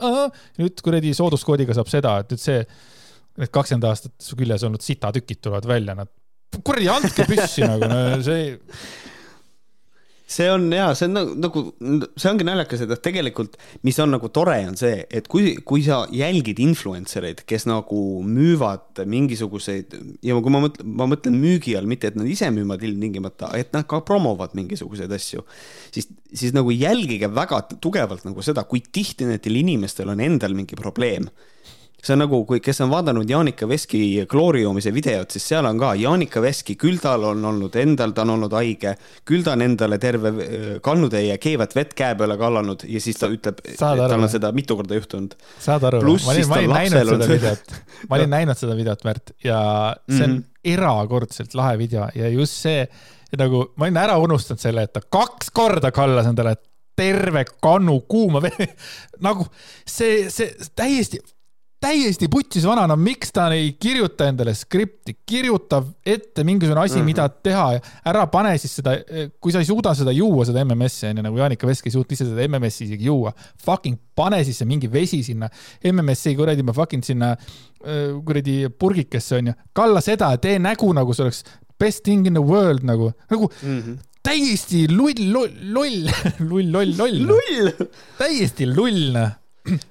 nüüd kuradi sooduskoodiga saab seda, et nüüd see, need kakskümmend aastat su küljes olnud sitatükid tulevad välja, nad kuradi andke püssi nagu, no see see on ja see on nagu, nagu, see ongi naljakas, et tegelikult, mis on nagu tore, on see, et kui, kui sa jälgid influencer eid, kes nagu müüvad mingisuguseid ja kui ma mõtlen, ma mõtlen müügi all, mitte et nad ise müüvad ilmtingimata, et nad ka promovad mingisuguseid asju, siis, siis nagu jälgige väga tugevalt nagu seda, kui tihti nendel inimestel on endal mingi probleem see on nagu, kui, kes on vaadanud Jaanika Veski klooriumise videot, siis seal on ka Jaanika Veski, küll tal on olnud endal, ta on olnud haige, küll ta on endale terve kannutäie keevat vett käe peale kallanud ja siis ta ütleb, tal on seda mitu korda juhtunud. saad aru, ma olin, ma olin näinud seda videot, ma olin [laughs] näinud seda videot, Märt, ja see on mm -hmm. erakordselt lahe video ja just see, nagu ma olin ära unustanud selle, et ta kaks korda kallas endale terve kannu kuuma vett [laughs] nagu see, see täiesti täiesti putsis vanana, miks ta ei kirjuta endale skripti, kirjuta ette mingisugune asi mm, -hmm. mida teha ja ära pane siis seda, kui sa ei suuda seda juua, seda MMS-i onju, nagu Jaanika Vesk ei suutnud ise seda MMS-i isegi juua. Fucking pane siis mingi vesi sinna MMS-i kuradi, ma fucking sinna kuradi purgikesse onju, kalla seda ja tee nägu nagu see oleks best thing in the world nagu, nagu mm -hmm täiesti lull, loll, loll, lull, loll, loll. [laughs] lull. täiesti lull.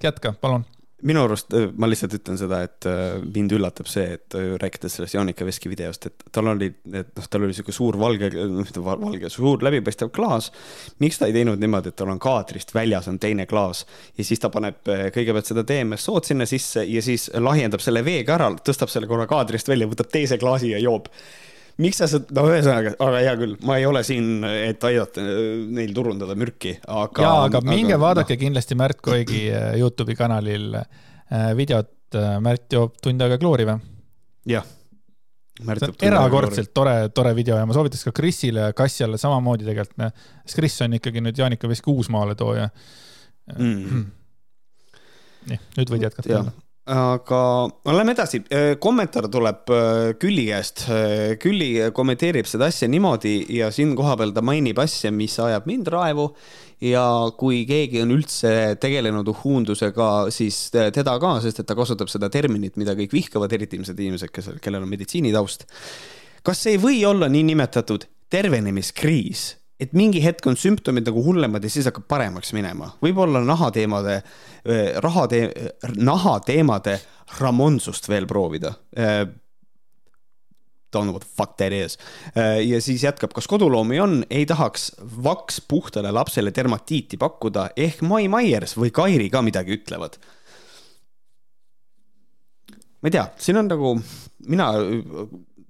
jätka, palun minu arust, äh, ma lihtsalt ütlen seda, et äh, mind üllatab see, et äh, rääkides sellest Jaanika Veski videost, et tal oli, et noh, tal oli sihuke suur valge, mitte valge, suur läbipaistev klaas. miks ta ei teinud niimoodi, et tal on kaadrist väljas on teine klaas ja siis ta paneb kõigepealt seda DMSO-d sinna sisse ja siis lahjendab selle veega ära, tõstab selle korra kaadrist välja, võtab teise klaasi ja joob miks sa seda, no ühesõnaga, aga hea küll, ma ei ole siin, et aidata neil turundada mürki, aga. ja, aga minge aga, vaadake no. kindlasti Märt Koigi äh, Youtube'i kanalil äh, videot, äh, Märt joob tund aega kloori või? jah. erakordselt tore, tore video ja ma soovitaks ka Krisile ja Kassiale samamoodi tegelikult, sest Kris on ikkagi nüüd Jaanika Veski uusmaale tooja mm.. nii, nüüd võid jätkata aga lähme edasi, äh, kommentaar tuleb äh, Külli käest. Äh, Külli kommenteerib seda asja niimoodi ja siin kohapeal ta mainib asja, mis ajab mind raevu. ja kui keegi on üldse tegelenud uhhuundusega, siis teda ka, sest et ta kasutab seda terminit, mida kõik vihkavad, eriti ilmselt inimesed, kes, kellel on meditsiinitaust. kas ei või olla niinimetatud tervenemiskriis? Et mingi hetk on sümptomid nagu hullemad ja siis hakkab paremaks minema. võib-olla nahateemade, rahatee-, nahateemade ramonsust veel proovida. Don't know what the fuck that is. ja siis jätkab, kas koduloomi on, ei tahaks vaks puhtale lapsele dermatiiti pakkuda, ehk Mai Myers või Kairi ka midagi ütlevad. ma ei tea, siin on nagu, mina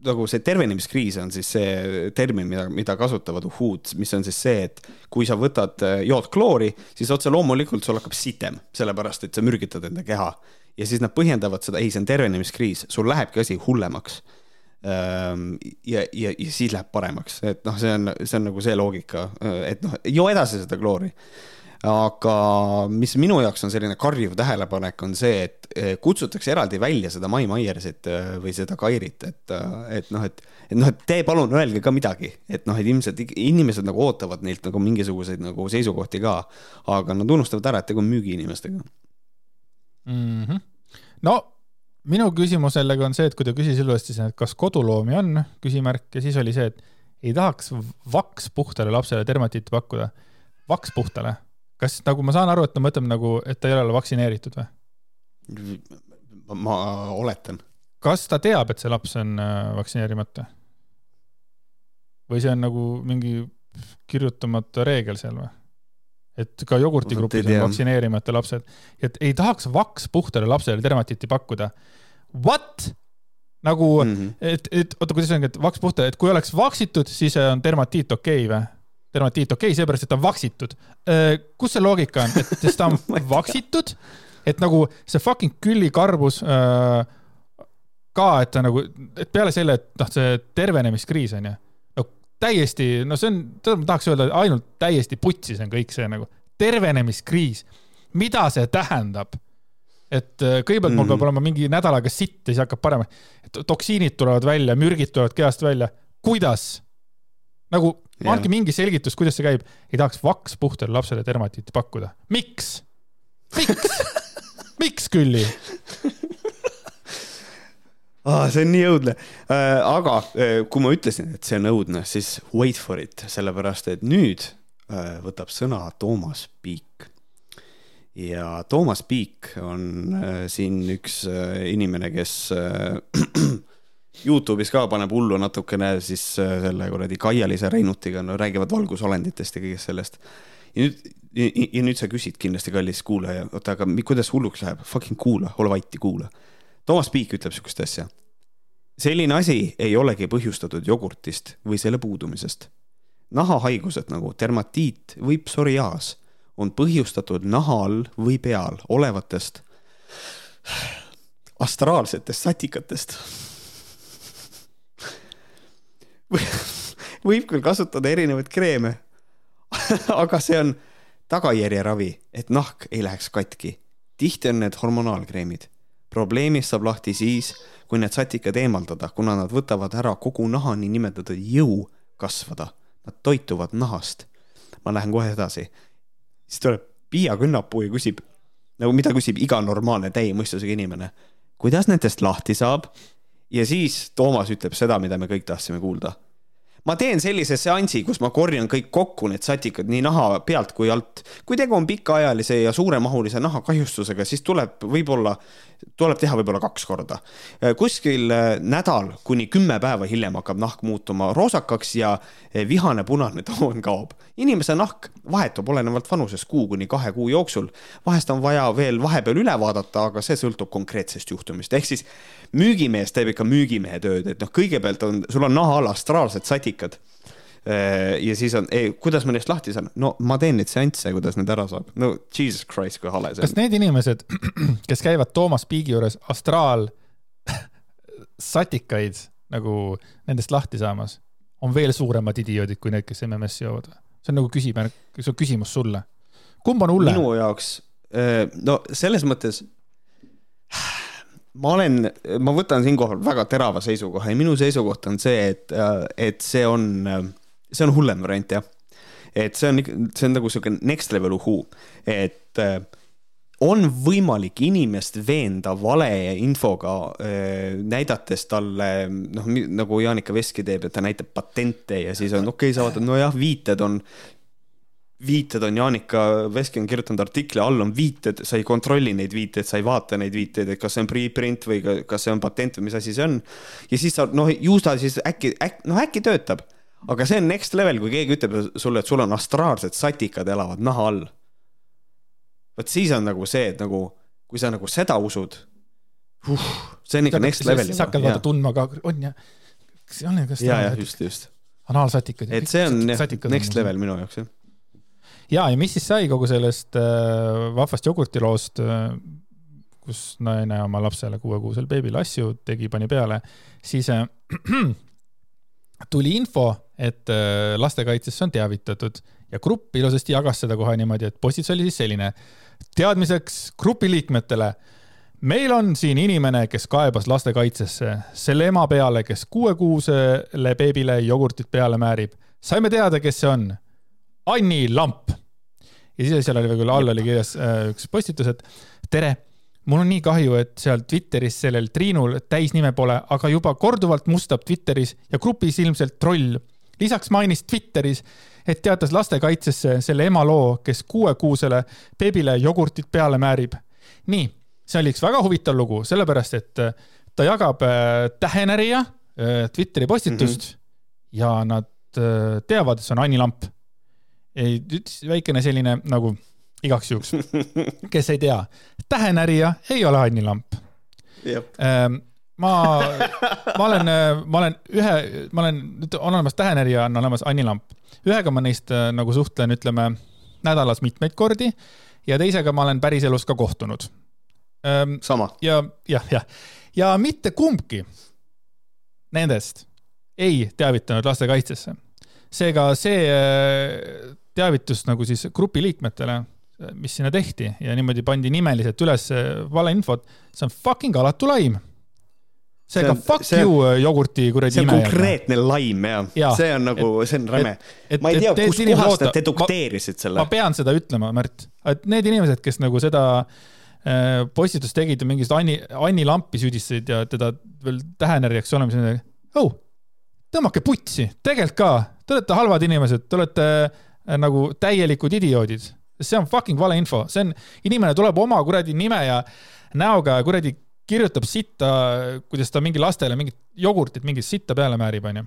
nagu see tervenemiskriis on siis see termin, mida, mida kasutavad uhhuud, mis on siis see, et kui sa võtad, äh, jood kloori, siis otse loomulikult sul hakkab sitem, sellepärast et sa mürgitad enda keha. ja siis nad põhjendavad seda, ei, see on tervenemiskriis, sul lähebki asi hullemaks. Ja, ja, ja siis läheb paremaks, et noh, see on, see on nagu see loogika, et noh, joo edasi seda kloori aga mis minu jaoks on selline karjuv tähelepanek, on see, et eh, kutsutakse eraldi välja seda Mai Maiersit eh, või seda Kairit, et, eh, et noh, et, et noh, et te palun öelge ka midagi, et noh, et ilmselt inimesed nagu ootavad neilt nagu mingisuguseid nagu seisukohti ka, aga nad unustavad ära, et tegu on müügiinimestega mm. -hmm. no minu küsimus sellega on see, et kui ta küsis ilusti, et kas koduloomi on, küsimärk, ja siis oli see, et ei tahaks vaks puhtale lapsele dermatiiti pakkuda. vaks puhtale kas nagu ma saan aru, et ta mõtleb nagu, et ta ei ole vaktsineeritud või? ma oletan. kas ta teab, et see laps on äh, vaktsineerimata? või see on nagu mingi kirjutamata reegel seal või? et ka jogurtigrupis on vaktsineerimata lapsed, et ei tahaks vaks puhtale lapsele dermatiiti pakkuda. What? nagu mm, -hmm. et, et oota, kuidas ongi, et vaks puhta, et kui oleks vaksitud, siis on dermatiit okei okay, või? Dermatiit, okei okay,, seepärast, et ta on vaksitud. Äh, kus see loogika on, et sest ta on [laughs] vaksitud, et nagu see fucking küllikarbus äh, ka, et ta nagu, et peale selle, et noh, see tervenemiskriis on ju, no täiesti, no see on, ma tahaks öelda, ainult täiesti putsis on kõik see nagu tervenemiskriis. mida see tähendab? et äh, kõigepealt mul mm. peab olema mingi nädal aega sitt ja siis hakkab parem. toksiinid tulevad välja, mürgid tulevad kehast välja. kuidas? Nagu andke mingi selgitus, kuidas see käib. ei tahaks vakspuhtale lapsele dermatiiti pakkuda. miks? miks [laughs] miks Külli ah,? see on nii õudne äh,. aga äh, kui ma ütlesin, et see on õudne, siis wait for it, sellepärast et nüüd äh, võtab sõna Toomas Piik ja Toomas Piik on äh, siin üks äh, inimene, kes äh, [clears throat] Youtube'is ka paneb hullu natukene siis äh, selle kuradi Kaia-Liisa Reinutiga, no räägivad valgusolenditest ja kõigest sellest. ja nüüd, ja nüüd sa küsid kindlasti, kallis kuulaja, oota, aga kuidas hulluks läheb? Fucking kuula, ole vait ja kuula. Toomas Piik ütleb sihukest asja. selline asi ei olegi põhjustatud jogurtist või selle puudumisest. nahahaigused nagu dermatiit või psoriaas on põhjustatud naha all või peal olevatest astraalsetest satikatest võib küll kasutada erinevaid kreeme [laughs] aga see on tagajärjeravi, et nahk ei läheks katki. tihti on need hormonaalkreemid. probleemist saab lahti siis, kui need satikad eemaldada, kuna nad võtavad ära kogu naha niinimetatud jõu kasvada. Nad toituvad nahast. ma lähen kohe edasi siis tuleb Piia Künnapuu ja küsib, nagu mida küsib iga normaalne täiemõistusega inimene. kuidas nendest lahti saab? Ja siis Toomas ütleb seda, mida me kõik tahtsime kuulda ma teen sellise seansi, kus ma korjan kõik kokku, need satikad nii naha pealt kui alt. kui tegu on pikaajalise ja suuremahulise nahakahjustusega, siis tuleb võib-olla, tuleb teha võib-olla kaks korda. kuskil äh, nädal kuni kümme päeva hiljem hakkab nahk muutuma roosakaks ja äh, vihane punane toon kaob. inimese nahk vahetub olenevalt vanusest kuu kuni kahe kuu jooksul. vahest on vaja veel vahepeal üle vaadata, aga see sõltub konkreetsest juhtumist, ehk siis müügimees teeb ikka müügimehe tööd, et noh, kõigepealt on, sul on naha all astraalsed satikad. Äh, ja siis on, kuidas ma neist lahti saan? no ma teen neid seansse, kuidas need ära saab. no jesus christ, kui hale see on. kas need inimesed, [clears throat] kes käivad Toomas Piigi juures astraal [clears throat] satikaid nagu nendest lahti saamas, on veel suuremad idioodid kui need, kes MMS-i joovad? see on nagu küsimärk, see on küsimus sulle. kumb on hullem? minu jaoks, äh, no selles mõttes ma olen, ma võtan siinkohal väga terava seisukoha ja minu seisukoht on see, et, et see on, see on hullem variant jah. et see on, see on nagu sihuke next level uhuu, et on võimalik inimest veenda valeinfoga, näidates talle noh, nagu Jaanika Veski teeb, et ta näitab patente ja siis on okei okay,, sa vaatad, nojah, viited on viited on Jaanika Veski on kirjutanud artikli, all on viited, sa ei kontrolli neid viiteid, sa ei vaata neid viiteid, et kas see on preprint või kas see on patent või mis asi see on. ja siis sa noh, ju ta siis äkki, äkki, noh äkki töötab, aga see on next level, kui keegi ütleb sulle, et sul on astraalsed satikad elavad naha all. vot siis on nagu see, et nagu, kui sa nagu seda usud uh,, see on ikka next level. siis hakkad vaata tundma ka, on ja, kas ei ole, kas. ja, ja just, just. anaalsatikad. et see on jah, next level minu jaoks jah ja, ja mis siis sai kogu sellest äh, vahvast jogurtiloost äh,, kus naine oma lapsele kuuekuusel beebile asju tegi, pani peale, siis äh, [clears throat] tuli info, et äh, lastekaitsesse on teavitatud ja grupp ilusasti jagas seda kohe niimoodi, et postitus oli siis selline. teadmiseks grupi liikmetele meil on siin inimene, kes kaebas lastekaitsesse selle ema peale, kes kuuekuusele beebile jogurtit peale määrib. saime teada, kes see on Anni Lamp. ja siis seal oli veel all oli kirjas äh, üks postitus, et tere, mul on nii kahju, et seal Twitteris sellel Triinul täisnime pole, aga juba korduvalt mustab Twitteris ja grupis ilmselt troll. lisaks mainis Twitteris, et teatas lastekaitsesse selle ema loo, kes kuuekuusele beebile jogurtit peale määrib. nii, see oli üks väga huvitav lugu, sellepärast et äh, ta jagab äh, tähenärija Twitteri postitust mm -hmm. ja nad teavad, et see on Anni Lamp ei, väikene selline nagu igaks juhuks, kes ei tea, tähenärija ei ole Anni Lamp. Ähm, ma, ma olen, ma olen ühe, ma olen, on olemas tähenärija, on olemas Anni Lamp. ühega ma neist äh, nagu suhtlen, ütleme nädalas mitmeid kordi ja teisega ma olen päriselus ka kohtunud. Ähm, sama. ja, jah, jah, ja mitte kumbki nendest ei teavitanud lastekaitsesse seega see äh, teavitus nagu siis grupi liikmetele, mis sinna tehti ja niimoodi pandi nimeliselt üles valeinfot, see on fucking alatu laim seega fuck see, you äh, jogurti kuradi ime. see on konkreetne laim jah ja., see on nagu, see on räme. ma ei tea, kuskohast nad dedukteerisid selle. ma pean seda ütlema, Märt, et need inimesed, kes nagu seda äh, postitust tegid ja mingist Anni, Anni Lampi süüdistasid ja teda veel tähenärjaks olema, oh, tõmmake putsi, tegelikult ka, te olete halvad inimesed, te olete äh, nagu täielikud idioodid. See on fucking valeinfo, see on, inimene tuleb oma kuradi nime ja näoga kuradi kirjutab sitta, kuidas ta mingi lastele mingit jogurtit, mingit sitta peale määrib, onju.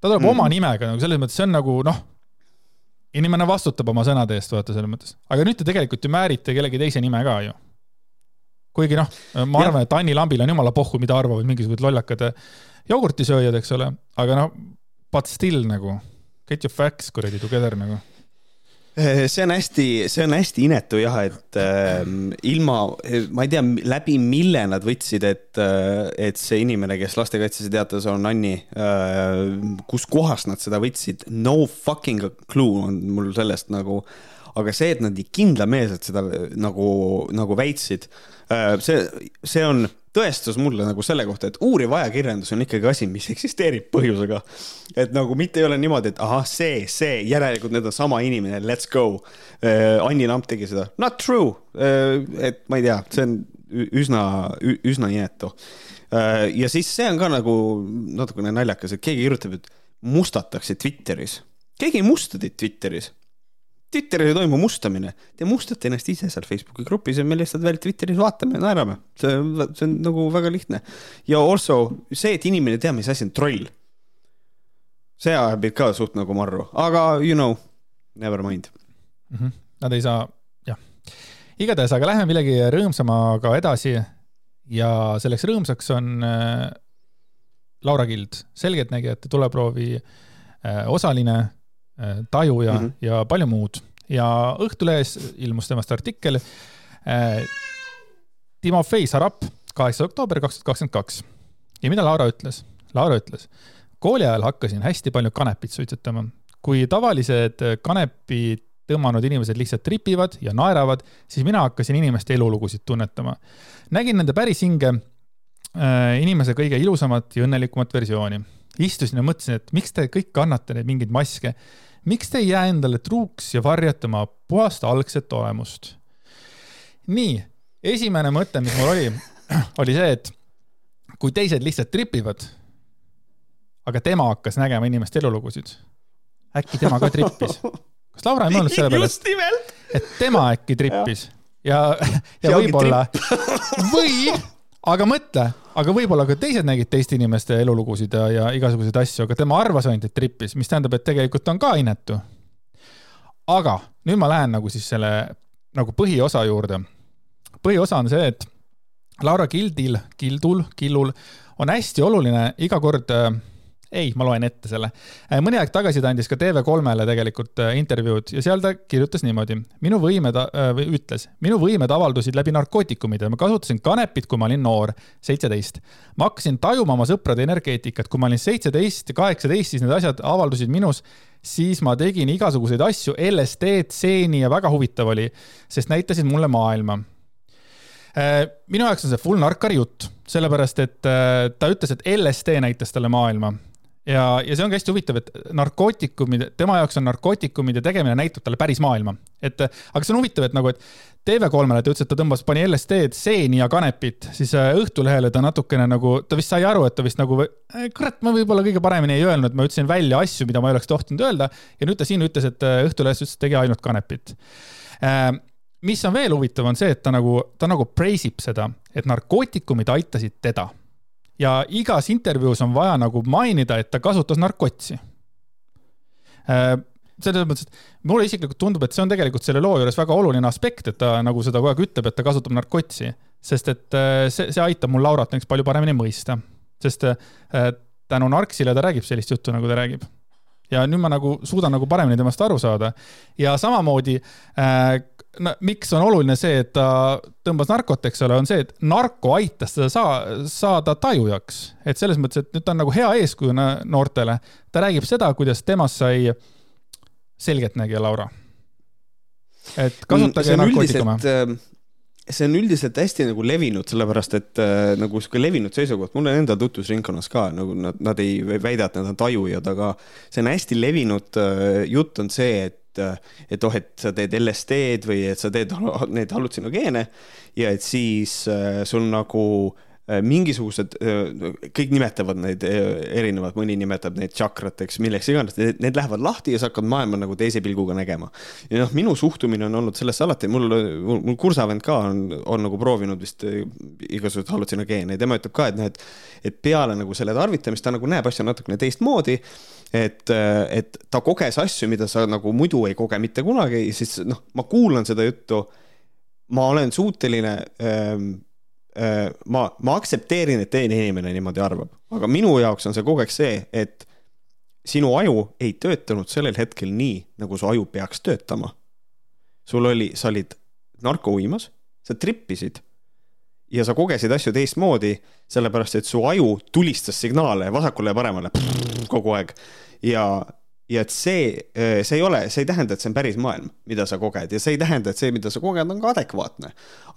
ta tuleb mm. oma nimega nagu selles mõttes, see on nagu noh, inimene vastutab oma sõnade eest, vaata selles mõttes. aga nüüd te tegelikult ju määrite kellegi teise nime ka ju. kuigi noh, ma arvan, et Anni Lambil on jumala pohhu, mida arvavad mingisugused lollakad jogurtisööjad, eks ole, aga noh, but still nagu, get your facts kuradi together nagu Äh, see on hästi, see on hästi inetu jah, et äh, ilma, ma ei tea, läbi mille nad võtsid, et äh,, et see inimene, kes lastekaitses teatas, on Anni äh,. kuskohast nad seda võtsid, no fucking clue on mul sellest nagu. aga see, et nad nii kindlameelselt seda nagu, nagu väitsid see, see on tõestus mulle nagu selle kohta, et uuriv ajakirjandus on ikkagi asi, mis eksisteerib põhjusega. et nagu mitte ei ole niimoodi, et ahah, see, see, järelikult need on sama inimene, let's go uh,. Anni Lamp tegi seda, not true uh,. et ma ei tea, see on üsna, üsna inetu uh,. ja siis see on ka nagu natukene naljakas, et keegi kirjutab, et mustatakse Twitteris. keegi ei musta teid Twitteris Twitteris ei toimu mustamine, te mustate ennast ise seal Facebooki grupis ja me lihtsalt veel Twitteris vaatame ja naerame. see, see on nagu väga lihtne. ja also see, et inimene ei tea, mis asi on troll. see ajab mind ka suht nagu marru, aga you know, never mind mm. -hmm. Nad ei saa, jah. igatahes, aga lähme millegi rõõmsamaga edasi. ja selleks rõõmsaks on äh, Laura Kild, selgeltnägijate tuleproovi äh, osaline tajuja mm -hmm. ja palju muud. ja Õhtulehes ilmus temast artikkel äh,. Timofei Sarap, kaheksas oktoober kaks tuhat kakskümmend kaks. ja mida Laura ütles? Laura ütles, kooli ajal hakkasin hästi palju kanepit suitsetama. kui tavalised kanepi tõmmanud inimesed lihtsalt tripivad ja naeravad, siis mina hakkasin inimeste elulugusid tunnetama. nägin nende päris hinge äh, inimese kõige ilusamat ja õnnelikumat versiooni. istusin ja mõtlesin, et miks te kõik kannate neid mingeid maske miks te ei jää endale truuks ja varjate oma puhast algset olemust? nii, esimene mõte, mis mul oli, [clears throat] oli see, et kui teised lihtsalt tripivad, aga tema hakkas nägema inimeste elulugusid, äkki tema ka trippis? kas Laura ei mõelnud selle peale, et tema äkki trippis ja, ja, ja võib-olla [laughs] või aga mõtle, aga võib-olla ka teised nägid teiste inimeste elulugusid ja, ja igasuguseid asju, aga tema arvas ainult, et trippis, mis tähendab, et tegelikult on ka inetu. aga nüüd ma lähen nagu siis selle nagu põhiosa juurde. põhiosa on see, et Laura Gildil, Gildul, Killul on hästi oluline iga kord äh, ei, ma loen ette selle. Äh, mõni aeg tagasi ta andis ka TV3-le tegelikult äh, intervjuud ja seal ta kirjutas niimoodi. minu võimed äh,, või ütles, minu võimed avaldusid läbi narkootikumide, ma kasutasin kanepit, kui ma olin noor, seitseteist. ma hakkasin tajuma oma sõprade energeetikat, kui ma olin seitseteist ja kaheksateist, siis need asjad avaldusid minus siis ma tegin igasuguseid asju, LSD-d, stseeni ja väga huvitav oli, sest näitasid mulle maailma minu jaoks on see full narkari jutt, sellepärast et ta ütles, et LSD näitas talle maailma ja, ja see ongi hästi huvitav, et narkootikumid, tema jaoks on narkootikumide tegemine näitab talle päris maailma. et aga see on huvitav, et nagu, et TV3-le ta ütles, et ta tõmbas, pani LSD-d, seeni ja kanepit, siis äh, Õhtulehele ta natukene nagu, ta vist sai aru, et ta vist nagu, äh, kurat, ma võib-olla kõige paremini ei öelnud, ma ütlesin välja asju, mida ma ei oleks tohtinud öelda. ja nüüd ta siin ütles, et äh, Õhtulehes ütles, et tegi ainult kanepit mis on veel huvitav, on see, et ta nagu, ta nagu praise ib seda, et narkootikumid aitasid teda ja igas intervjuus on vaja nagu mainida, et ta kasutas narkotsi. Äh, selles mõttes, et mulle isiklikult tundub, et see on tegelikult selle loo juures väga oluline aspekt, et ta nagu seda kogu aeg ütleb, et ta kasutab narkotsi, sest et äh, see, see aitab mul Laurat näiteks palju paremini mõista, sest äh, tänu narksile ta räägib sellist juttu, nagu ta räägib ja nüüd ma nagu suudan nagu paremini temast aru saada. ja samamoodi no, miks on oluline see, et ta tõmbas narkot, eks ole, on see, et narko aitas teda saa, saada tajujaks. et selles mõttes, et nüüd ta on nagu hea eeskuju noortele. ta räägib seda, kuidas temast sai selgeltnägija Laura et kasutage narkootikume ähm, see on üldiselt hästi nagu levinud, sellepärast et äh, nagu sihuke levinud seisukoht, mul on endal tutvusringkonnas ka nagu nad, nad ei väida, et nad on tajujad, aga see on hästi levinud äh, jutt on see, et äh, et oh, et sa teed LSD-d või et sa teed [laughs] neid hallutsinogeene ja et siis äh, sul nagu äh, mingisugused, äh, kõik nimetavad neid erinevad, mõni nimetab neid tšakrateks, milleks iganes, need lähevad lahti ja sa hakkad maailma nagu teise pilguga nägema. ja noh, minu suhtumine on olnud sellesse alati, mul, mul, mul kursavend ka on, on nagu proovinud vist igasuguseid hallutsinogeene ja tema ütleb ka, et noh, et, et peale nagu selle tarvitamist ta nagu näeb asju natukene teistmoodi et, et ta koges asju, mida sa nagu muidu ei koge mitte kunagi, siis noh, ma kuulan seda juttu. ma olen suuteline ähm, Äh, ma, ma aktsepteerin, et teine inimene niimoodi arvab, aga minu jaoks on see kogu aeg see, et sinu aju ei töötanud sellel hetkel nii, nagu su aju peaks töötama. sul oli, sa olid narkouimas, sa trippisid ja sa kogesid asju teistmoodi, sellepärast et su aju tulistas signaale vasakule ja paremale [laughs] kogu aeg ja ja et see, see ei ole, see ei tähenda, et see on päris maailm, mida sa koged ja see ei tähenda, et see, mida sa koged, on ka adekvaatne.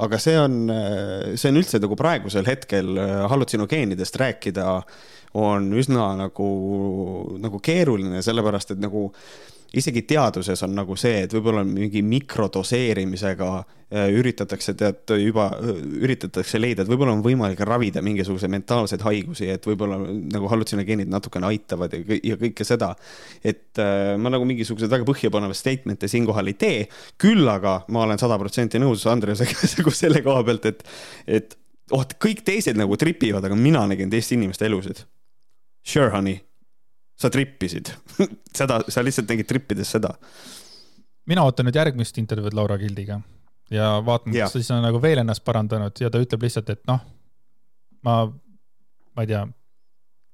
aga see on, see on üldse nagu praegusel hetkel hallutsinogeenidest rääkida on üsna nagu, nagu keeruline, sellepärast et nagu isegi teaduses on nagu see, et võib-olla mingi mikrodoseerimisega äh, üritatakse tead juba, üritatakse leida, et võib-olla on võimalik ravida mingisuguseid mentaalseid haigusi, et võib-olla nagu hallutsinogeenid natukene aitavad ja, ja kõike seda. et äh, ma nagu mingisuguseid väga põhjapanevaid statement'e siinkohal ei tee, küll aga ma olen sada protsenti nõus Andresega [laughs] selle koha pealt, et, et oh, kõik teised nagu tripivad, aga mina nägin teiste inimeste elusid. Sure, honey sa trippisid [laughs] seda, sa lihtsalt tegid trippides seda. mina ootan nüüd järgmist intervjuud Laura Gildiga ja vaatan, kas ta siis on nagu veel ennast parandanud ja ta ütleb lihtsalt, et noh, ma, ma ei tea,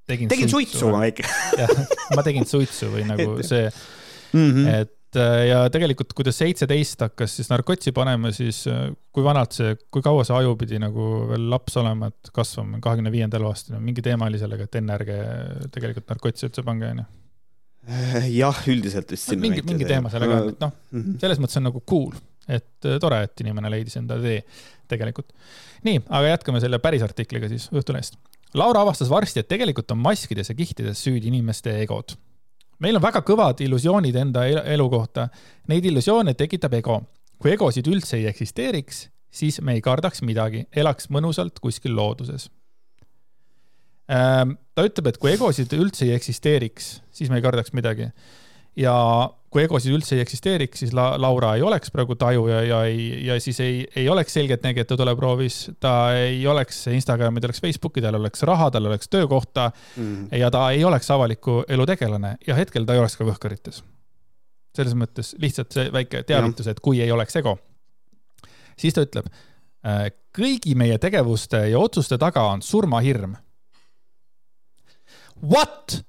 tegin, tegin suitsu, suitsu väike [laughs] ma tegin suitsu või nagu [laughs] see mm, -hmm. et Äh, ja tegelikult, kui ta seitseteist hakkas siis narkotsi panema, siis äh, kui vanalt see, kui kaua see aju pidi nagu veel laps olema, et kasvama kahekümne viiendal aastal, mingi teema oli sellega, et enne ärge tegelikult narkotsi üldse pange, onju. Äh, jah, üldiselt vist sinna mingi, mingi teema sellega on, et noh, mhm. selles mõttes on nagu cool, et tore, et inimene leidis enda tee tegelikult. nii, aga jätkame selle päris artikliga siis Õhtulehest. Laura avastas varsti, et tegelikult on maskides ja kihtides süüdi inimeste egod meil on väga kõvad illusioonid enda elu kohta. Neid illusioone tekitab ego. kui egosid üldse ei eksisteeriks, siis me ei kardaks midagi, elaks mõnusalt kuskil looduses. Ehm, ta ütleb, et kui egosid üldse ei eksisteeriks, siis me ei kardaks midagi ja kui egosid üldse ei eksisteeriks, siis La Laura ei oleks praegu taju ja, ja ei, ja siis ei, ei oleks selgeltnägija, et ta tuleb proovis, ta ei oleks Instagrami, ta oleks Facebooki, tal oleks raha, tal oleks töökohta mm. ja ta ei oleks avaliku elu tegelane ja hetkel ta ei oleks ka kõhkarites. selles mõttes lihtsalt see väike teavitus, et kui ei oleks ego. siis ta ütleb, äh, kõigi meie tegevuste ja otsuste taga on surmahirm. What?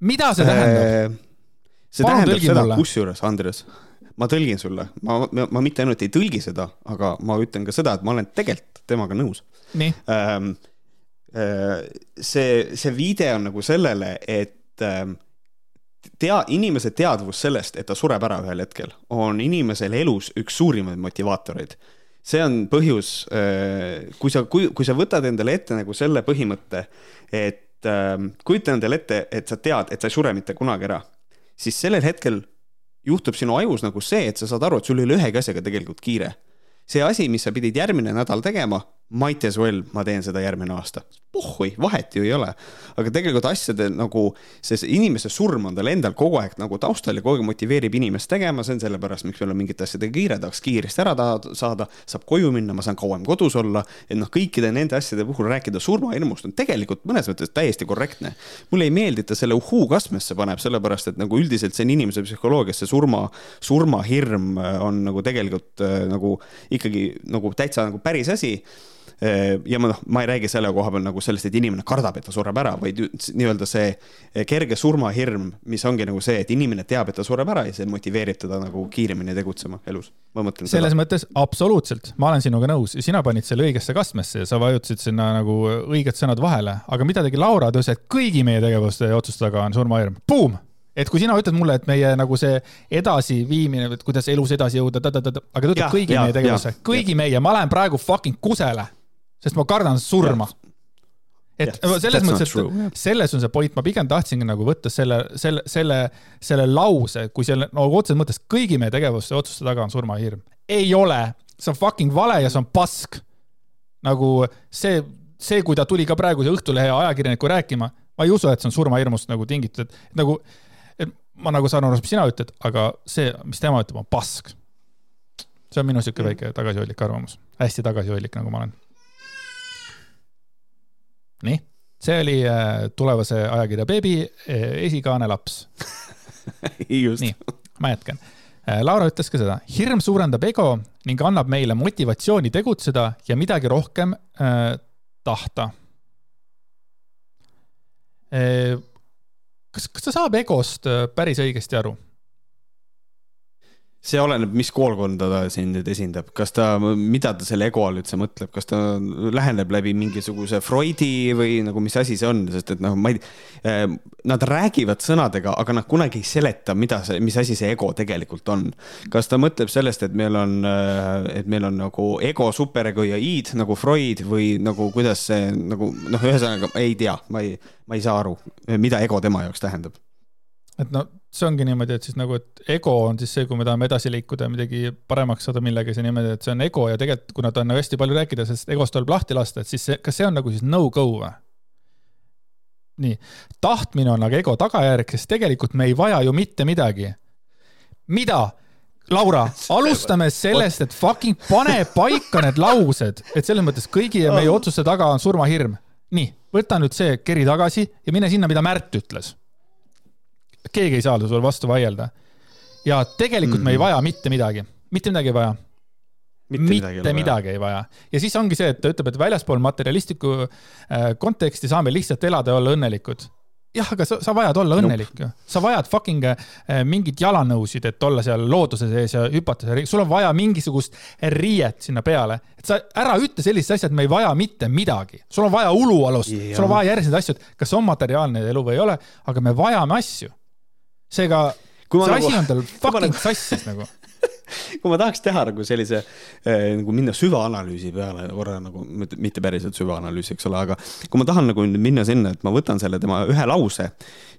mida see tähendab äh...? See Palun tähendab seda, kusjuures, Andres, ma tõlgin sulle, ma, ma, ma mitte ainult ei tõlgi seda, aga ma ütlen ka seda, et ma olen tegelikult temaga nõus. Ähm, äh, see, see viide on nagu sellele, et ähm, tea, inimese teadvus sellest, et ta sureb ära ühel hetkel, on inimesel elus üks suurimaid motivaatoreid. see on põhjus, äh, kui sa, kui, kui sa võtad endale ette nagu selle põhimõtte, et ähm, kujuta endale ette, et sa tead, et sa ei sure mitte kunagi ära siis sellel hetkel juhtub sinu ajus nagu see, et sa saad aru, et sul ei ole ühegi asjaga tegelikult kiire. see asi, mis sa pidid järgmine nädal tegema, might as well ma teen seda järgmine aasta. pohhui, vahet ju ei ole. aga tegelikult asjade nagu, see inimese surm on tal endal kogu aeg nagu taustal ja kogu aeg motiveerib inimest tegema, see on sellepärast, miks meil on mingite asjadega kiire, tahaks kiiresti ära saada, saab koju minna, ma saan kauem kodus olla. et noh, kõikide nende asjade puhul rääkida surmahirmust on tegelikult mõnes mõttes täiesti korrektne. mulle ei meeldi, et ta selle uhuu kastmesse paneb, sellepärast et nagu üldiselt see on inimese psühholoogias see surma, surmahirm on nagu tegelikult nagu ikkagi nagu täitsa nagu päris asi Äh, ja ma noh, ma ei räägi selle koha peal nagu sellest, et inimene kardab, et ta sureb ära, vaid nii-öelda see kerge surmahirm, mis ongi nagu see, et inimene teab, et ta sureb ära ja see motiveerib teda nagu kiiremini tegutsema elus. ma mõtlen selles seda. mõttes absoluutselt, ma olen sinuga nõus, sina panid selle õigesse kastmesse ja sa vajutasid sinna nagu õiged sõnad vahele, aga mida tegi Laura, ta ütles, et kõigi meie tegevuste ja otsuste taga on surmahirm, buum et kui sina ütled mulle, et meie nagu see edasiviimine, et kuidas elus edasi jõuda, aga ta ütleb kõigi ja, meie tegevuse, kõigi ja. meie, ma lähen praegu fucking kusele, sest ma kardan surma. et yeah, selles mõttes, et true. selles on see point, ma pigem tahtsingi nagu võtta selle, selle, selle, selle lause, kui selle no otseses mõttes kõigi meie tegevuste otsuste taga on surmahirm. ei ole, see on fucking vale ja see on pask. nagu see, see, kui ta tuli ka praeguse Õhtulehe ajakirjaniku rääkima, ma ei usu, et see on surmahirmust nagu tingitud, et nagu ma nagu saan aru, mis sina ütled, aga see, mis tema ütleb, on pask. see on minu sihuke väike tagasihoidlik arvamus, hästi tagasihoidlik, nagu ma olen. Nii, see oli äh, tulevase ajakirja Beebi äh, esikaane laps. [laughs] Nii, ma jätkan. Äh, Laura ütles ka seda, hirm suurendab ego ning annab meile motivatsiooni tegutseda ja midagi rohkem äh, tahta. Äh, kas, kas ta saab egost päris õigesti aru? See oleneb, mis koolkonda ta siin nüüd esindab, kas ta, mida ta selle ego all üldse mõtleb, kas ta läheneb läbi mingisuguse Freudi või nagu, mis asi see on, sest et noh, ma ei eh,, nad räägivad sõnadega, aga nad kunagi ei seleta, mida see, mis asi see ego tegelikult on. kas ta mõtleb sellest, et meil on, eh, et meil on nagu ego, superego ja id nagu Freud või nagu kuidas see nagu noh, ühesõnaga ei tea, ma ei, ma ei saa aru, mida ego tema jaoks tähendab? Et no see ongi niimoodi, et siis nagu, et ego on siis see, kui me tahame edasi liikuda midagi paremaks saada millegagi, see niimoodi, et see on ego ja tegelikult, kuna ta on nagu hästi palju rääkida, sest egost tuleb lahti lasta, et siis see, kas see on nagu siis no-go või? nii, tahtmine on aga ego tagajärg, sest tegelikult me ei vaja ju mitte midagi. mida? Laura, alustame sellest, et fucking pane paika need laused, et selles mõttes kõigi meie otsuste taga on surmahirm. nii, võta nüüd see keri tagasi ja mine sinna, mida Märt ütles keegi ei saa sulle vastu vaielda. ja tegelikult mm -hmm. me ei mhm. vaja mitte midagi, mitte midagi ei vaja. mitte, mitte midagi, midagi ei vaja. ja siis ongi see, et ta ütleb, et väljaspool materialistlikku äh, konteksti saame lihtsalt elada ja olla õnnelikud jah, aga sa, sa vajad olla õnnelik ju. sa vajad fucking äh, mingit jalanõusid, et olla seal looduse sees ja hüpata seal, sul on vaja mingisugust riiet sinna peale. et sa ära ütle sellist asja, et me ei vaja mitte midagi. sul on vaja ulualust, sul on vaja järgnevaid asju, et kas on materiaalne elu või ei ole, aga me vajame asju seega see nagu, asi on tal [laughs] fucking nagu, sassis nagu [laughs] kui ma tahaks teha nagu sellise äh, nagu minna süvaanalüüsi peale korra nagu, mitte päriselt süvaanalüüsi, eks ole, aga kui ma tahan nagu minna sinna, et ma võtan selle tema ühe lause,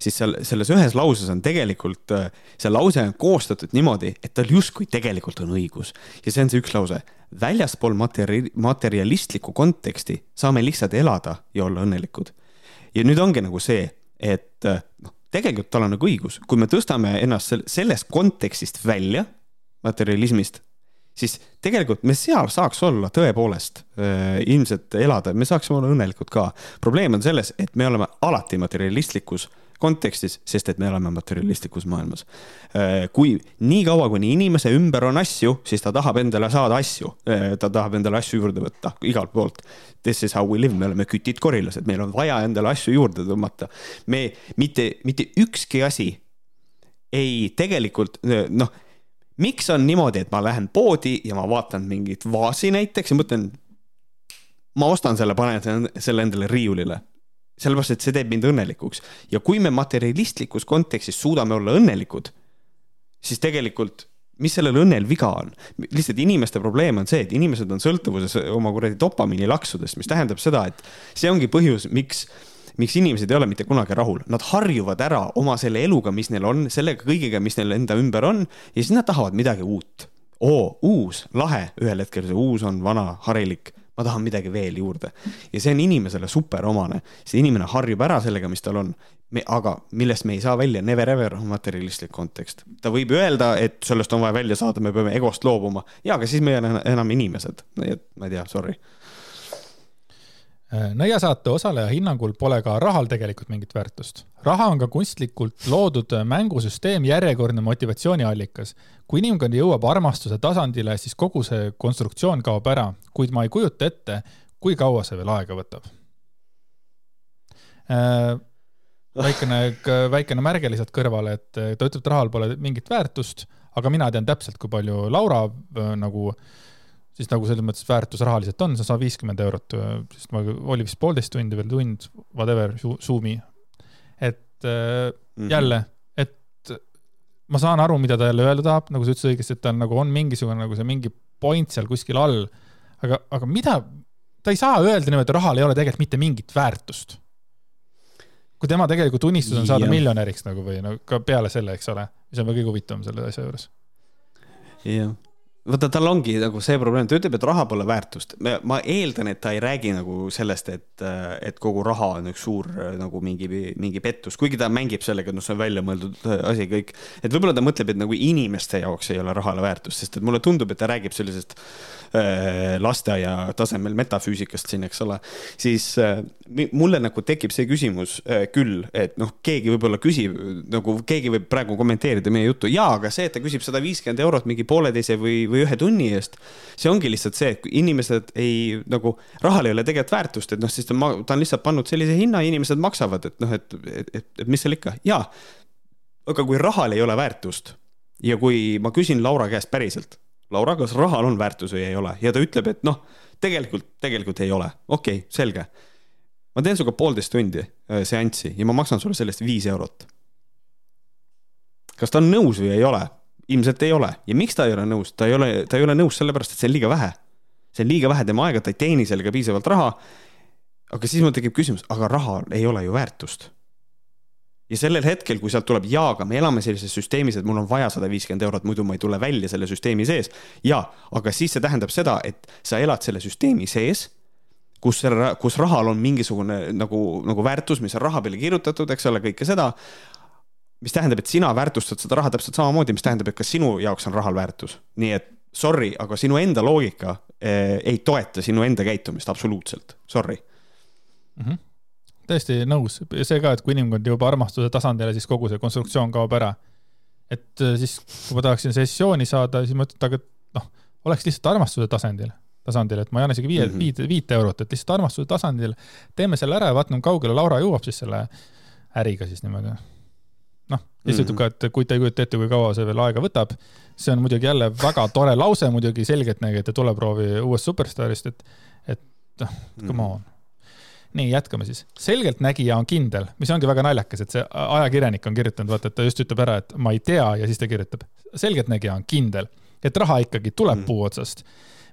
siis seal selles ühes lauses on tegelikult, äh, see lause on koostatud niimoodi, et tal justkui tegelikult on õigus ja see on see üks lause. väljaspool materi-, materialistlikku konteksti saame lihtsalt elada ja olla õnnelikud. ja nüüd ongi nagu see, et äh, noh tegelikult tal on nagu õigus, kui me tõstame ennast sellest kontekstist välja, materialismist, siis tegelikult me seal saaks olla tõepoolest äh, ilmselt elada, me saaksime olla õnnelikud ka. probleem on selles, et me oleme alati materialistlikus kontekstis, sest et me elame materialistlikus maailmas. Äh, kui niikaua, kuni inimese ümber on asju, siis ta tahab endale saada asju, äh, ta tahab endale asju juurde võtta igalt poolt. This is how we live, me oleme kütid korilased, meil on vaja endale asju juurde tõmmata. me mitte, mitte ükski asi ei tegelikult noh, miks on niimoodi, et ma lähen poodi ja ma vaatan mingit vaasi näiteks ja mõtlen, ma ostan selle, panen selle endale riiulile sellepärast, et see teeb mind õnnelikuks ja kui me materialistlikus kontekstis suudame olla õnnelikud, siis tegelikult mis sellel õnnel viga on? lihtsalt inimeste probleem on see, et inimesed on sõltuvuses oma kuradi dopamiini laksudest, mis tähendab seda, et see ongi põhjus, miks miks inimesed ei ole mitte kunagi rahul, nad harjuvad ära oma selle eluga, mis neil on, sellega kõigega, mis neil enda ümber on ja siis nad tahavad midagi uut. oo, uus, lahe, ühel hetkel see uus on vana, harilik ma tahan midagi veel juurde. ja see on inimesele super omane, see inimene harjub ära sellega, mis tal on. me, aga millest me ei saa välja, never ever on materialistlik kontekst. ta võib öelda, et sellest on vaja välja saada, me peame egost loobuma. ja, aga siis me ei ole enam inimesed, nii et ma ei tea, sorry nõiasaate osaleja hinnangul pole ka rahal tegelikult mingit väärtust. raha on ka kunstlikult loodud mängusüsteem, järjekordne motivatsiooniallikas. kui inimkond jõuab armastuse tasandile, siis kogu see konstruktsioon kaob ära, kuid ma ei kujuta ette, kui kaua see veel aega võtab. Äh, väikene, väikene märge lihtsalt kõrvale, et ta ütleb, et rahal pole mingit väärtust, aga mina tean täpselt, kui palju Laura äh, nagu äh, siis nagu selles mõttes väärtus rahaliselt on, sa saad viiskümmend eurot, sest ma, oli vist poolteist tundi veel tund, whatever, Zoomi. et mm -hmm. jälle, et ma saan aru, mida ta jälle öelda tahab, nagu sa ütlesid õigesti, et tal nagu on mingisugune nagu see mingi point seal kuskil all. aga, aga mida, ta ei saa öelda niimoodi, et rahal ei ole tegelikult mitte mingit väärtust. kui tema tegelikult unistus on saada ja. miljonäriks nagu või no ka peale selle, eks ole, mis on kõige huvitavam selle asja juures. jah vaata, tal ongi nagu see probleem, ta ütleb, et raha pole väärtust. ma eeldan, et ta ei räägi nagu sellest, et, et kogu raha on üks suur nagu mingi, mingi pettus, kuigi ta mängib sellega, et noh, see on väljamõeldud asi kõik. et võib-olla ta mõtleb, et nagu inimeste jaoks ei ole rahale väärtust, sest et mulle tundub, et ta räägib sellisest lasteaia tasemel metafüüsikast siin, eks ole. siis äh, mulle nagu tekib see küsimus äh, küll, et noh, keegi võib-olla küsib nagu keegi võib praegu kommenteerida meie juttu, jaa, aga see, et ta küsib sada viiskümmend eurot mingi pooleteise või, või ühe tunni eest. see ongi lihtsalt see, et inimesed ei nagu, rahal ei ole tegelikult väärtust, et noh, siis ta, ta on lihtsalt pannud sellise hinna ja inimesed maksavad, et noh, et, et, et, et mis seal ikka, jaa. aga kui rahal ei ole väärtust ja kui ma küsin Laura käest päriselt, Laura, kas rahal on väärtus või ei ole ja ta ütleb, et noh, tegelikult, tegelikult ei ole, okei okay,, selge. ma teen sinuga poolteist tundi äh, seanssi ja ma maksan sulle selle eest viis eurot kas ta on nõus või ei ole, ilmselt ei ole ja miks ta ei ole nõus, ta ei ole, ta ei ole nõus sellepärast, et see on liiga vähe. see on liiga vähe tema aega, ta ei teeni sellega piisavalt raha. aga siis mul tekib küsimus, aga rahal ei ole ju väärtust. Ja sellel hetkel, kui sealt tuleb jaa, aga me elame sellises süsteemis, et mul on vaja sada viiskümmend eurot, muidu ma ei tule välja selle süsteemi sees. ja, aga siis see tähendab seda, et sa elad selle süsteemi sees kus kus rahal on mingisugune nagu, nagu väärtus, mis on raha peale kirjutatud, eks ole, kõike seda mis tähendab, et sina väärtustad seda raha täpselt samamoodi, mis tähendab, et ka sinu jaoks on rahal väärtus. nii et sorry, aga sinu enda loogika eh, ei toeta sinu enda käitumist absoluutselt, sorry mm. -hmm. Täiesti nõus, see ka, et kui inimkond jõuab armastuse tasandile, siis kogu see konstruktsioon kaob ära. et eh, siis, kui ma tahaksin sessiooni saada, siis ma ütlen, et aga noh, oleks lihtsalt armastuse tasandil tasandil, et ma ei anna isegi viie mm, -hmm. viite, viite eurot, et lihtsalt armastuse tasandil teeme selle ära ja vaatame, kaugele Laura jõuab siis selle äriga siis niimoodi noh, lihtsalt ütleb mm -hmm. ka, et kui te ei kujuta ette, kui kaua see veel aega võtab. see on muidugi jälle väga tore lause muidugi selgeltnägijate tuleproovi uuest superstaarist, et, et noh, come on. Nii, jätkame siis. selgeltnägija on kindel, mis ongi väga naljakas, et see ajakirjanik on kirjutanud, vaata, et ta just ütleb ära, et ma ei tea ja siis ta kirjutab. selgeltnägija on kindel, et raha ikkagi tuleb mm puu otsast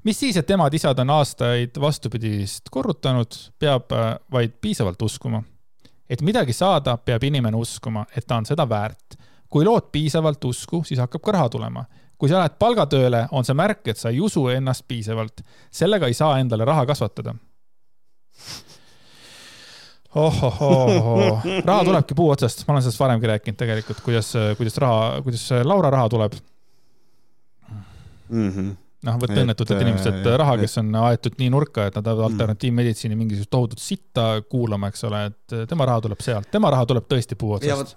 mis siis, et emad-isad on aastaid vastupidist korrutanud, peab äh, vaid piisavalt uskuma et midagi saada, peab inimene uskuma, et ta on seda väärt. kui lood piisavalt usku, siis hakkab ka raha tulema. kui sa lähed palgatööle, on see märk, et sa ei usu ennast piisavalt. sellega ei saa endale raha kasvatada ohohoo, [laughs] raha tulebki puu otsast, ma olen sellest varemgi rääkinud tegelikult, kuidas, kuidas raha, kuidas Laura raha tuleb. Mm. -hmm noh, vot õnnetud inimesed, äh, raha, kes on aetud nii nurka, et nad tahavad mm. alternatiivmeditsiini mingisugust tohutut sitta kuulama, eks ole, et äh, tema raha tuleb sealt, tema raha tuleb tõesti puu otsast.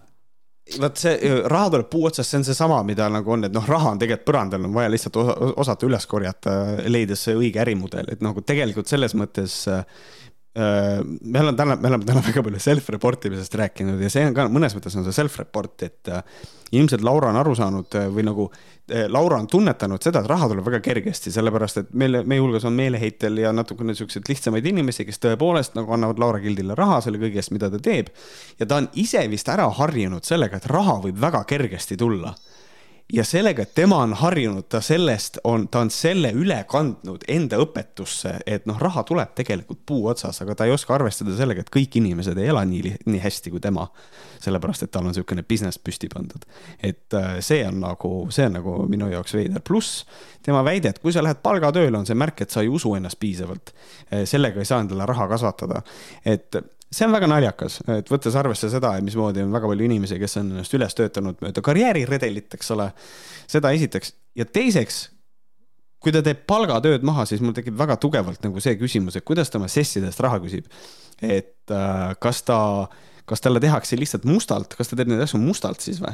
Vot see raha tuleb puu otsast, see on seesama, mida nagu on, et noh, raha on tegelikult põrandal, on vaja lihtsalt osata üles korjata, leides see õige ärimudel, et nagu tegelikult selles mõttes äh, Äh, me oleme täna, me oleme täna väga palju self-report imisest rääkinud ja see on ka mõnes mõttes on see self-report, et äh, ilmselt Laura on aru saanud äh, või nagu Laura on tunnetanud seda, et raha tuleb väga kergesti, sellepärast et meil, meie hulgas on meeleheitel ja natukene siukseid lihtsamaid inimesi, kes tõepoolest nagu annavad Laura Gildile raha selle kõige eest, mida ta teeb. ja ta on ise vist ära harjunud sellega, et raha võib väga kergesti tulla ja sellega, et tema on harjunud, ta sellest on, ta on selle üle kandnud enda õpetusse, et noh, raha tuleb tegelikult puu otsas, aga ta ei oska arvestada sellega, et kõik inimesed ei ela nii, nii hästi kui tema. sellepärast, et tal on niisugune business püsti pandud. et äh, see on nagu, see on nagu minu jaoks veider, pluss tema väide, et kui sa lähed palgatööle, on see märk, et sa ei usu ennast piisavalt. Äh, sellega ei saa endale raha kasvatada, et see on väga naljakas, et võttes arvesse seda, mismoodi on väga palju inimesi, kes on ennast üles töötanud mööda karjääriredelit, eks ole. seda esiteks ja teiseks, kui ta teeb palgatööd maha, siis mul tekib väga tugevalt nagu see küsimus, et kuidas ta oma sessidest raha küsib. et äh, kas ta, kas talle tehakse lihtsalt mustalt, kas ta teeb neid asju mustalt siis või?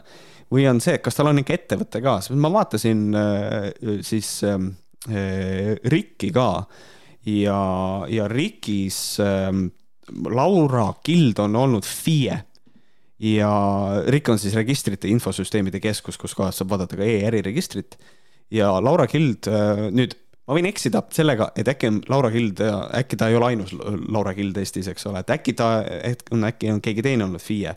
või on see, kas tal on ikka ettevõte ka, sest ma vaatasin äh, siis ähm, äh, Rikki ka ja, ja Rikis äh, Laura Kild on olnud FIE ja RIK on siis registrite infosüsteemide keskus, kus kohas saab vaadata ka e-äriregistrit. ja Laura Kild äh, nüüd ma võin eksida sellega, et äkki on Laura Hild ja äkki ta ei ole ainus Laura Hild Eestis, eks ole, et äkki ta, on äkki on keegi teine olnud FIE.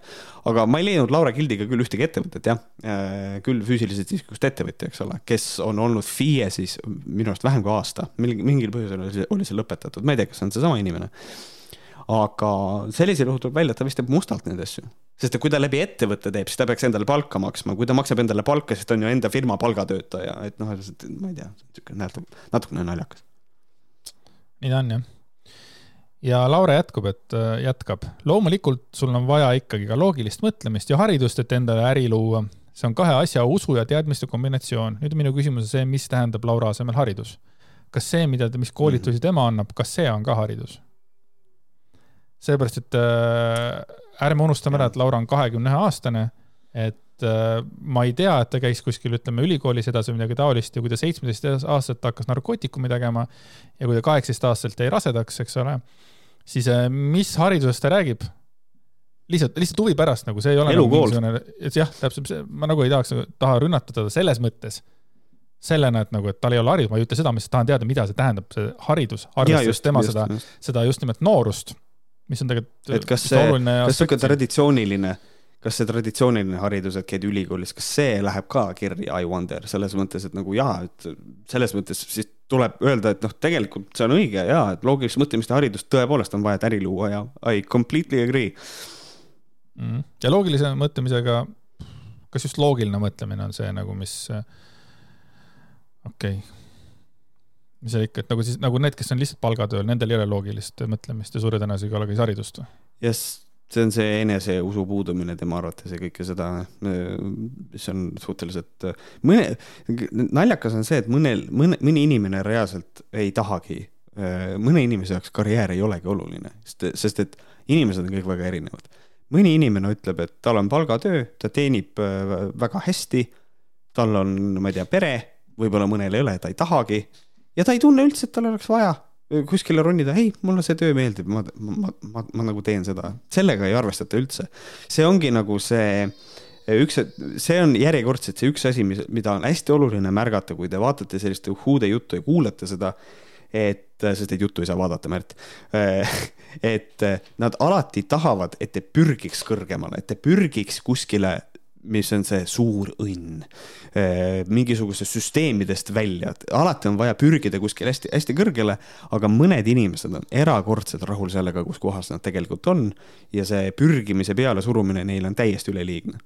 aga ma ei leidnud Laura Hildiga küll ühtegi ettevõtet jah, äh, küll füüsilisest isikust ettevõtja, eks ole, kes on olnud FIE siis minu arust vähem kui aasta, mingil põhjusel oli see, oli see lõpetatud, ma ei tea, kas see on seesama inimene aga sellisel juhul tuleb välja, et ta vist teeb mustalt neid asju. sest et kui ta läbi ettevõtte teeb, siis ta peaks endale palka maksma, kui ta maksab endale palka, siis ta on ju enda firma palgatöötaja, et noh, ma ei tea, niisugune natukene, naljakas. nii ta on jah. ja Laure jätkub, et äh, jätkab, loomulikult sul on vaja ikkagi ka loogilist mõtlemist ja haridust, et endale äri luua. see on kahe asja, usu ja teadmiste kombinatsioon. nüüd on minu küsimus see, mis tähendab Laura asemel haridus? kas see, mida mis koolitusi tema annab, kas see on ka haridus? Seepärast, et äh, ärme unustame ära, et Laura on kahekümne ühe aastane, et äh, ma ei tea, et ta käis kuskil, ütleme, ülikoolis edasi või midagi taolist ja kui ta seitsmeteist aastaselt hakkas narkootikumi tegema ja kui ta kaheksateist aastaselt jäi rasedaks, eks ole, siis äh, mis haridusest ta räägib? lihtsalt, lihtsalt huvi pärast nagu see ei ole nagu elukool. jah, täpselt, ma nagu ei tahaks, taha rünnata teda selles mõttes sellena, et nagu, et tal ei ole haridus, ma ei ütle seda, ma lihtsalt tahan teada, mida see tähendab, see haridus, arvestades tema just, seda, seda just nimelt noorust mis on tegelikult et kas see, kas niisugune traditsiooniline, kas see traditsiooniline haridus, et käid ülikoolis, kas see läheb ka kirja, I wonder, selles mõttes, et nagu jaa, et selles mõttes siis tuleb öelda, et noh, tegelikult see on õige jaa, et loogilist mõtlemist ja haridust tõepoolest on vaja, et äri luua ja I completely agree. Mm.. ja loogilise mõtlemisega, kas just loogiline mõtlemine on see nagu, mis, okei. okay mis see ikka, et nagu siis, nagu need, kes on lihtsalt palgatööl, nendel ei ole loogilist mõtlemist ja suure tõenäosusega ei ole ka siis haridust või? jess, see on see eneseusu puudumine tema arvates ja kõike seda, mis on suhteliselt, mõne, naljakas on see, et mõnel, mõne, mõni inimene reaalselt ei tahagi, mõne inimese jaoks karjäär ei olegi oluline, sest, sest et inimesed on kõik väga erinevad. mõni inimene ütleb, et tal on palgatöö, ta teenib väga hästi, tal on, ma ei tea, pere, võib-olla mõnel ei ole, ta ei tahagi ja ta ei tunne üldse, et tal oleks vaja kuskile ronida, ei, mulle see töö meeldib, ma, ma, ma, ma, nagu teen seda, sellega ei arvestata üldse. see ongi nagu see üks, see on järjekordselt see üks asi, mis, mida on hästi oluline märgata, kui te vaatate sellist uhhuude juttu ja kuulate seda, et, sest et juttu ei saa vaadata, Märt. [laughs] et nad alati tahavad, et te pürgiks kõrgemale, et te pürgiks kuskile mis on see suur õnn eh, mingisugustest süsteemidest välja, alati on vaja pürgida kuskile hästi-hästi kõrgele, aga mõned inimesed on erakordselt rahul sellega, kus kohas nad tegelikult on ja see pürgimise pealesurumine neile on täiesti üleliigne.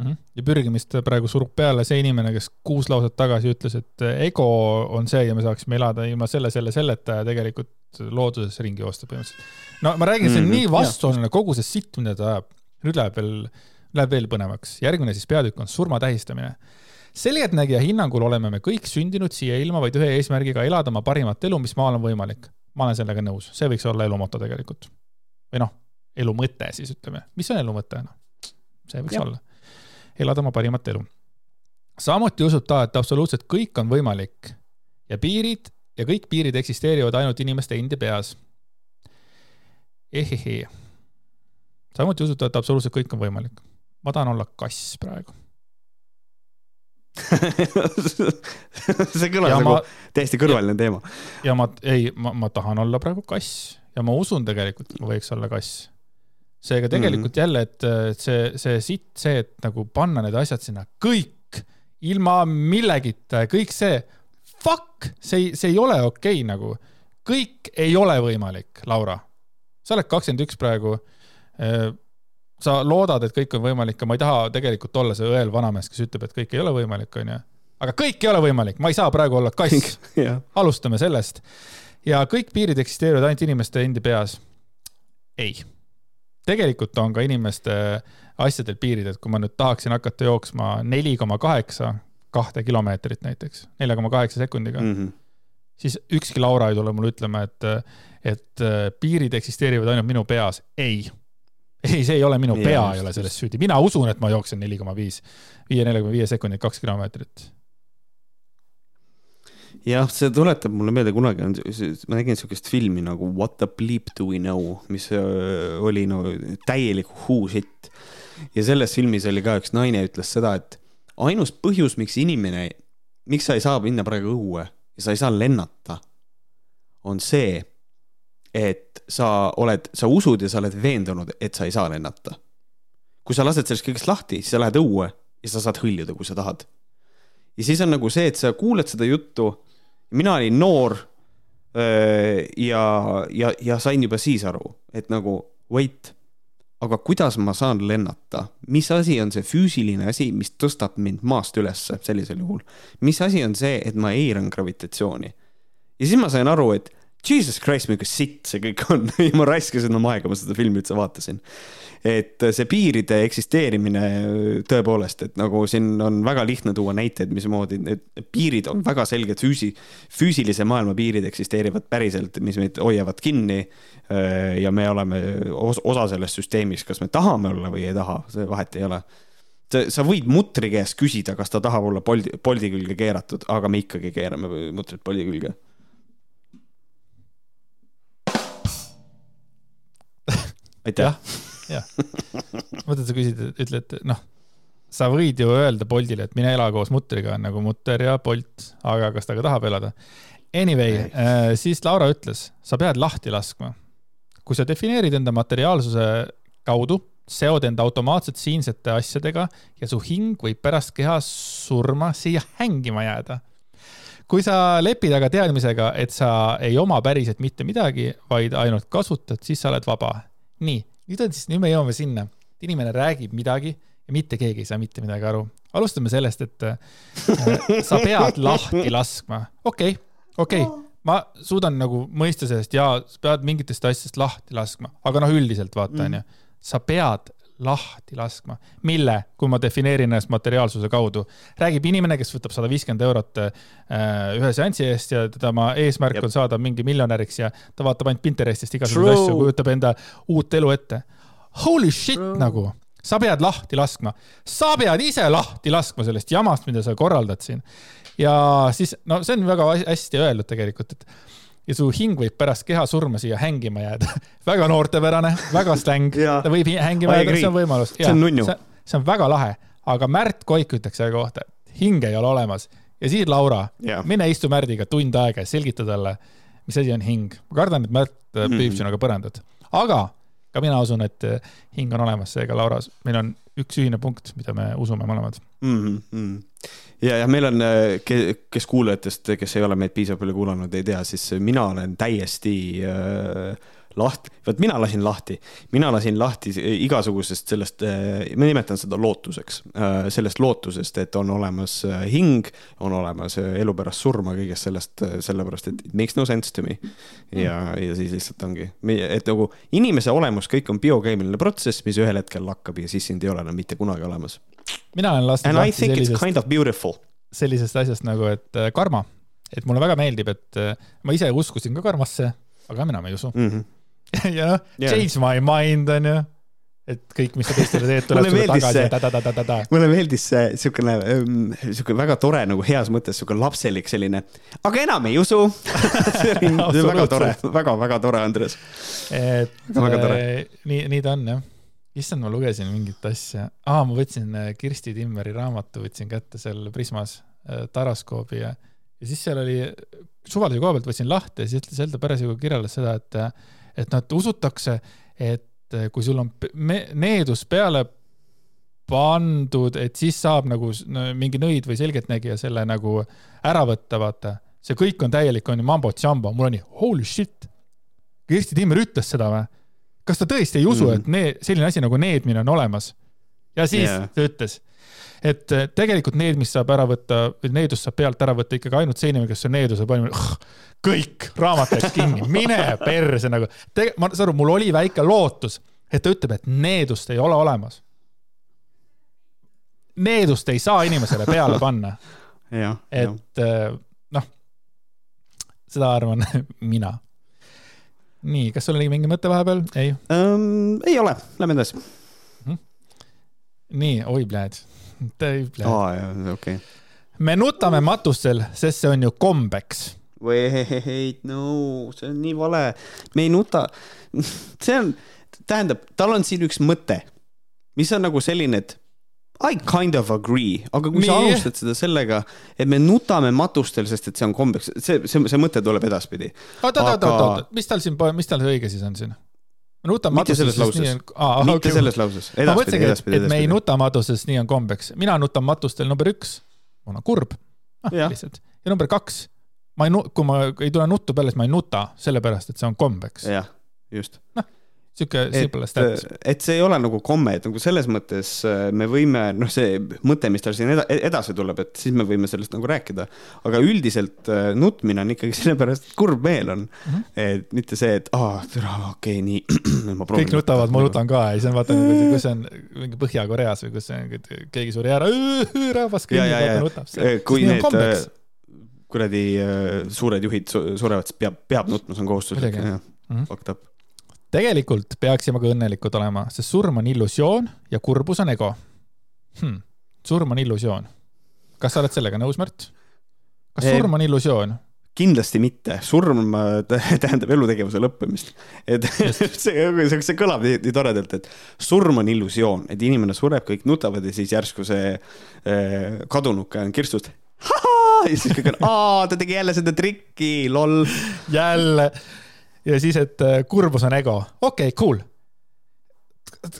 -hmm. ja pürgimist praegu surub peale see inimene, kes kuus lauset tagasi ütles, et ego on see ja me saaksime elada ilma selle, selle, selleta ja tegelikult looduses ringi joosta põhimõtteliselt. no ma räägin, see on mm -hmm. nii vastuoluline kogu see sitt, mida ta ajab. nüüd läheb veel Läheb veel põnevaks. järgmine siis peatükk on surma tähistamine. selgeltnägija hinnangul oleme me kõik sündinud siia ilma vaid ühe eesmärgiga elada oma parimat elu, mis maal on võimalik. ma olen sellega nõus, see võiks olla elu moto tegelikult. või noh, elu mõte siis ütleme, mis on elu mõte, noh. see võiks ja. olla. elada oma parimat elu. samuti usub ta, et absoluutselt kõik on võimalik ja piirid ja kõik piirid eksisteerivad ainult inimeste endi peas. ehehee samuti usub ta, et absoluutselt kõik on võimalik ma tahan olla kass praegu [laughs] see kõlab nagu täiesti kõrvaline teema. ja ma, ei, ma, ma tahan olla praegu kass ja ma usun tegelikult, et ma võiks olla kass. seega tegelikult mm -hmm. jälle, et see, see sitt, see, et nagu panna need asjad sinna kõik ilma millegita, kõik see, fuck, see, see ei ole okei okay, nagu. kõik ei ole võimalik, Laura. sa oled kakskümmend üks praegu sa loodad, et kõik on võimalik ja ma ei taha tegelikult olla see õel vanamees, kes ütleb, et kõik ei ole võimalik, onju. aga kõik ei ole võimalik, ma ei saa praegu olla kass [laughs] alustame sellest. ja kõik piirid eksisteerivad ainult inimeste endi peas. ei. tegelikult on ka inimeste asjadel piirid, et kui ma nüüd tahaksin hakata jooksma neli koma kaheksa, kahte kilomeetrit näiteks, nelja koma kaheksa sekundiga mm, -hmm. siis ükski Laura ei tule mulle ütlema, et, et piirid eksisteerivad ainult minu peas. ei ei, see ei ole minu pea ei ole selles süüdi, mina usun, et ma jooksen neli koma viis, viie, neljakümne viie sekundit, kaks kilomeetrit. jah, see tuletab mulle meelde, kunagi on, ma nägin niisugust filmi nagu What the bleep do we know, mis oli no täielik who shit. ja selles filmis oli ka üks naine ütles seda, et ainus põhjus, miks inimene, miks sa ei saa minna praegu õue ja sa ei saa lennata, on see, et sa oled, sa usud ja sa oled veendunud, et sa ei saa lennata. kui sa lased sellest kõigest lahti, siis sa lähed õue ja sa saad hõljuda, kui sa tahad. ja siis on nagu see, et sa kuuled seda juttu. mina olin noor. ja, ja, ja sain juba siis aru, et nagu wait aga kuidas ma saan lennata, mis asi on see füüsiline asi, mis tõstab mind maast ülesse sellisel juhul? mis asi on see, et ma eiran gravitatsiooni? ja siis ma sain aru, et Jesus Christ, milline sitt see kõik on. [laughs] Ja ma raiskasin oma aega, ma seda filmi üldse vaatasin. Et see piiride eksisteerimine tõepoolest, et nagu siin on väga lihtne tuua näiteid, mismoodi need piirid on väga selged füüsi-, füüsilise maailma piirid eksisteerivad päriselt, mis meid hoiavad kinni. ja me oleme osa sellest süsteemist, kas me tahame olla või ei taha, see vahet ei ole. Sa võid mutri käest küsida, kas ta tahab olla poldi, poldi külge keeratud, aga me ikkagi keerame mutrit poldi külge aitäh jah. mõtled, sa küsid, ütled, noh, sa võid ju öelda Boltile, et mine ela koos mutriga, nagu mutter ja Bolt, aga kas ta ka tahab elada? Anyway, äh, siis Laura ütles, sa pead lahti laskma. kui sa defineerid enda materiaalsuse kaudu, seod enda automaatselt siinsete asjadega ja su hing võib pärast keha surma siia hängima jääda kui sa lepid aga teadmisega, et sa ei oma päriselt mitte midagi, vaid ainult kasutad, siis sa oled vaba. Nii, nüüd on siis, nüüd me jõuame sinna, et inimene räägib midagi ja mitte keegi ei saa mitte midagi aru. alustame sellest, et äh, sa pead lahti laskma, okei okay,, okei okay. ma suudan nagu mõista sellest ja sa pead mingitest asjadest lahti laskma, aga noh, üldiselt vaata, mm. onju, sa pead lahti laskma. mille, kui ma defineerin ennast materiaalsuse kaudu, räägib inimene, kes võtab sada viiskümmend eurot äh, ühe seansi eest ja tema eesmärk Jep. on saada mingi miljonäriks ja ta vaatab ainult Pinterestist igasuguseid asju, kujutab enda uut elu ette. Holy shit True. nagu, sa pead lahti laskma, sa pead ise lahti laskma sellest jamast, mida sa korraldad siin. ja siis, no see on väga hästi öeldud tegelikult, et ja su hing võib pärast keha surma siia hängima jääda [laughs] väga noortepärane, väga släng ta võib hängima jääda, see on võimalus. see on nunnu. see on väga lahe, aga Märt Koik ütleks selle kohta, et hinge ei ole olemas. ja siis Laura, mine istu Märdiga tund aega ja selgita talle, mis asi on hing. ma kardan, et Märt mm -hmm. püüab sinuga põrandat, aga ka mina usun, et äh, hing on olemas, seega Laura, meil on üks ühine punkt, mida me usume mõlemad mm. -hmm ja, ja meil on, äh, kes kuulajatest, kes ei ole meid piisavalt palju kuulanud, ei tea, siis mina olen täiesti äh, lahti, vot mina lasin lahti, mina lasin lahti igasugusest sellest, äh, ma nimetan seda lootuseks, äh, sellest lootusest, et on olemas hing, on olemas elu pärast surma, kõigest sellest, sellepärast et it makes no sense to me. ja, ja siis lihtsalt ongi, et nagu inimese olemus, kõik on biokeemiline protsess, mis ühel hetkel lakkab ja siis sind ei ole enam mitte kunagi olemas mina olen lastud lahti sellisest, kind of sellisest asjast nagu, et karma, et mulle väga meeldib, et ma ise uskusin ka karmasse, aga enam ei usu mm. -hmm. Ja noh yeah., change my mind on ju et kõik, mis sa teistele teed, tuleb sulle tagasi ta-ta-ta-ta-ta. mulle meeldis see siukene, ähm, siuke väga tore nagu heas mõttes siuke lapselik selline, aga enam ei usu [laughs] see oli väga tore väga,, väga-väga tore, Andres. et väga tore. Äh, nii, nii ta on jah issand, ma lugesin mingit asja ah,, ma võtsin äh, Kirsti Timmeri raamatu, võtsin kätte seal Prismas äh, Taraskoobi ja, ja siis seal oli, suvalise koha pealt võtsin lahti ja siis ütles Heldo parasjagu kirjeldas seda, et, et et usutakse, et äh, kui sul on needus peale pandud, et siis saab nagu mingi nõid või selgeltnägija selle nagu ära võtta, vaata. see kõik on täielik, on ju mambo-tšambo, mul on nii holy shit. Kirsti Timmer ütles seda või? kas ta tõesti ei usu mm., et need, selline asi nagu needmine on olemas? ja siis yeah. ta ütles, et äh, tegelikult needmist saab ära võtta, needust saab pealt ära võtta ikkagi ainult see inimene, kes on needuse pannud. kõik, raamat läks kinni, mine perse nagu. ma saan aru, mul oli väike lootus, et ta ütleb, et needust ei ole olemas. Needust ei saa inimesele peale panna. [laughs] et äh, noh, seda arvan [laughs] mina nii, kas sul oli mingi mõte vahepeal? ei um,? ei ole, lähme edasi mm. -hmm. nii, oi pljääd, jaa, okei okay.. me nutame matustel, sest see on ju kombeks. Wait, no, see on nii vale. me ei nuta. [laughs] see on, tähendab, tal on siin üks mõte, mis on nagu selline, et I kind of agree, aga kui Nii. sa alustad seda sellega, et me nutame matustel, sest et see on kombeks, see, see, see mõte tuleb edaspidi. oot, oot, oot, oot, oot, mis tal siin, mis tal õige siis on siin? Nuta matustes, sest nii on ah,. mitte okay. selles lauses, edaspidi, mõtlesingi, et, me ei nuta matustes, nii on kombeks. mina nutan matustel number üks, ma olen kurb ah,. lihtsalt. ja number kaks, ma ei, kui ma ei tule nuttu peale, siis ma ei nuta, sellepärast et see on kombeks. jah, just. noh sihuke simple stats. et see ei ole nagu komme, et nagu selles mõttes äh, me võime, noh, see mõte, mis tal siin edasi tuleb, et siis me võime sellest nagu rääkida. aga üldiselt äh, nutmine on ikkagi [laughs] sellepärast, et kurb meel on mm. -hmm. et mitte see, et aa, okei okay,, nii [clears throat] kõik nutavad, ma nutan ka ja siis on vaata, kus see on mingi Põhja-Koreas või kus see on, keegi suri ära, rahvas kõnnib, vaata nutab. kui need äh, kuradi suured juhid surevad, siis peab, peab nutma, see on kohustuslik, jah, mhm. fucked up tegelikult peaksime ka õnnelikud olema, sest surm on illusioon ja kurbus on ego hmm.. surm on illusioon. kas sa oled sellega nõus, Märt? kas surm on illusioon? kindlasti mitte, surm tähendab elutegevuse lõppemist. et [laughs] see, see, see kõlab nii, nii toredalt, et surm on illusioon, et inimene sureb, kõik nutavad ja siis järsku see eh, kadunuke on kirstust. [laughs] ja siis kõik on, aa, ta tegi jälle seda trikki, loll. jälle ja siis, et äh, kurbus on ego. okei okay,, cool.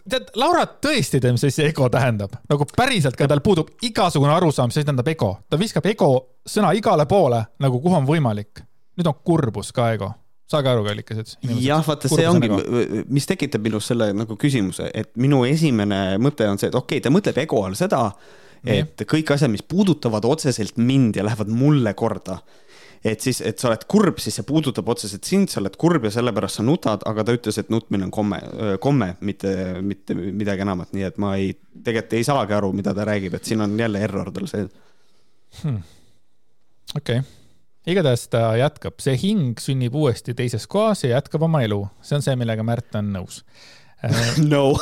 tead, Laura tõesti teab, mis asi ego tähendab. nagu päriselt ka tal puudub igasugune arusaam, mis asi tähendab ego. ta viskab ego sõna igale poole, nagu kuhu on võimalik. nüüd on kurbus ka ego saage aru, kallikesed. jah, vaata, see ongi, mis tekitab minus selle nagu küsimuse, et minu esimene mõte on see, et okei okay,, ta mõtleb ego all seda, et kõik asjad, mis puudutavad otseselt mind ja lähevad mulle korda et siis, et sa oled kurb, siis see puudutab otseselt sind, sa oled kurb ja sellepärast sa nutad, aga ta ütles, et nutmine on komme, komme, mitte, mitte midagi enamat, nii et ma ei, tegelikult ei saagi aru, mida ta räägib, et siin on jälle error tal sees. Hmm.. okei. Okay igatahes ta jätkab, see hing sünnib uuesti teises kohas ja jätkab oma elu, see on see, millega Märt on nõus. No. [laughs]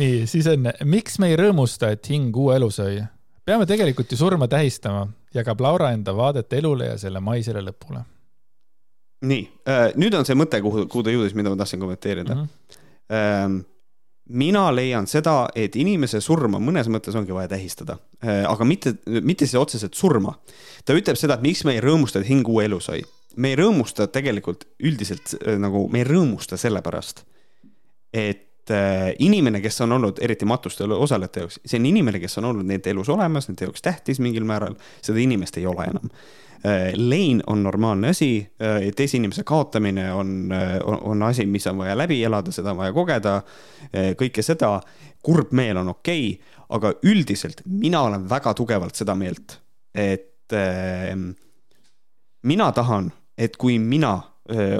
Nii, siis on, miks me ei rõõmusta, et hing uue elu sai? peame tegelikult ju surma tähistama, jagab Laura enda vaadet elule ja selle maisele lõpule. nii äh,, nüüd on see mõte, kuhu, kuhu ta jõudis, mida ma tahtsin kommenteerida mm. -hmm. Mina leian seda, et inimese surma mõnes mõttes ongi vaja tähistada äh,, aga mitte, mitte see otseselt surma. ta ütleb seda, et miks me ei rõõmusta, et hing uue elu sai. me ei rõõmusta tegelikult üldiselt äh, nagu, me ei rõõmusta sellepärast, et inimene, kes on olnud, eriti matustel osalejate jaoks, see on inimene, kes on olnud nende elus olemas, nende jaoks tähtis mingil määral, seda inimest ei ole enam. Äh, lein on normaalne asi, äh, teise inimese kaotamine on, on, on asi, mis on vaja läbi elada, seda on vaja kogeda, kõike seda, kurb meel on okei okay,, aga üldiselt mina olen väga tugevalt seda meelt, et äh, mina tahan, et kui mina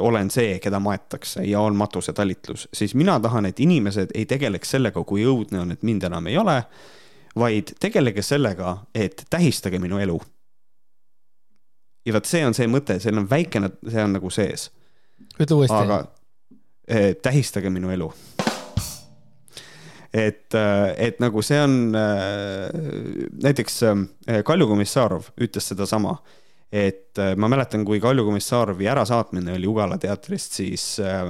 olen see, keda maetakse ja on matusetalitlus, siis mina tahan, et inimesed ei tegeleks sellega, kui õudne on, et mind enam ei ole, vaid tegelege sellega, et tähistage minu elu. ja vot see on see mõte, seal on väikene, see on nagu sees. ütle uuesti. aga eh, tähistage minu elu. et, et nagu see on äh, näiteks äh, Kalju Komissarov ütles sedasama et äh, ma mäletan, kui Kalju Komissaarovi ärasaatmine oli Ugala teatrist, siis äh,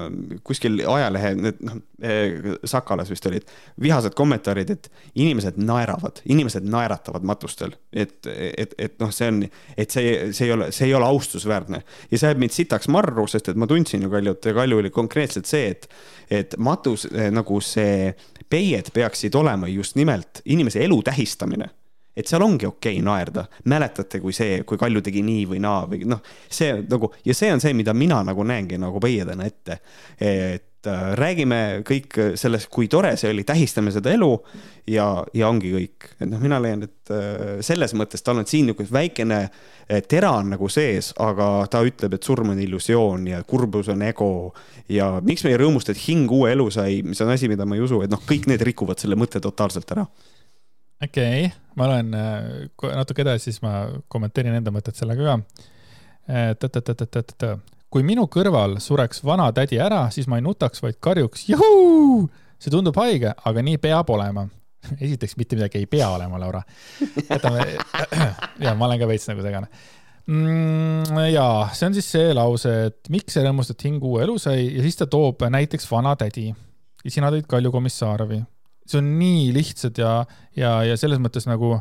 kuskil ajalehe, need noh, äh, Sakalas vist olid, vihased kommentaarid, et inimesed naeravad, inimesed naeratavad matustel. et, et, et noh, see on, et see, see ei ole, see ei ole austusväärne. ja see ajab mind sitaks marru, sest et ma tundsin ju Kaljut ja Kalju oli konkreetselt see, et, et matus nagu see, peied peaksid olema just nimelt inimese elu tähistamine et seal ongi okei okay naerda. mäletate, kui see, kui Kalju tegi nii või naa või noh, see nagu ja see on see, mida mina nagu näengi nagu peiedena ette. et äh, räägime kõik sellest, kui tore see oli, tähistame seda elu ja, ja ongi kõik. et noh, mina leian, et äh, selles mõttes tal on siin niisugune väikene äh, tera on nagu sees, aga ta ütleb, et surm on illusioon ja kurbus on ego ja miks me ei rõõmusta, et hing uue elu sai, mis on asi, mida ma ei usu, et noh, kõik need rikuvad selle mõtte totaalselt ära okei okay., ma olen äh, natuke edasi, siis ma kommenteerin enda mõtet sellega ka. kui minu kõrval sureks vana tädi ära, siis ma ei nutaks, vaid karjuks juhuu. see tundub haige, aga nii peab olema. [laughs] esiteks mitte midagi ei pea olema, Laura. võtame, [clears throat] ja ma olen ka veits nagu segane mm,. ja see on siis see lause, et miks sa rõõmustad hing uue elu sai ja siis ta toob näiteks vana tädi ja sina tõid Kalju Komissaarovi see on nii lihtsad ja, ja, ja selles mõttes nagu,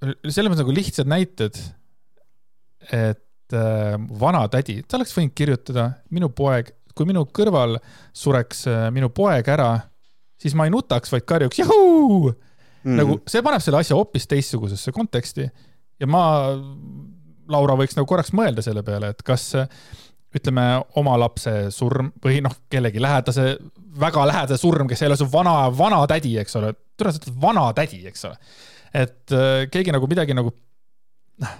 selles mõttes nagu lihtsad näited, et äh, vanatädi, ta oleks võinud kirjutada, minu poeg, kui minu kõrval sureks äh, minu poeg ära, siis ma ei nutaks, vaid karjuks. Jahuu! Mm. nagu see paneb selle asja hoopis teistsugusesse konteksti. Ja ma, Laura võiks nagu korraks mõelda selle peale, et kas ütleme, oma lapse surm või noh, kellegi lähedase, väga lähedase surm, kes ei ole su vana, vanatädi, eks ole. tule, sa ütled vanatädi, eks ole. et äh, keegi nagu midagi nagu, noh.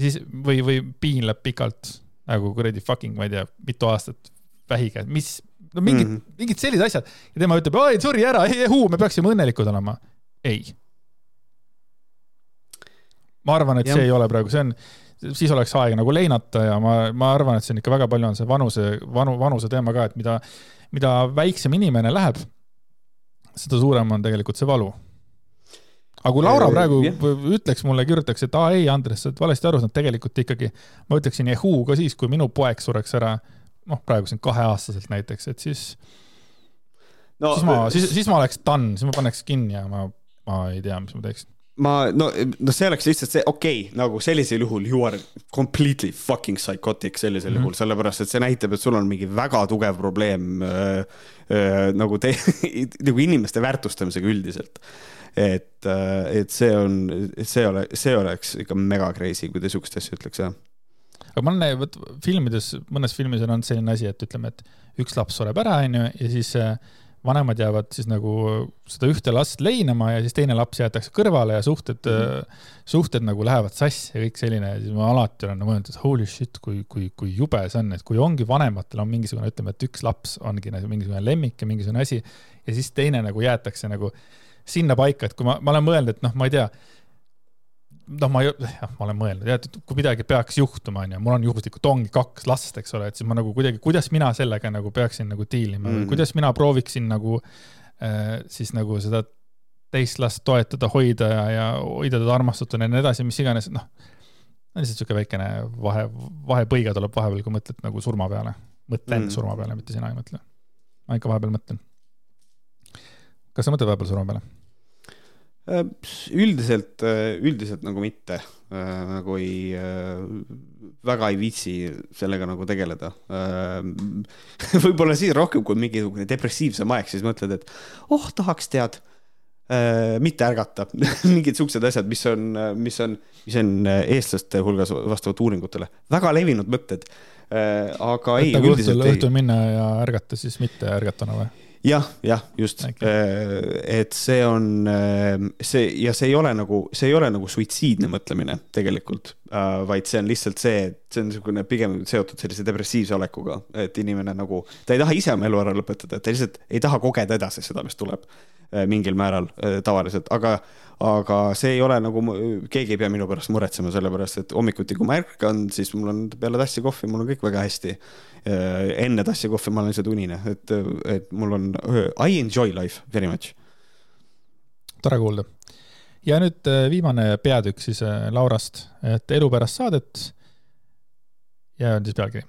siis või, või piinleb pikalt nagu kuradi fucking, ma ei tea, mitu aastat vähiga, mis, no mingid mm, -hmm. mingid sellised asjad. ja tema ütleb, oi, suri ära, ehuu, me peaksime õnnelikud olema. ei. ma arvan, et ja. see ei ole praegu, see on siis oleks aeg nagu leinata ja ma, ma arvan, et on ikka väga palju on see vanuse, vanu, vanuse teema ka, et mida, mida väiksem inimene läheb, seda suurem on tegelikult see valu. aga kui Laura praegu yeah. ütleks mulle, kirjutaks, et aa ei, Andres, sa oled valesti aru saanud, tegelikult ikkagi ma ütleksin jehuu ka siis, kui minu poeg sureks ära, noh, praegu siin kaheaastaselt näiteks, et siis no, siis ma, siis, siis ma oleks done, siis ma paneks kinni ja ma, ma ei tea, mis ma teeks ma, no, no see oleks lihtsalt see, okei okay,, nagu sellisel juhul you are completely fucking psychotic sellisel mm -hmm. juhul, sellepärast et see näitab, et sul on mingi väga tugev probleem äh, äh, nagu te, [laughs] nagu inimeste väärtustamisega üldiselt. et äh,, et see on, see ole, see oleks ikka mega crazy, kui ta sihukest asja ütleks, jah aga ma olen, vot filmides, mõnes filmis on olnud selline asi, et ütleme, et üks laps sureb ära, onju, ja siis äh, vanemad jäävad siis nagu seda ühte last leinama ja siis teine laps jäetakse kõrvale ja suhted mm, suhted nagu lähevad sassi ja kõik selline. Ja siis ma alati olen mõelnud, et holy shit, kui, kui, kui jube see on, et kui ongi vanematel on mingisugune, ütleme, et üks laps ongi nagu mingisugune lemmik ja mingisugune asi ja siis teine nagu jäetakse nagu sinna paika, et kui ma, ma olen mõelnud, et noh, ma ei tea noh, ma, jah, ma olen mõelnud et kui midagi peaks juhtuma, onju, mul on juhuslikult ongi kaks last, eks ole, et siis ma nagu kuidagi, kuidas mina sellega nagu peaksin nagu deal ima mm kuidas mina prooviksin nagu äh, siis nagu seda teist last toetada, hoida ja, ja hoida teda armastatuna ja nii edasi, mis iganes, noh. lihtsalt sihuke väikene vahe, vahepõige tuleb vahepeal, kui mõtled nagu surma peale. mõtlen mm surma peale, mitte sina ei mõtle. ma ikka vahepeal mõtlen. kas sa mõtled vahepeal surma peale? Äh, üldiselt, äh, üldiselt nagu mitte, äh, nagu ei, väga ei viitsi sellega nagu tegeleda. [laughs] võib-olla siis rohkem, kui mingisugune depressiivsem aeg, siis mõtled, et oh, tahaks tead mitte ärgata [laughs] mingid siuksed asjad, mis on, mis on, mis on eestlaste hulgas vastavalt uuringutele väga levinud mõtted. aga ei. õhtul, õhtul minna ja ärgata siis mitte ärgatuna või? Jah, jah, just okay., äh, et see on äh, see ja see ei ole nagu, see ei ole nagu suitsiidne mõtlemine tegelikult, vaid see on lihtsalt see, et see on niisugune pigem seotud sellise depressiivse olekuga, et inimene nagu, ta ei taha ise oma elu ära lõpetada, ta lihtsalt ei taha kogeda edasi seda, mis tuleb mingil määral tavaliselt, aga aga see ei ole nagu, keegi ei pea minu pärast muretsema, sellepärast et hommikuti, kui ma ärkan, siis mul on peale tassi kohvi, mul on kõik väga hästi Äh, enne tassi kohvi ma olen lihtsalt unine, et, et mul on, I enjoy life very much. tore kuulda. Ja nüüd äh, viimane peatükk siis äh, Laurast, et elu pärast saadet. ja on siis pealkiri.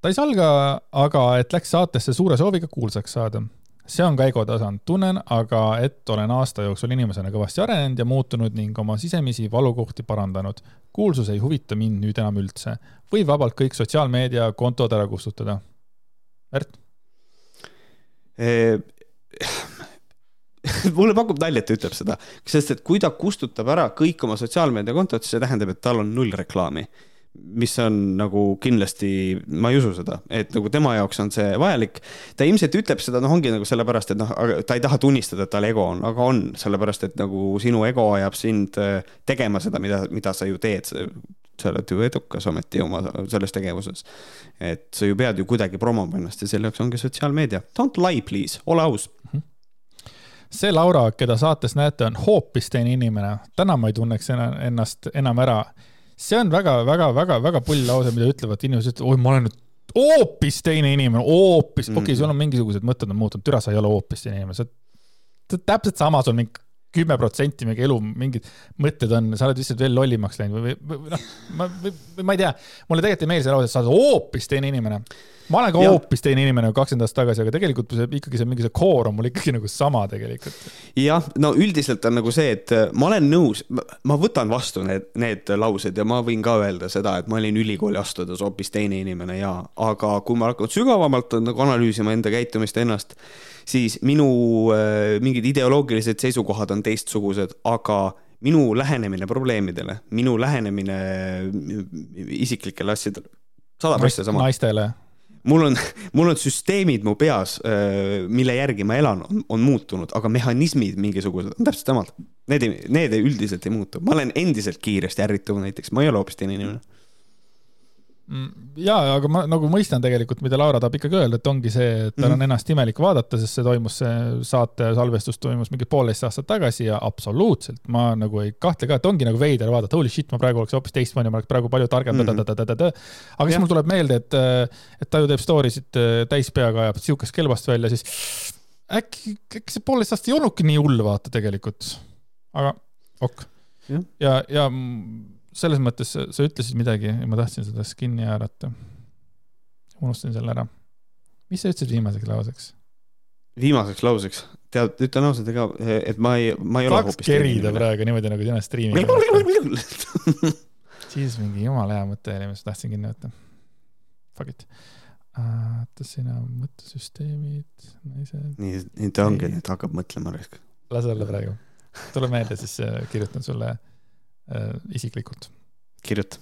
ta ei salga aga, et läks saatesse suure sooviga kuulsaks saada see on ka ego tasand, tunnen aga, et olen aasta jooksul inimesena kõvasti arenenud ja muutunud ning oma sisemisi valukohti parandanud. kuulsus ei huvita mind nüüd enam üldse. või vabalt kõik sotsiaalmeedia kontod ära kustutada. Märt e? [laughs] mulle pakub nalja, et ta ütleb seda, sest et kui ta kustutab ära kõik oma sotsiaalmeediakontod, siis see tähendab, et tal on null reklaami mis on nagu kindlasti, ma ei usu seda, et nagu tema jaoks on see vajalik. ta ilmselt ütleb seda, noh, ongi nagu sellepärast, et noh, ta ei taha tunnistada, et tal ego on, aga on, sellepärast et nagu sinu ego ajab sind äh, tegema seda, mida, mida sa ju teed. sa oled ju edukas ometi oma selles tegevuses. et sa ju pead ju kuidagi promoma ennast ja selle jaoks ongi sotsiaalmeedia. Don't lie, please, ole aus mm. -hmm see Laura, keda saates näete, on hoopis teine inimene. täna ma ei tunneks ennast enam ära see on väga-väga-väga-väga pull lause, mida ütlevad inimesed, oi, ma olen nüüd hoopis teine inimene, hoopis mm., okei okay,, sul on mingisugused mõtted on muutunud, türa, sa ei ole hoopis teine inimene, sa oled täpselt sama, sul mingi kümme protsenti mingi elu, mingid mõtted on, sa oled lihtsalt veel lollimaks läinud või, või, või noh, ma, või ma ei tea, mulle tegelikult ei meeldi see lause, et sa oled hoopis teine inimene. Ma olen ka hoopis teine inimene kui kakskümmend aastat tagasi, aga tegelikult see ikkagi see mingi see core on mul ikkagi nagu sama tegelikult. jah, no üldiselt on nagu see, et äh, ma olen nõus, ma võtan vastu need, need laused ja ma võin ka öelda seda, et ma olin ülikooli astudes hoopis teine inimene ja, aga kui ma hakkan sügavamalt nagu analüüsima enda käitumist, ennast, siis minu äh, mingid ideoloogilised seisukohad on teistsugused, aga minu lähenemine probleemidele, minu lähenemine isiklikele asjadele, sada prossa sama. naistele? Mul on, mul on süsteemid mu peas, mille järgi ma elan, on muutunud, aga mehhanismid mingisugused on täpselt samad. Need ei, need üldiselt ei muutu, ma olen endiselt kiiresti ärrituv näiteks, ma ei ole hoopis teine inimene Mm, ja, aga ma nagu mõistan tegelikult, mida Laura tahab ikkagi öelda, et ongi see, et tal mm -hmm. on ennast imelik vaadata, sest see toimus, see saate salvestus toimus mingi poolteist aastat tagasi ja absoluutselt, ma nagu ei kahtle ka, et ongi nagu veider vaadata, holy shit, ma praegu oleks hoopis teistmoodi, ma oleks praegu palju targem mm. -hmm. aga siis mul tuleb meelde, et, et ta ju teeb story sid äh, täis peaga, ajab sihukest kelbast välja, siis äkki, äkki see poolteist aastat ei olnudki nii hull, vaata tegelikult. aga ok. ja, ja, ja selles mõttes sa, sa ütlesid midagi ja ma tahtsin seda skin'i haarata. unustasin selle ära. mis sa ütlesid viimaseks lauseks? viimaseks lauseks, tead, ütlen ausalt, ega, et ma ei, ma ei ole hoopis. kerida praegu niimoodi nagu sina striimi. [laughs] siis mingi jumala hea mõte oli, mis ma tahtsin kinni võtta. Fuck it. oota, sina mõttesüsteemid, naised. nii, nii ta ongi, et hakkab mõtlema raisk. lase olla praegu. tule meelde, siis äh, kirjutan sulle isiklikult. kirjuta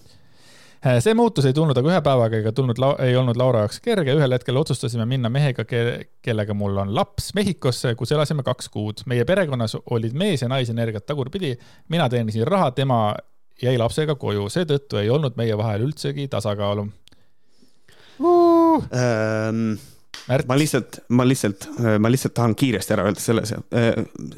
äh, see muutus ei tulnud aga ühe päevaga ega tulnud, ei olnud Laura jaoks kerge, ühel hetkel otsustasime minna mehega, kellega mul on laps Mehhikosse, kus elasime kaks kuud. meie perekonnas olid mees ja naisenergiat tagurpidi. mina teenisin raha, tema jäi lapsega koju, seetõttu ei olnud meie vahel üldsegi tasakaalu uh.. Ähm Märt. ma lihtsalt, ma lihtsalt, ma lihtsalt tahan kiiresti ära öelda selle,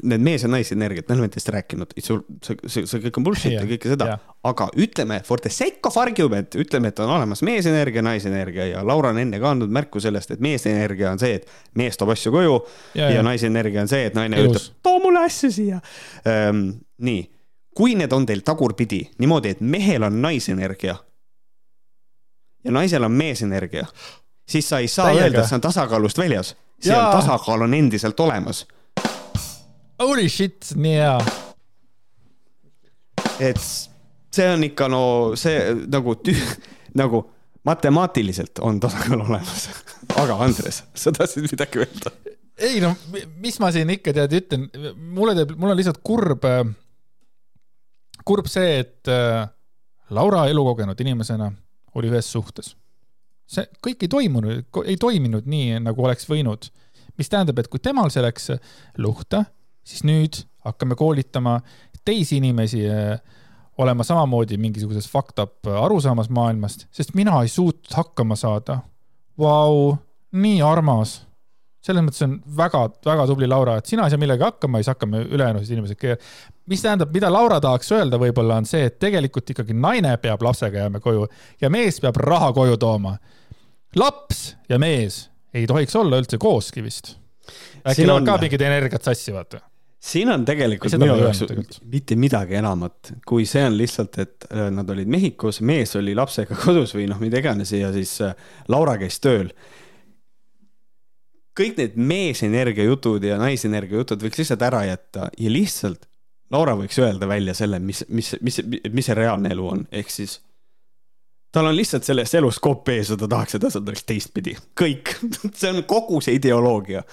need mees- ja naisenergiat, me oleme teiest rääkinud, sul, see, see, see kõik on bullshit ja kõike seda, aga ütleme, for the sake of argument, ütleme, et on olemas meesenergia, naisenergia ja Laura on enne ka andnud märku sellest, et meesenergia on see, et mees toob asju koju ja, ja naisenergia on see, et naine Ilus. ütleb, too mulle asju siia ähm,. nii, kui need on teil tagurpidi niimoodi, et mehel on naisenergia ja naisel on meesenergia siis sa ei saa Täiega. öelda, et see on tasakaalust väljas. see on, tasakaal on endiselt olemas. Holy shit, nii hea. et see on ikka no see nagu tüh-, nagu matemaatiliselt on tasakaal olemas aga Andres, sa tahtsid midagi öelda? ei no, mis ma siin ikka tead ütlen, mulle teeb, mul on lihtsalt kurb, kurb see, et äh, Laura elukogenud inimesena oli ühes suhtes see kõik ei toimunud, ei toiminud nii, nagu oleks võinud. mis tähendab, et kui temal see läks luhta, siis nüüd hakkame koolitama teisi inimesi eh, olema samamoodi mingisuguses fucked up arusaamas maailmast, sest mina ei suutnud hakkama saada. Vau, nii armas selles mõttes on väga-väga tubli Laura, et sina ei saa millegagi hakkama, siis hakkame ülejäänud inimesed. mis tähendab, mida Laura tahaks öelda võib-olla on see, et tegelikult ikkagi naine peab lapsega jääma koju ja mees peab raha koju tooma laps ja mees ei tohiks olla üldse kooski vist. äkki lähevad ka mingid energiat sassi, vaata siin on tegelikult minu jaoks mitte midagi enamat, kui see on lihtsalt, et äh, nad olid Mehhikos, mees oli lapsega [laughs] kodus või noh, mida iganes ja siis äh, Laura käis tööl. Kõik need meesenergia jutud ja naisenergia jutud võiks lihtsalt ära jätta ja lihtsalt Laura võiks öelda välja selle, mis, mis, mis, mis see reaalne elu on, ehk siis tal on lihtsalt sellest elust kopp ees ja ta tahaks, et asjad oleks teistpidi. kõik [laughs] see on kogu see ideoloogia.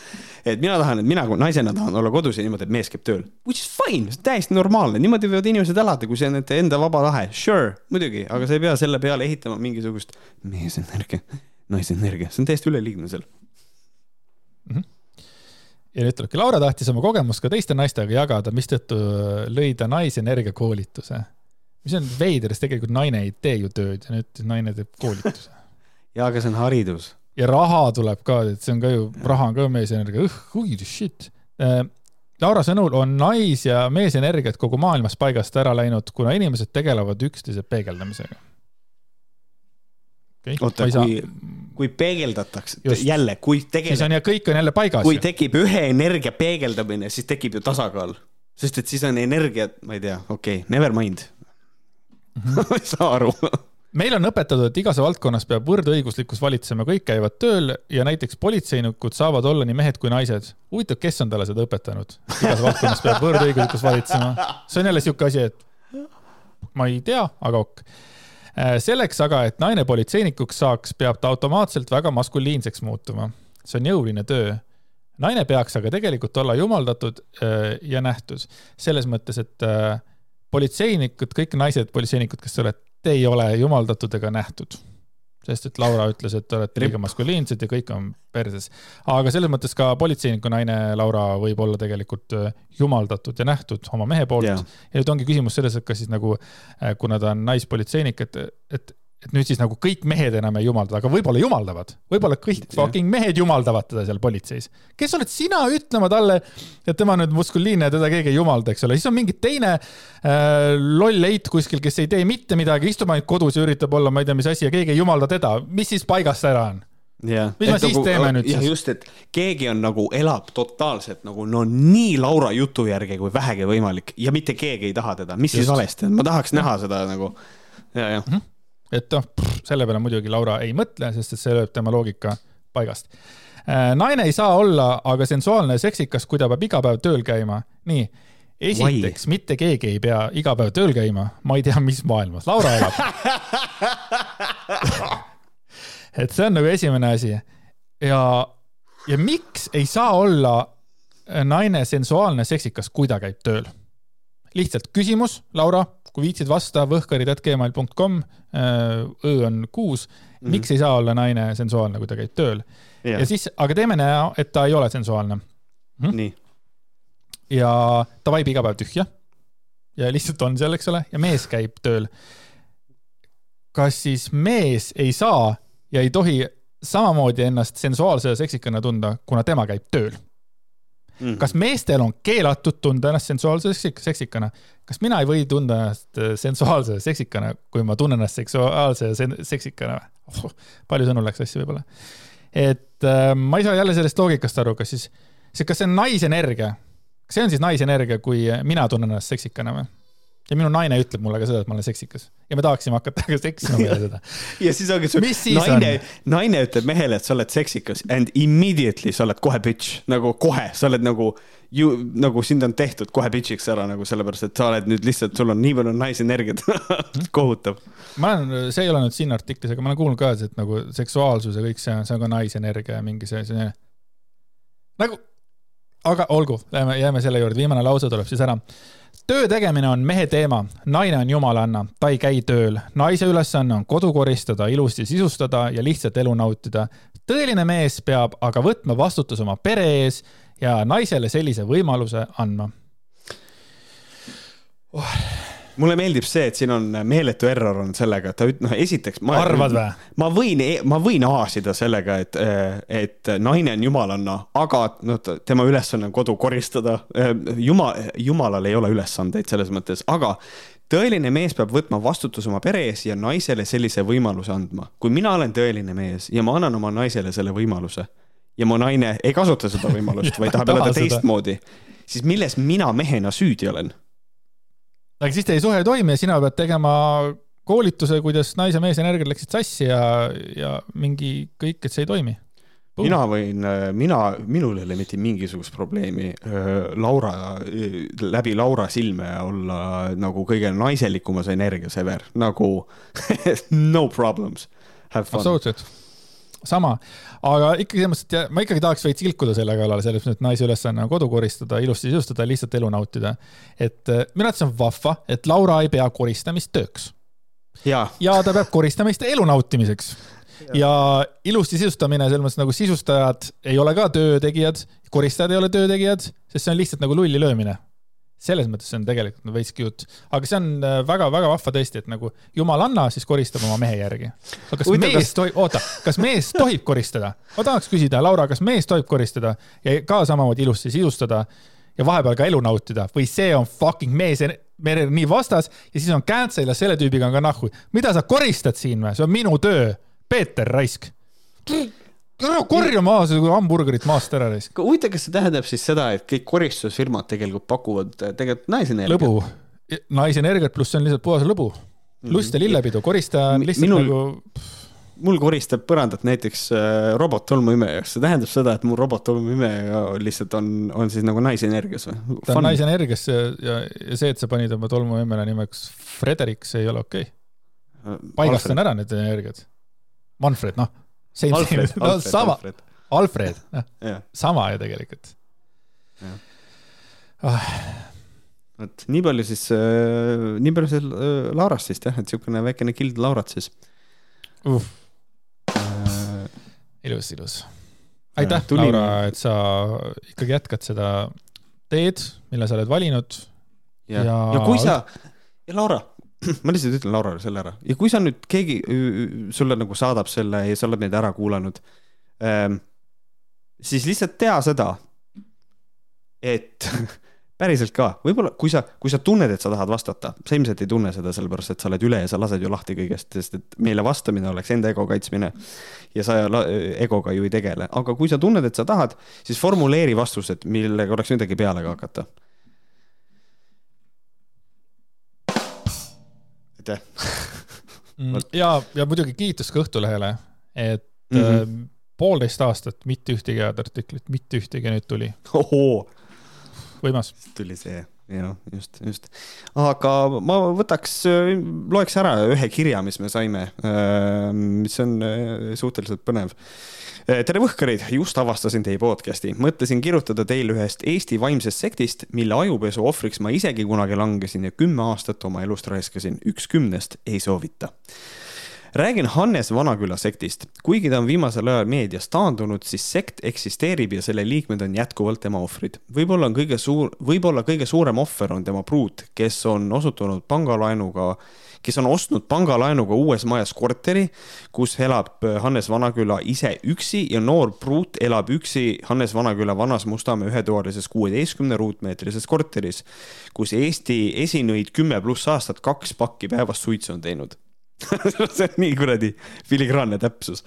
et mina tahan, et mina naisena tahan olla kodus ja niimoodi, et mees käib tööl. Which is fine, see on täiesti normaalne, niimoodi võivad inimesed elada, kui see on nende enda vaba tahe. Sure, muidugi, aga sa ei pea selle peale ehitama mingisugust meesenergia, naisenergia, see on täiesti üleliigne seal ja nüüd tulebki, Laura tahtis oma kogemust ka teiste naistega jagada, mistõttu lõi ta naisenergia koolituse mis on veider, sest tegelikult naine ei tee ju tööd ja nüüd naine teeb koolituse. [laughs] ja, aga see on haridus. ja raha tuleb ka, et see on ka ju, raha on ka meesenergia, holy shit. Äh, Laura sõnul on nais- ja meesenergiat kogu maailmas paigast ära läinud, kuna inimesed tegelevad üksteise peegeldamisega okay.. oota, kui, kui peegeldatakse, jälle, kui tegelikult. siis on ja kõik on jälle paigas. kui tekib ühe energia peegeldamine, siis tekib ju tasakaal, sest et siis on energia, ma ei tea, okei okay,, never mind ma [laughs] ei saa aru meil on õpetatud, et igas valdkonnas peab võrdõiguslikkus valitsema, kõik käivad tööl ja näiteks politseinikud saavad olla nii mehed kui naised. huvitav, kes on talle seda õpetanud? igas valdkonnas peab võrdõiguslikkus valitsema. see on jälle sihuke asi, et ma ei tea, aga ok. Äh, selleks aga, et naine politseinikuks saaks, peab ta automaatselt väga maskuliinseks muutuma. see on jõuline töö naine peaks aga tegelikult olla jumaldatud äh, ja nähtud selles mõttes, et äh, politseinikud, kõik naised politseinikud, kes te olete, te ei ole jumaldatud ega nähtud. Sest et Laura ütles, et te olete liiga maskuliinsed ja kõik on perses. aga selles mõttes ka politseiniku naine Laura võib olla tegelikult äh, jumaldatud ja nähtud oma mehe poolt. Yeah.. ja nüüd ongi küsimus selles, et kas siis nagu, äh, kuna ta on naispolitseinik, et, et et nüüd siis nagu kõik mehed enam ei jumalda, aga võib-olla jumaldavad, võib-olla kõik fucking mehed jumaldavad teda seal politseis. kes oled sina ütlema talle, et tema nüüd muskuliinne ja teda keegi ei jumalda, eks ole, siis on mingi teine äh, loll eit kuskil, kes ei tee mitte midagi, istub ainult kodus ja üritab olla, ma ei tea, mis asi ja keegi ei jumalda teda, mis siis paigast ära on? Yeah. mis me siis nagu, teeme nüüd siis? just, et keegi on nagu, elab totaalselt nagu no nii Laura jutu järgi kui vähegi võimalik ja mitte keegi ei taha teda, mis just. siis valesti on, ma tahaks näha seda nagu ja, jah mm. -hmm et noh, selle peale muidugi Laura ei mõtle, sest et see lööb tema loogika paigast. Äh, naine ei saa olla aga sensuaalne ja seksikas, kui ta peab iga päev tööl käima. nii, esiteks, mitte keegi ei pea iga päev tööl käima, ma ei tea, mis maailmas Laura elab [laughs] et see on nagu esimene asi. ja, ja miks ei saa olla naine sensuaalne, seksikas, kui ta käib tööl? lihtsalt küsimus, Laura kui viitsid vasta, võhkarid.gmail.com, äh, õ on kuus mm. -hmm. miks ei saa olla naine sensuaalne, kui ta käib tööl yeah.? ja siis, aga teeme näo, et ta ei ole sensuaalne hm?. nii. ja ta vaib iga päev tühja. ja lihtsalt on seal, eks ole, ja mees käib tööl. kas siis mees ei saa ja ei tohi samamoodi ennast sensuaalse ja seksikana tunda, kuna tema käib tööl mm.. kas meestel on keelatud tunda ennast sensuaalse seksikana? kas mina ei või tunda ennast äh, sensuaalse seksikana, kui ma tunnen ennast seksuaalse seksikana oh,? palju sõnu läks asja võib-olla. et äh, ma ei saa jälle sellest loogikast aru, kas siis, kas see on naisenergia? kas see on siis naisenergia, kui mina tunnen ennast seksikana või? Ja minu naine ütleb mulle ka seda, et ma olen seksikas ja me tahaksime hakata ka seksima peale seda. [laughs] ja siis ongi su naine, naine ütleb mehele, et sa oled seksikas and immediately sa oled kohe bitch, nagu kohe, sa oled nagu ju nagu sind on tehtud kohe bitch'iks ära nagu sellepärast, et sa oled nüüd lihtsalt, sul on nii palju naisenergiat [laughs] kohutav. ma olen, see ei ole nüüd siin artiklis, aga ma olen kuulnud ka, et nagu seksuaalsus ja kõik see, see on ka naisenergia ja mingi see, see nagu, aga olgu, jääme, jääme selle juurde, viimane lause tuleb siis ära. Töö tegemine on mehe teema, naine on jumalanna, ta ei käi tööl. naise ülesanne on kodu koristada, ilusti sisustada ja lihtsalt elu nautida. tõeline mees peab aga võtma vastutuse oma pere ees ja naisele sellise võimaluse andma. Oh mulle meeldib see, et siin on meeletu error on sellega, et ta üt-, noh, esiteks. arvad või? ma võin, e-, ma võin aasida sellega, et, et naine on jumalanna, aga noh, tema ülesanne on kodu koristada. Jumal, jumalal ei ole ülesandeid selles mõttes, aga tõeline mees peab võtma vastutuse oma pere ees ja naisele sellise võimaluse andma. kui mina olen tõeline mees ja ma annan oma naisele selle võimaluse ja mu naine ei kasuta seda võimalust, vaid tahab elada [laughs] teistmoodi, siis milles mina mehena süüdi olen aga siis teie suhe ei toimi ja sina pead tegema koolituse, kuidas naise ja mees energiat läksid sassi ja, ja mingi kõik, et see ei toimi. mina võin, mina, minul ei ole mitte mingisugust probleemi Laura, läbi Laura silme olla nagu kõige naiselikumas energias ever, nagu [laughs] no problems. absoluutselt sama, aga ikkagi selles mõttes, et ma ikkagi tahaks veits ilkuda selle kallale, selles mõttes, et naise ülesanne on kodu koristada, ilusti sisustada, lihtsalt elu nautida. et äh, minu arvates on vahva, et Laura ei pea koristamist tööks. ja, ja ta peab koristamist elu nautimiseks. ja ilusti sisustamine, selles mõttes nagu sisustajad ei ole ka töötegijad, koristajad ei ole töötegijad, sest see on lihtsalt nagu lulli löömine selles mõttes see on tegelikult nagu veits cute, aga see on väga-väga äh, vahva tõesti, et nagu jumalanna siis koristab oma mehe järgi. aga kas Uita, mees kas... tohib, oota, kas mees tohib koristada? ma tahaks küsida, Laura, kas mees tohib koristada ja ka samamoodi ilusti sisustada ja vahepeal ka elu nautida või see on fucking mees merel nii vastas ja siis on cancel ja selle tüübiga on ka nahhu. mida sa koristad siin või, see on minu töö. Peeter Raisk korja maha seda hamburgerit maast ära neist. huvitav, kas see tähendab siis seda, et kõik koristusfirmad tegelikult pakuvad tegelikult naisenergiat? lõbu, naisenergiat pluss see on lihtsalt puhas lõbu. lust ja lillepidu, koristaja on lihtsalt minul... nagu mul koristab põrandat näiteks äh, robottolmuimeja, kas see tähendab seda, et mu robottolmuimeja lihtsalt on, on siis nagu naisenergias või? ta on naisenergias ja, ja, ja see, et sa panid oma tolmuimele nimeks Frederik, see ei ole okei okay.. Äh, paigast on ära need energiad. Manfred, noh. Alfred, no, Alfred, sama, Alfred, Alfred, noh, sama ju tegelikult. Ah. vot nii palju siis äh,, nii palju siis äh, Laurast siis jah, et niisugune väikene kild Laurat siis. Uh ilus, ilus. aitäh, Laura, et sa ikkagi jätkad seda teed, mille sa oled valinud. ja, ja, ja kui sa, ja Laura, [clears throat] ma lihtsalt ütlen Laurale selle ära ja kui sa nüüd keegi sulle nagu saadab selle ja sa oled neid ära kuulanud ähm,, siis lihtsalt tea seda, et [laughs] päriselt ka, võib-olla kui sa, kui sa tunned, et sa tahad vastata, sa ilmselt ei tunne seda sellepärast, et sa oled üle ja sa lased ju lahti kõigest, sest et meile vastamine oleks enda ego kaitsmine. ja sa egoga ju ei tegele, aga kui sa tunned, et sa tahad, siis formuleeri vastused, millega oleks midagi peale ka hakata. Aitäh mm, ja, ja muidugi kiitus ka Õhtulehele, et mm -hmm. poolteist aastat mitte ühtegi head artiklit, mitte ühtegi nüüd tuli. võimas. tuli see, jah, just, just. aga ma võtaks, loeks ära ühe kirja, mis me saime, äh, mis on äh, suhteliselt põnev äh, tere võhkarid, just avastasin teie podcast'i, mõtlesin kirjutada teile ühest Eesti vaimsest sektist, mille ajupesu ohvriks ma isegi kunagi langesin ja kümme aastat oma elust raiskasin. üks kümnest ei soovita räägin Hannes Vanaküla sektist. kuigi ta on viimasel ajal meedias taandunud, siis sekt eksisteerib ja selle liikmed on jätkuvalt tema ohvrid. võib-olla on kõige suur, võib-olla kõige suurem ohver on tema pruut, kes on osutunud pangalaenuga kes on ostnud pangalaenuga uues majas korteri, kus elab Hannes Vanaküla ise üksi ja noor pruut elab üksi Hannes Vanaküla vanas Mustamäe ühetoalises kuueteistkümne ruutmeetrises korteris, kus Eesti esinõid kümme pluss aastat kaks pakki päevas suitsu on teinud [laughs] see on nii kuradi filigraanne täpsus.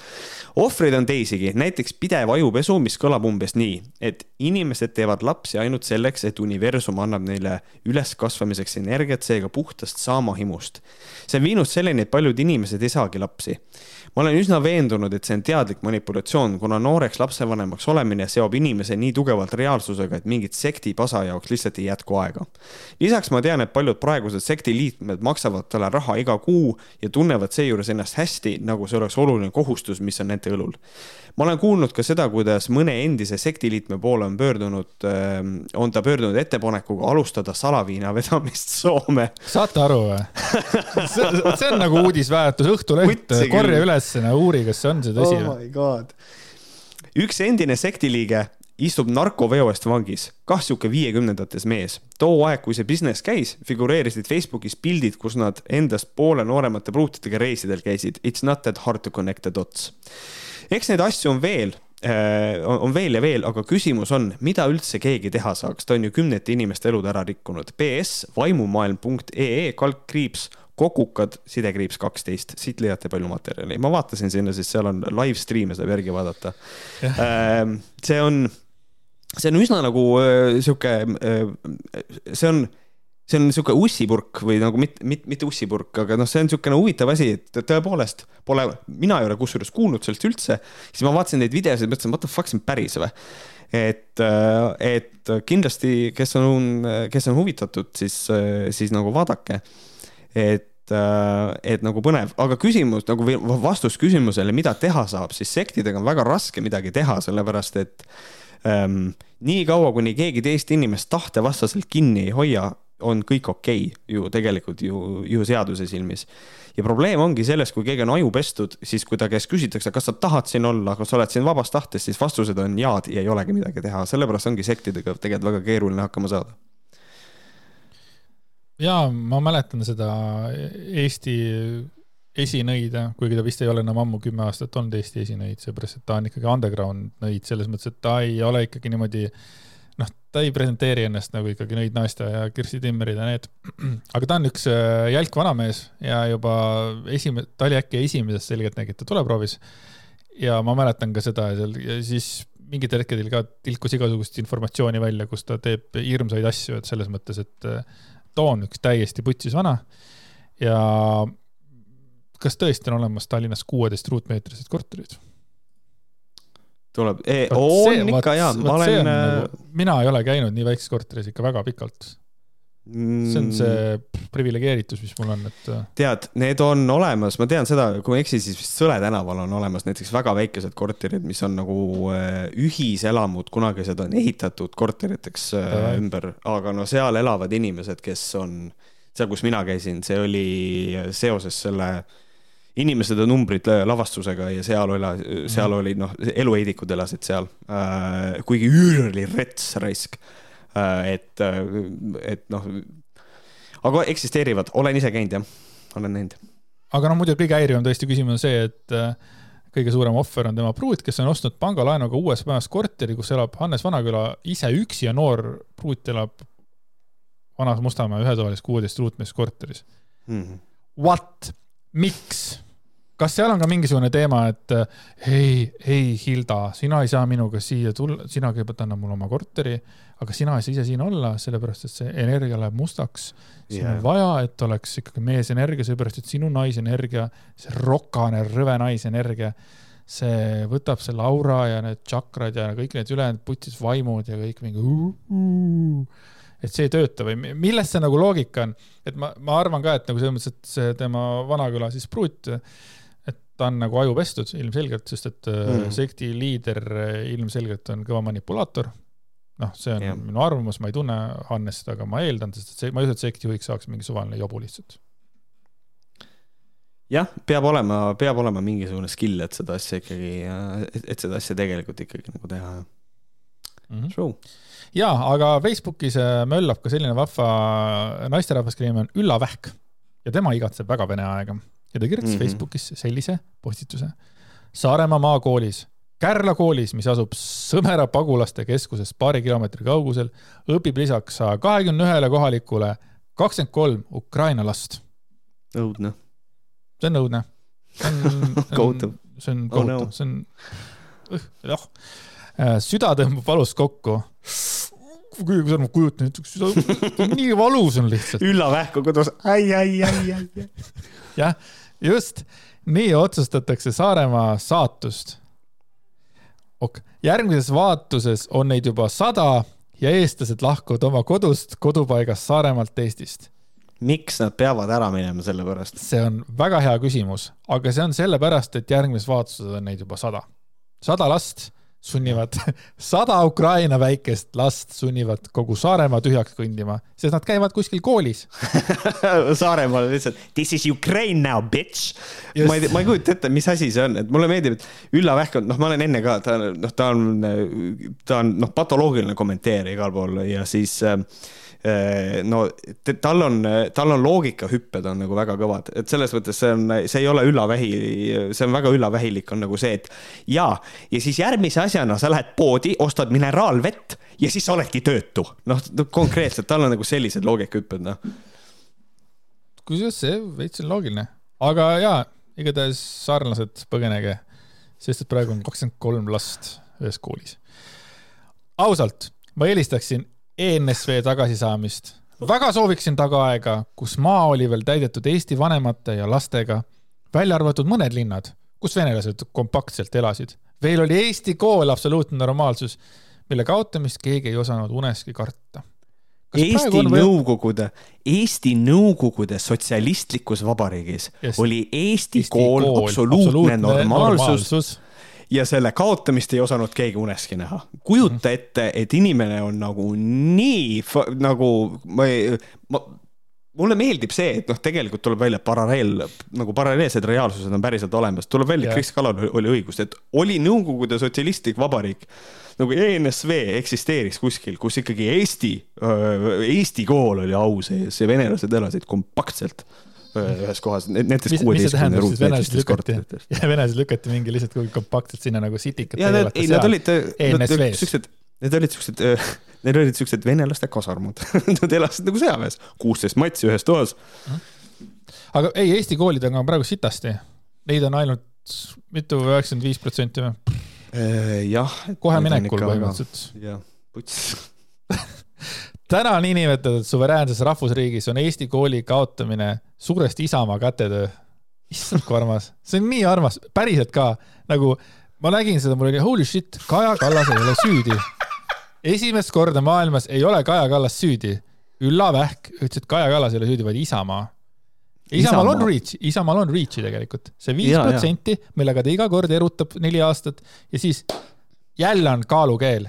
ohvreid on teisigi, näiteks pidev ajupesu, mis kõlab umbes nii, et inimesed teevad lapsi ainult selleks, et universum annab neile üleskasvamiseks energiat, seega puhtast saamahimust. see on viinud selleni, et paljud inimesed ei saagi lapsi ma olen üsna veendunud, et see on teadlik manipulatsioon, kuna nooreks lapsevanemaks olemine seob inimese nii tugevalt reaalsusega, et mingit sekti pasa jaoks lihtsalt ei jätku aega. lisaks ma tean, et paljud praegused sekti liikmed maksavad talle raha iga kuu ja tunnevad seejuures ennast hästi, nagu see oleks oluline kohustus, mis on nende õlul ma olen kuulnud ka seda, kuidas mõne endise sektiliikme poole on pöördunud, ähm, on ta pöördunud ettepanekuga alustada salaviina vedamist [laughs] Soome. saate aru või? [laughs] see on nagu uudisväärtus, Õhtuleht, korja üles, uuri, kas see on see tõsi oh või? üks endine sektiliige istub narkoveo eest vangis, kah sihuke viiekümnendates mees. too aeg, kui see business käis, figureerisid Facebookis pildid, kus nad endast poole nooremate pruutidega reisidel käisid. It's not that hard to connect the dots eks neid asju on veel äh, on veel ja veel, aga küsimus on, mida üldse keegi teha saaks, ta on ju kümnete inimeste elud ära rikkunud. BS vaimumaailm.ee kaldkriips kokukad sidekriips kaksteist, siit leiate palju materjali, ma vaatasin sinna, siis seal on live stream'e saab järgi vaadata. Ähm, see on, see on üsna nagu äh, sihuke, see on see on niisugune ussipurk või nagu mitte, mitte, mitte ussipurk, aga noh, see on niisugune huvitav asi, et tõepoolest pole, mina ei ole kusjuures kuulnud sellest üldse, siis ma vaatasin neid videosid, mõtlesin, what the fuck, see on päris või? et, et kindlasti, kes on, kes on huvitatud, siis, siis nagu vaadake. et et nagu põnev, aga küsimus nagu vastus küsimusele, mida teha saab, siis sektidega on väga raske midagi teha, sellepärast et ähm, nii kaua, kuni keegi teist inimest tahtevastaselt kinni ei hoia, on kõik okei okay, ju tegelikult ju, ju seaduse silmis. ja probleem ongi selles, kui keegi on aju pestud, siis kui ta käest küsitakse, kas sa tahad siin olla, kas sa oled siin vabast tahtest, siis vastused on jaad ja ei olegi midagi teha, sellepärast ongi sektidega tegelikult väga keeruline hakkama saada. ja ma mäletan seda Eesti esinõide, kuigi ta vist ei ole enam ammu kümme aastat olnud Eesti esinõid, seepärast et ta on ikkagi underground nõid selles mõttes, et ta ei ole ikkagi niimoodi äh, noh, ta ei presenteeri ennast nagu ikkagi Nõid Naasta ja Kirsti Timmerid ja need, aga ta on üks äh, jälk vanamees ja juba esimene, ta oli äkki esimeses Selgeltnägijate tuleproovis. ja ma mäletan ka seda seal ja siis mingitel hetkedel ka tilkus igasugust informatsiooni välja, kus ta teeb hirmsaid asju, et selles mõttes, et äh, too on üks täiesti putsis vana ja kas tõesti on olemas Tallinnas kuueteist ruutmeetrised korterid? Tuleb e, on see, ikka jaa, ma olen. Nagu, mina ei ole käinud nii väikses korteris ikka väga pikalt see on see mm. priviligeeritus, mis mul on, et. Äh, tead, need on olemas, ma tean seda, kui ma ei eksi, siis vist Sõle tänaval on olemas näiteks väga väikesed korterid, mis on nagu äh, ühiselamud, kunagised on ehitatud korteriteks äh, ümber, aga no seal elavad inimesed, kes on, seal, kus mina käisin, see oli seoses selle inimesed ja numbrid lavastusega ja seal oli, seal mhm. oli noh, eluheidikud elasid seal äh,. kuigi üür oli rets raisk Äh, et, äh, et noh, aga eksisteerivad, olen ise käinud jah, olen näinud. aga no muidugi kõige häirivam tõesti küsimus on see, et kõige suurem ohver on tema pruut, kes on ostnud pangalaenuga uues majas korteri, kus elab Hannes Vanaküla ise üksi ja noor pruut elab vanas Mustamäe ühetoalises kuueteist ruutmees korteris mm. -hmm. What, miks? kas seal on ka mingisugune teema, et ei, ei, Hilda, sina ei saa minuga siia tulla, sina kõigepealt anna mulle oma korteri aga sina ei saa ise siin olla, sellepärast et see energia läheb mustaks. siin yeah. on vaja, et oleks ikkagi meesenergia, seepärast et sinu naisenergia, see rokane, rõve naisenergia, see võtab selle aura ja need tšakrad ja kõik need ülejäänud putsis vaimud ja kõik mingi et see ei tööta või milles see nagu loogika on, et ma, ma arvan ka, et nagu selles mõttes, et see tema Vanaküla siis pruut, et ta on nagu aju pestud ilmselgelt, sest et mm. sekti liider ilmselgelt on kõva manipulaator noh, see on ja. minu arvamus, ma ei tunne Hannest, aga ma eeldan, sest et see, ma ei usu, et sekti juhiks saaks mingi suvaline jobu lihtsalt. jah, peab olema, peab olema mingisugune skill, et seda asja ikkagi, et seda asja tegelikult ikkagi nagu teha mm. -hmm. True. Ja, aga Facebookis äh, möllab ka selline vahva naisterahvas, kelle nimi on Ülla Vähk ja tema igatseb väga vene aega ja ta kirjutas mm -hmm. Facebookis sellise postituse. Saaremaa maakoolis Kärla koolis, mis asub Sõmera pagulaste keskusest paari kilomeetri kaugusel, õpib lisaks saja kahekümne ühele kohalikule kakskümmend kolm Ukraina last. õudne. see on õudne. see on [laughs] kohutav. see on oh kohutav, see on, jah. Äh, süda tõmbab valust kokku kui ma kujutan ette, süda, nii valus on lihtsalt. Ülla Vähku kodus, ai, ai, ai, ai. jah, just nii otsustatakse Saaremaa saatust ok, järgmises vaatuses on neid juba sada ja eestlased lahkuvad oma kodust, kodupaigast Saaremaalt, Eestist. miks nad peavad ära minema selle pärast? see on väga hea küsimus, aga see on sellepärast, et järgmises vaatuses on neid juba sada. sada last sunnivad, [laughs] sada Ukraina väikest last sunnivad kogu Saaremaa tühjaks kõndima, sest nad käivad kuskil koolis [laughs] Saaremaal lihtsalt this is Ukraine now, bitch. ma ei, ma ei kujuta ette, mis asi see on, et mulle meeldib, et Ülla Vähk on, noh, ma olen enne ka, ta noh, ta on, ta on noh, patoloogiline kommenteerija igal pool ja siis äh, no tal on, tal on loogikahüpped on nagu väga kõvad, et selles mõttes see on, see ei ole üllavähi, see on väga üllavähilik, on nagu see, et ja, ja siis järgmise asjana sa lähed poodi, ostad mineraalvett ja siis sa oledki töötu. noh, konkreetselt tal on nagu sellised loogikahüpped, noh. kusjuures see veits on loogiline, aga jaa, igatahes sarnased põgenege, sest et praegu on kakskümmend kolm last ühes koolis. ausalt, ma eelistaksin ENSV tagasisaamist. väga sooviksin tagaaega, kus maa oli veel täidetud Eesti vanemate ja lastega, välja arvatud mõned linnad, kus venelased kompaktselt elasid. veel oli Eesti kool absoluutne normaalsus, mille kaotamist keegi ei osanud uneski karta. Eesti või... Nõukogude, Eesti Nõukogude sotsialistlikus vabariigis yes. oli Eesti, Eesti kool, kool absoluutne, absoluutne normaalsus, normaalsus ja selle kaotamist ei osanud keegi uneski näha. kujuta mhm. ette, et inimene on nagu nii nagu ma ei, ma mulle meeldib see, et noh, tegelikult tuleb välja paralleel, nagu paralleelsed reaalsused on päriselt olemas, tuleb välja, et Kris Kalal oli õigus, et oli Nõukogude Sotsialistlik Vabariik nagu ENSV eksisteeris kuskil, kus ikkagi Eesti, Eesti kool oli au sees ja venelased elasid kompaktselt ühes kohas, nendes kuueteistkümne ruutmeetristest ja venelased lükati mingi lihtsalt kuhugi kompaktselt sinna nagu sitikat. ja need, ei, nad olid, nad olid siuksed, need olid siuksed, need olid siuksed venelaste kasarmud [laughs] Nad elasid nagu sõjaväes, kuusteist matsi ühes toas. aga ei, Eesti koolidega on praegu sitasti. Neid on ainult mitu, üheksakümmend viis protsenti või? Äh, jah. kohe minekul põhimõtteliselt. jah, puts [laughs] täna niinimetatud suveräänses rahvusriigis on Eesti kooli kaotamine suuresti Isamaa kätetöö. issand kui armas, see on nii armas, päriselt ka, nagu ma nägin seda, mul oli holy shit, Kaja Kallas ei ole süüdi. esimest korda maailmas ei ole Kaja Kallas süüdi. Ülla Vähk ütles, et Kaja Kallas ei ole süüdi, vaid Isamaa. Isamaal on reach, Isamaal on reach'i tegelikult, see viis protsenti, millega ta iga kord erutab neli aastat ja siis jälle on kaalukeel.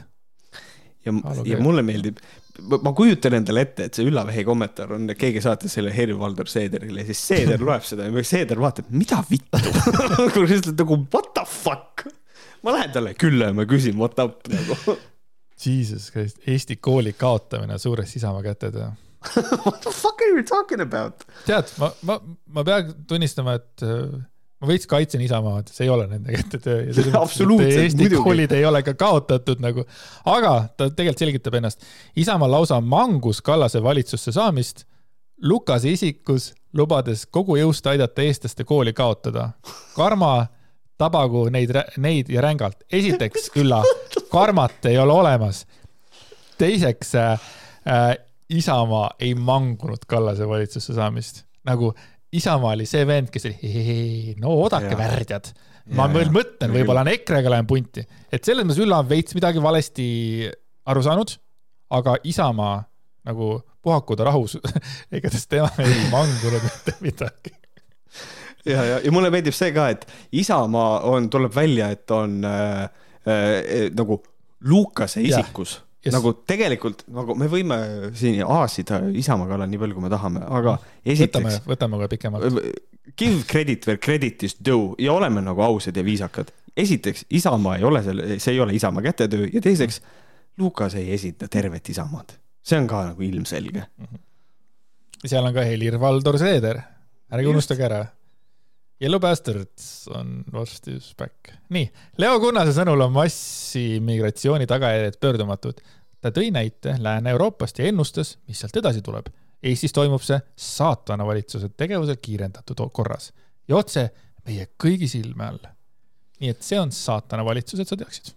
ja, ja mulle meeldib, ma kujutan endale ette, et see Üllavähi kommentaar on, keegi saatis selle Helir-Valdor Seederile ja siis Seeder [laughs] loeb seda ja Seeder vaatab, mida vittu [laughs] lihtsalt nagu what the fuck. ma lähen talle külla ja ma küsin what up nagu. Jesus Christ, Eesti kooli kaotamine suures Isamaa käted ja [laughs] What the fuck are you talking about? tead, ma, ma, ma pean tunnistama, et ma veits kaitsen Isamaad, see ei ole nende kätte töö. [laughs] absoluutselt, Eesti muidugi. koolid ei ole ka kaotatud nagu, aga ta tegelikult selgitab ennast. Isamaa lausa mangus Kallase valitsusse saamist Lukase isikus, lubades kogu jõust aidata eestlaste kooli kaotada. karma tabagu neid, neid ja rängalt. esiteks, Ülla, karmat ei ole olemas. teiseks äh,, äh Isamaa ei mangunud Kallase valitsusse saamist. nagu Isamaa oli see vend, kes oli, no oodake värdjad. ma veel mõtlen, võib-olla on EKRE-ga lähen punti, et selles mõttes Ülla on veits midagi valesti aru saanud, aga Isamaa nagu puhaku ta rahus [laughs] igatahes tema ei mangunud mitte midagi. Ja, ja, ja mulle meeldib see ka, et Isamaa on, tuleb välja, et on äh, äh, nagu Lukase isikus Yes. nagu tegelikult nagu me võime siin aasida Isamaa kallal nii palju, kui me tahame, aga esiteks. võtame, võtame ka pikemalt. Give credit where credit is due ja oleme nagu ausad ja viisakad. esiteks, Isamaa ei ole selle, see ei ole Isamaa kätetöö ja teiseks, Lukas ei esinda tervet Isamaad. see on ka nagu ilmselge mm. -hmm. seal on ka Helir-Valdor Seeder, ärge unustage ära Yellow Bastards on varsti back. nii, Leo Kunnase sõnul on massimigratsiooni tagajärjed pöördumatud. ta tõi näite Lääne-Euroopast ja ennustas, mis sealt edasi tuleb. Eestis toimub see saatana valitsuse tegevusel kiirendatud korras ja otse meie kõigi silme all. nii et see on saatana valitsus, et sa teaksid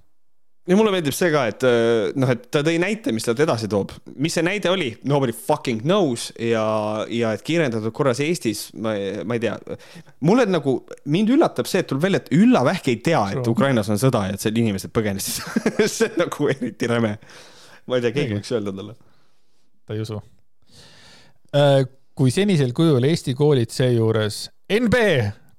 ja mulle meeldib see ka, et äh, noh, et ta tõi näite, mis ta edasi toob. mis see näide oli? Nobody fucking knows ja, ja et kiirendatud korras Eestis, ma, ma ei tea. mulle nagu, mind üllatab see, et tuleb välja, et Ülla Vähk ei tea, et Ukrainas on sõda ja et seal inimesed põgenesid [laughs] see on nagu eriti räme. ma ei tea, keegi võiks öelda talle. ta ei usu. Äh, kui senisel kujul Eesti koolid seejuures, NB,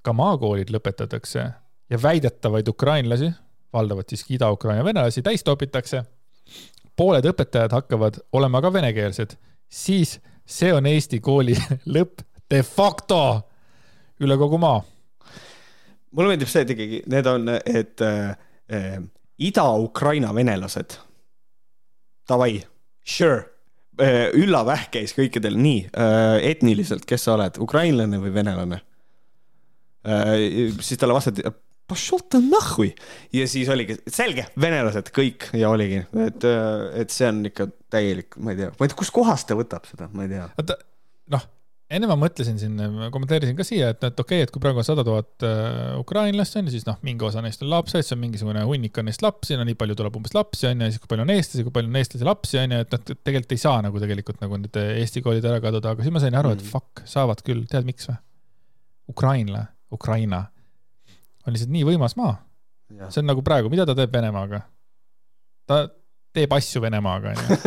ka maakoolid lõpetatakse ja väidetavaid ukrainlasi valdavalt siiski Ida-Ukraina venelasi, täis topitakse. pooled õpetajad hakkavad olema ka venekeelsed, siis see on Eesti kooli [laughs] lõpp de facto üle kogu maa. mulle meeldib see, et ikkagi need on, et äh, Ida-Ukraina venelased. Davai, sure äh,. Ülla Vähk käis kõikidel nii äh, etniliselt, kes sa oled, ukrainlane või venelane äh,? siis talle vastati Pašolta nahhui ja siis oligi selge, venelased kõik ja oligi, et, et see on ikka täielik, ma ei tea, ma ei tea, kuskohast ta võtab seda, ma ei tea. vaata noh, enne ma mõtlesin siin, kommenteerisin ka siia, et, et okei okay,, et kui praegu on sada tuhat äh, ukrainlast on ju, siis noh, mingi osa neist on lapsed, siis on mingisugune hunnik on neist lapsi, no nii palju tuleb umbes lapsi on ju, ja siis kui palju on eestlasi, kui palju on eestlasi lapsi on ju, et noh, tegelikult ei saa nagu tegelikult nagu need Eesti koolid ära kaduda, aga siis ma sain aru mm., et fuck, saavad küll, tead miks või? Ukrainla, Ukraina on lihtsalt nii võimas maa. see on nagu praegu, mida ta teeb Venemaaga? ta teeb asju Venemaaga, onju.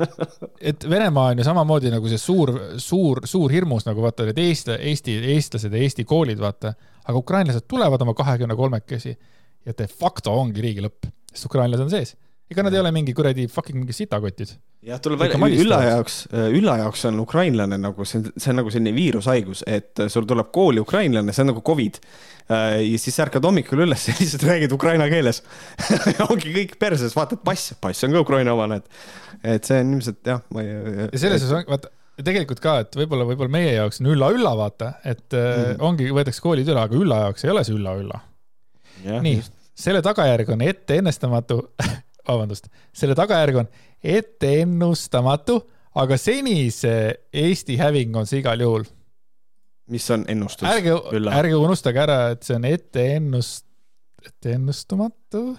[laughs] et Venemaa on ju samamoodi nagu see suur, suur, suur hirmus nagu vaata, need Eesti, Eesti, eestlased ja Eesti koolid, vaata. aga ukrainlased tulevad oma kahekümne kolmekesi ja de facto ongi riigi lõpp, sest ukrainlased on sees ega nad ei ole mingi kuradi fucking mingi sitakotid. jah, tuleb välja, Ülla jaoks, Ülla jaoks on ukrainlane nagu see, see on nagu selline viirushaigus, et sul tuleb kooli ukrainlane, see on nagu Covid. Äh, ja siis ärkad hommikul üles [laughs] ja lihtsalt räägid ukraina keeles [laughs] ongi kõik perses, vaatad pass, pass on ka Ukraina omane, et, et see on ilmselt jah, ma ei. ja selles osas, vaata tegelikult ka, et võib-olla, võib-olla meie jaoks on ülla-ülla, vaata, et mm. ongi, võetakse koolid üle, aga ülla jaoks ei ole see ülla-ülla. nii, selle tagajärg on ette ennustamatu [laughs] vabandust, selle tagajärg on etteennustamatu, aga senise Eesti häving on see igal juhul. mis on ennustus? ärge, ärge unustage ära, et see on etteennust-, etteennustamatu.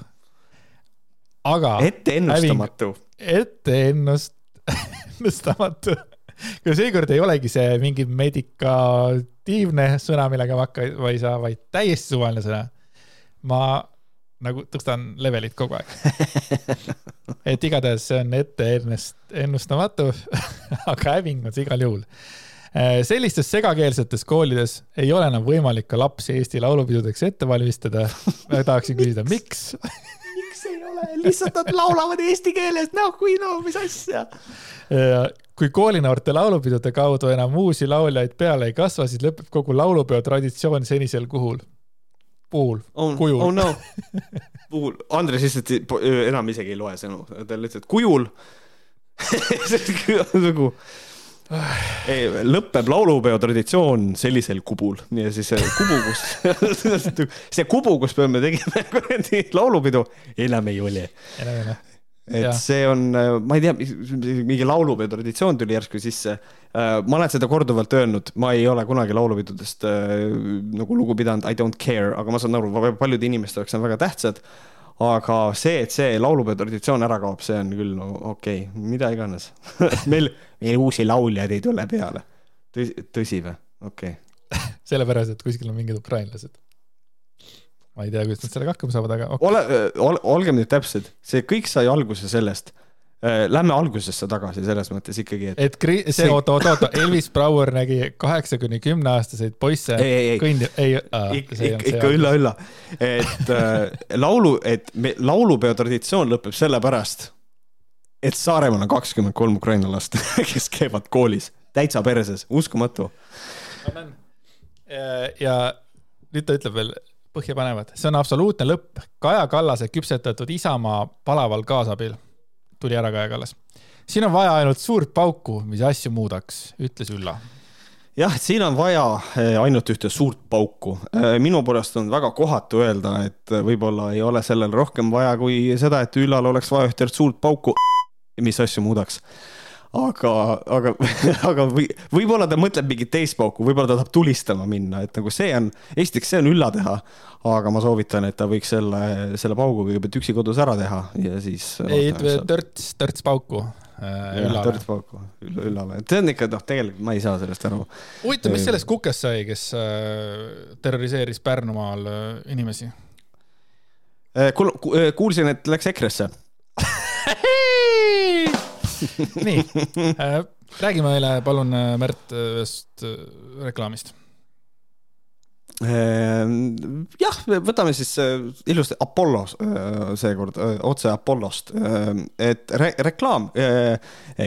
aga. etteennustamatu. etteennust-, ennustamatu aga [laughs] seekord ei olegi see mingi medikatiivne sõna, millega ma hakkama ei saa, vaid täiesti suvaline sõna. ma nagu tõstan levelit kogu aeg. et igatahes see on ette ennast, ennustamatu [laughs] aga häving on see igal juhul. Äh, sellistes segakeelsetes koolides ei ole enam võimalik ka lapsi Eesti laulupidudeks ette valmistada. ma tahaksin küsida, miks [laughs] miks ei ole, lihtsalt nad laulavad eesti keeles, noh kui no mis asja. kui koolinoorte laulupidude kaudu enam uusi lauljaid peale ei kasva, siis lõpeb kogu laulupeo traditsioon senisel kuhul puhul oh,, kujul. oh no, puhul, Andres lihtsalt enam isegi ei loe sõnu, ta lihtsalt kujul [laughs] nagu ei, lõpeb laulupeo traditsioon sellisel kubul ja siis see kubu, kus [laughs] see kubu, kus me tegime [laughs] kuradi laulupidu, enam ei ole. enam ei ole et ja. see on, ma ei tea, mingi laulupeo traditsioon tuli järsku sisse. Äh, ma olen seda korduvalt öelnud, ma ei ole kunagi laulupidudest äh, nagu lugu pidanud, I don't care, aga ma saan aru, paljude inimeste jaoks on väga tähtsad. aga see, et see laulupeo traditsioon ära kaob, see on küll no, okei okay,, mida iganes [laughs] meil, meil uusi lauljaid ei tule peale. tõsi, tõsi või? okei okay. [laughs] sellepärast, et kuskil on mingid ukrainlased ma ei tea, kuidas nad sellega hakkama saavad, aga okay. ole, ole, olgem nüüd täpsed, see kõik sai alguse sellest. Äh, lähme algusesse tagasi selles mõttes ikkagi, et. et kri-, see, oota, oota, oota, Elvis Brouer nägi kaheksa kuni kümneaastaseid poisse kõndi-, ei äh,, ikka, ikka ülla, ülla. et äh, laulu, et me, laulupeo traditsioon lõpeb sellepärast, et Saaremaal on kakskümmend kolm ukraina last, [laughs] kes käivad koolis, täitsa perses, uskumatu. ja nüüd ta ütleb veel põhjapanevad, see on absoluutne lõpp. Kaja Kallase küpsetatud Isamaa palaval kaasabil. Tuli ära Kaja Kallas. siin on vaja ainult suurt pauku, mis asju muudaks, ütles Ülla jah, siin on vaja eh, ainult ühte suurt pauku. Eh, minu poolest on väga kohatu öelda, et võib-olla ei ole sellel rohkem vaja kui seda, et Üllal oleks vaja ühte suurt pauku, mis asju muudaks aga, aga, [laughs] aga või, võib-olla ta mõtleb mingit teist pauku, võib-olla ta tahab tulistama minna, et nagu see on, esiteks see on ülla teha, aga ma soovitan, et ta võiks selle, selle paugu kõigepealt üksi kodus ära teha ja siis. ei, törts, törts pauku äh,. törts pauku üll, üllale, et see on ikka noh, tegelikult ma ei saa sellest aru. huvitav, mis sellest kukest sai, kes äh, terroriseeris Pärnumaal äh, inimesi kuulsin, et läks EKRE-sse [laughs] nii äh,, räägi meile palun, äh, Märt, äh, ühest äh, reklaamist. Jah, võtame siis ilusti Apollo seekord otse Apollost, et re reklaam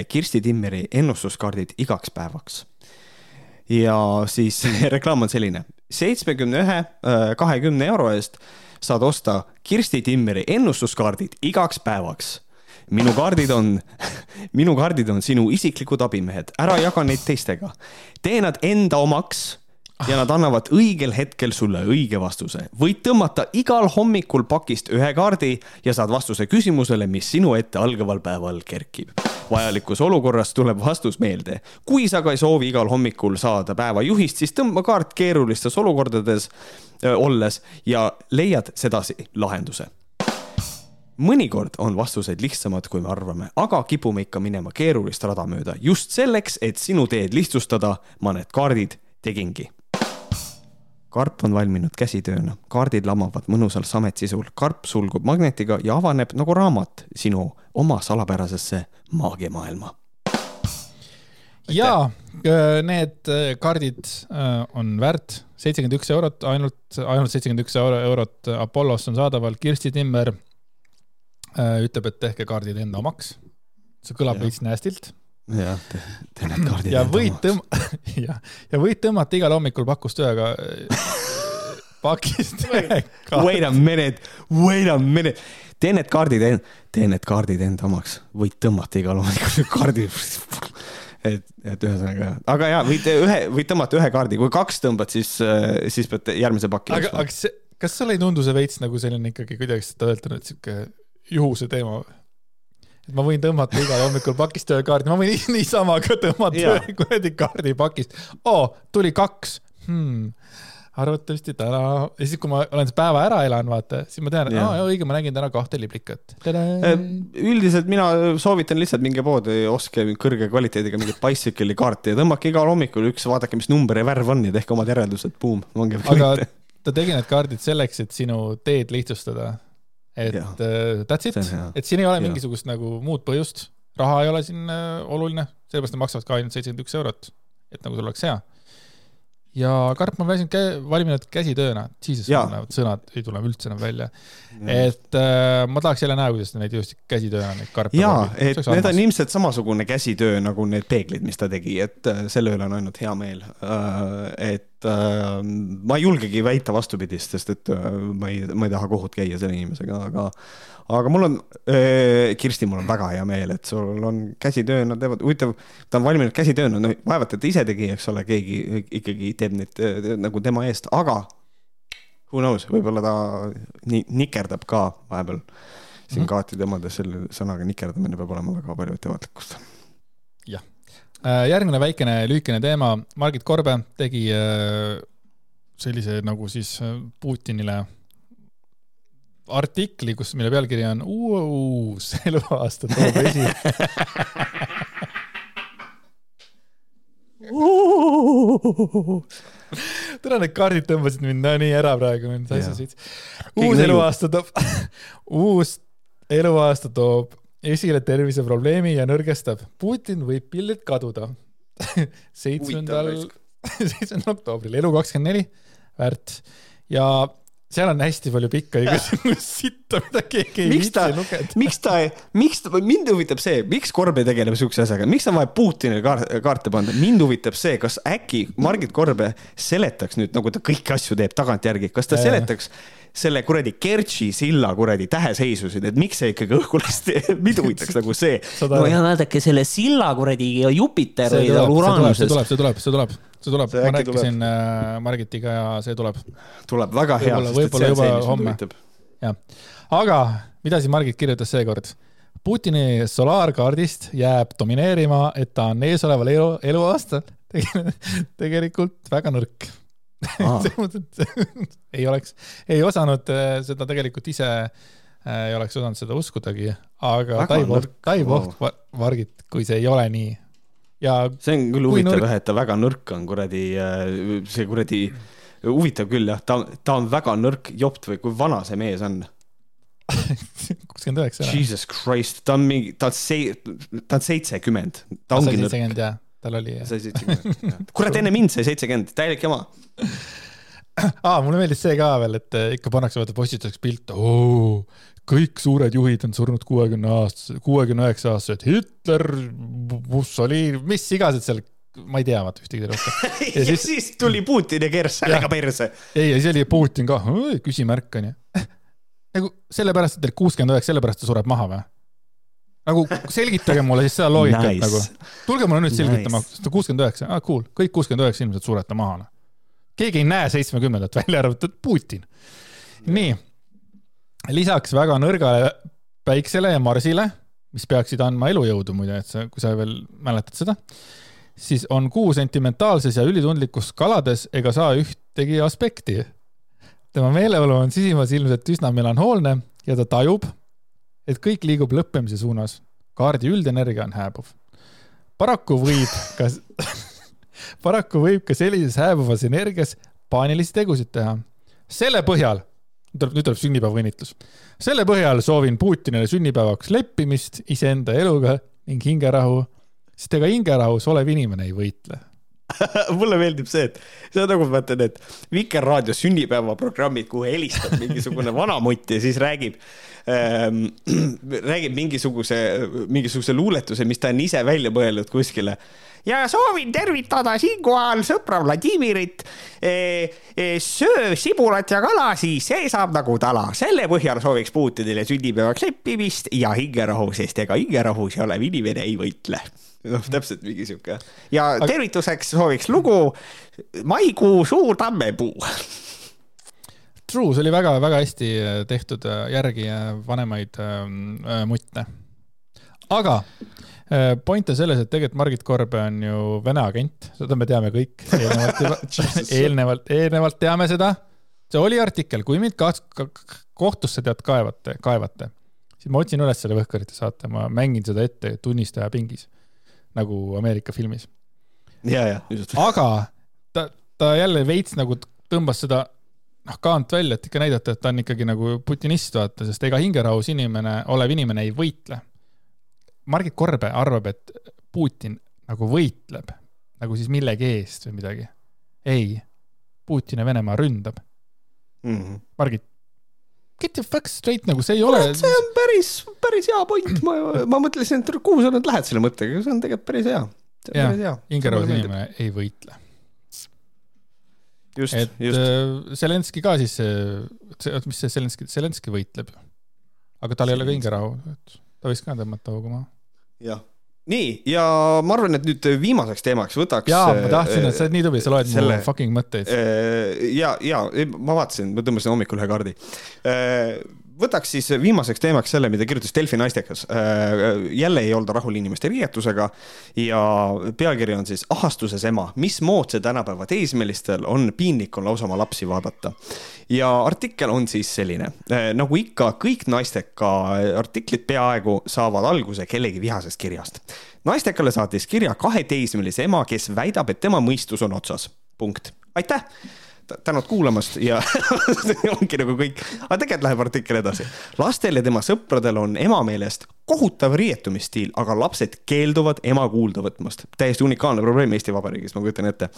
Kirsti Timmeri ennustuskaardid igaks päevaks. ja siis [laughs] reklaam on selline, seitsmekümne ühe, kahekümne euro eest saad osta Kirsti Timmeri ennustuskaardid igaks päevaks minu kaardid on, [laughs] minu kaardid on sinu isiklikud abimehed, ära jaga neid teistega. tee nad enda omaks ja nad annavad õigel hetkel sulle õige vastuse. võid tõmmata igal hommikul pakist ühe kaardi ja saad vastuse küsimusele, mis sinu ette algaval päeval kerkib. vajalikus olukorras tuleb vastus meelde. kui sa ka ei soovi igal hommikul saada päevajuhist, siis tõmba kaart keerulistes olukordades öö, olles ja leiad sedasi lahenduse mõnikord on vastused lihtsamad, kui me arvame, aga kipume ikka minema keerulist rada mööda. just selleks, et sinu teed lihtsustada, ma need kaardid tegingi. karp on valminud käsitööna, kaardid lamavad mõnusal sametsisul, karp sulgub magnetiga ja avaneb nagu raamat sinu oma salapärasesse maagiamaailma. ja äh, need äh, kaardid äh, on väärt seitsekümmend üks eurot, ainult, ainult seitsekümmend üks eurot Apollos on saadaval. Kirsti Timmer ütleb, et tehke kaardid enda omaks. see kõlab veits nastilt. jah, tee need kaardid ja võid tõmm-, [laughs] jah, ja võid tõmmata igal hommikul pakust ühega, [laughs] pakist ühe kaardi. Wait a minute, wait a minute. tee need kaardid, tee need kaardid enda omaks, võid tõmmata igal hommikul [laughs] kaardi et, et ühesõnaga, aga jaa, võid ühe, võid tõmmata ühe kaardi, kui kaks tõmbad, siis, siis pead järgmise paki. aga, aga see, kas sulle ei tundu see veits nagu selline ikkagi kuidagi seda öelda, et sihuke juhuse teema või? et ma võin tõmmata igal hommikul pakist ühe kaardi, ma võin niisama ka tõmmata ühe kuradi kaardi pakist. oo, tuli kaks hmm.. arvatavasti täna, ja siis, kui ma olen päeva ära elanud, vaata, siis ma tean, et aa, õige, ma nägin täna kahte liblikat. Üldiselt mina soovitan lihtsalt minge poodi, ostke kõrge kvaliteediga mingit bicycle'i kaarti ja tõmmake igal hommikul üks, vaadake, mis number ja värv on ja tehke omad järeldused, buum, ongi. aga ta tegi need kaardid selleks, et sinu teed lihtsustada. Et uh, that's it, et siin ei ole ja. mingisugust nagu muud põhjust, raha ei ole siin uh, oluline, sellepärast nad maksavad ka ainult seitsekümmend üks eurot, et nagu sul oleks hea ja karp on väsinud kä-, valminud käsitööna, jesus, sõnad ei tule üldse enam välja. et äh, ma tahaks jälle näha, kuidas neid just käsitööna neid karpe. jaa, et need armas. on ilmselt samasugune käsitöö nagu need peeglid, mis ta tegi, et äh, selle üle on ainult hea meel äh,. et äh, ma ei julgegi väita vastupidist, sest et äh, ma ei, ma ei taha kohut käia selle inimesega, aga aga mul on, Kirsti, mul on väga hea meel, et sul on käsitöö, nad teevad, huvitav, ta on valminud käsitööna, no vaevalt, et ta ise tegi, eks ole, keegi ikkagi teeb neid nagu tema eest, aga who knows, võib-olla ta nii nikerdab ka vahepeal. siin mm -hmm. Kaati temades selle sõnaga nikerdamine peab olema väga palju ettevaatlikkust. Äh, järgmine väikene lühikene teema, Margit Korbe tegi äh, sellise nagu siis äh, Putinile artikli, kus, mille pealkiri on uus eluaasta toob esi täna need kaardid tõmbasid mind nii ära praegu, mind sassi sõits. uus eluaasta toob uus eluaasta toob esile terviseprobleemi ja nõrgestab. Putin võib pillilt kaduda. [laughs] seitsmendal, [laughs] seitsmendal oktoobril, elu kakskümmend neli, väärt ja seal on hästi palju pikka [laughs] igasugust sitta, mida keegi ei viitsi lugeda. miks ta, miks ta, mind huvitab see, miks Korb ei tegele siukse asjaga, miks on vaja Putinile kaarte, kaarte panna, mind huvitab see, kas äkki Margit Korbe seletaks nüüd, nagu ta kõiki asju teeb tagantjärgi, kas ta seletaks selle kuradi Kertši silla kuradi täheseisusid, et miks see ikkagi õhku lasti, [laughs] mind huvitaks nagu see. no ja vaadake selle silla kuradi Jupiter või Uraanusest. see tuleb, see tuleb, see tuleb see tuleb, ma rääkisin. Äh, Margitiga ja see tuleb. tuleb väga hea. võib-olla juba homme. jah, aga mida siis Margit kirjutas seekord? Putini solaarkaardist jääb domineerima, et ta on eesoleval elu, eluaastal [laughs] tegelikult väga nõrk [laughs] selles mõttes, et [laughs] ei oleks, ei osanud äh, seda tegelikult ise, äh, ei oleks osanud seda uskudagi, aga Taivo, Taivo Margit, kui see ei ole nii ja see on küll huvitav jah, et ta väga nõrk on, kuradi, äh, see kuradi, huvitav küll jah, ta, ta on väga nõrk jopt või kui vana see mees on? [laughs] kuuskümmend üheksa. Jesus Christ, ta on mingi, ta on see, ta on seitsekümmend. ta ongi nõrk. Jah, tal oli. sai seitsekümmend, kurat enne mind sai seitsekümmend, täielik jama [clears throat] aa, mulle meeldis see ka veel, et ikka pannakse vaata postituseks pilte, kõik suured juhid on surnud kuuekümne aastased, kuuekümne üheksa aastased, Hitler, Mussolini, mis iganes seal, ma ei tea vaata ühtegi rohkem. [laughs] ja siis, siis tuli Putin ja keeras sellega perse. ei, ja siis oli Putin ka, küsimärk onju. [laughs] nagu sellepärast, et teil kuuskümmend üheksa, sellepärast ta sureb maha või? Nagu selgitage mulle siis seda loogikat nice. nagu. tulge mulle nüüd selgitama nice., kuuskümmend üheksa, aa cool, kõik kuuskümmend üheksa inimesed surete maha. Noh. keegi ei näe seitsmekümnendat, välja arvatud Putin. nii lisaks väga nõrgale päiksele ja Marsile, mis peaksid andma elujõudu muide, et sa, kui sa veel mäletad seda, siis on kuu sentimentaalses ja ülitundlikus kalades ega saa ühtegi aspekti. tema meeleolu on sisimas ilmselt üsna melanhoolne ja ta tajub, et kõik liigub lõppemise suunas. kaardi üldenergia on hääbuv. paraku võib ka [laughs] paraku võib ka sellises hääbuvas energias paanilisi tegusid teha. selle põhjal tuleb, nüüd tuleb sünnipäevaõnnitlus. selle põhjal soovin Putinile sünnipäevaks leppimist iseenda eluga ning hingerahu, sest ega hingerahus olev inimene ei võitle [laughs] mulle meeldib see, et see on nagu vaata need Vikerraadio sünnipäevaprogrammid, kuhu helistab mingisugune [laughs] vanamutt ja siis räägib ähm,, [clears throat] räägib mingisuguse, mingisuguse luuletuse, mis ta on ise välja mõelnud kuskile ja soovin tervitada siinkohal sõpra Vladimirit. E, e, söö sibulat ja kala, siis see saab nagu tala. selle põhjal sooviks Putinile sünnipäevaks leppimist ja hingerahu, sest ega hingerahus olev inimene ei võitle noh, täpselt mingi sihuke. ja tervituseks sooviks lugu. Maikuu suur tammepuu. True, see oli väga-väga hästi tehtud järgi vanemaid äh, mutte. Aga äh, point on selles, et tegelikult Margit Korbe on ju Vene agent, seda me teame kõik. [laughs] Eelnevalt eelnevalt, eelnevalt teame seda. see oli artikkel, kui mind ka, ka, kohtusse tead kaevate, kaevate, siis ma otsin üles selle Võhkarite saate, ma mängin seda ette tunnistaja pingis nagu Ameerika filmis. aga ta, ta jälle veits nagu tõmbas seda noh, kaant välja, et ikka näidata, et ta on ikkagi nagu putinist, vaata, sest ega hingerahus inimene, olev inimene ei võitle. Margit Korbe arvab, et Putin nagu võitleb nagu siis millegi eest või midagi. ei, Putin ja Venemaa ründab mm. -hmm. Margit, get the fuck straight, nagu see ei ole. see on päris, päris hea point, ma, ma mõtlesin, et kuhu sa nüüd lähed selle mõttega, see on tegelikult päris hea. jah, hingerahus inimene ei võitle just, et just. Äh, Zelenski ka siis, mis see Zelenski, Zelenski võitleb ju. aga tal ei ole ka hingerahu, et ta võiks ka tõmmata hoogu maha. jah, nii ja ma arvan, et nüüd viimaseks teemaks võtaks. jaa, ma tahtsin, et sa oled nii tubli, sa loed selle, mu fucking mõtteid. Äh, ja, ja ma vaatasin, ma tõmbasin hommikul ühe kaardi äh, võtaks siis viimaseks teemaks selle, mida kirjutas Delfi naistekas. Äh, jälle ei olda rahul inimeste riietusega ja pealkiri on siis ahastuses ema, mismoodi tänapäeva teismelistel on piinlik on lausa oma lapsi vaadata. ja artikkel on siis selline, äh, nagu ikka, kõik naisteka artiklid peaaegu saavad alguse kellegi vihasest kirjast. naistekale saatis kirja kaheteismelise ema, kes väidab, et tema mõistus on otsas. punkt. aitäh tänud kuulamast ja [laughs] ongi nagu kõik, aga tegelikult läheb artikkel edasi. lastel ja tema sõpradel on ema meelest kohutav riietumisstiil, aga lapsed keelduvad ema kuulda võtmast. täiesti unikaalne probleem Eesti Vabariigis, ma kujutan ette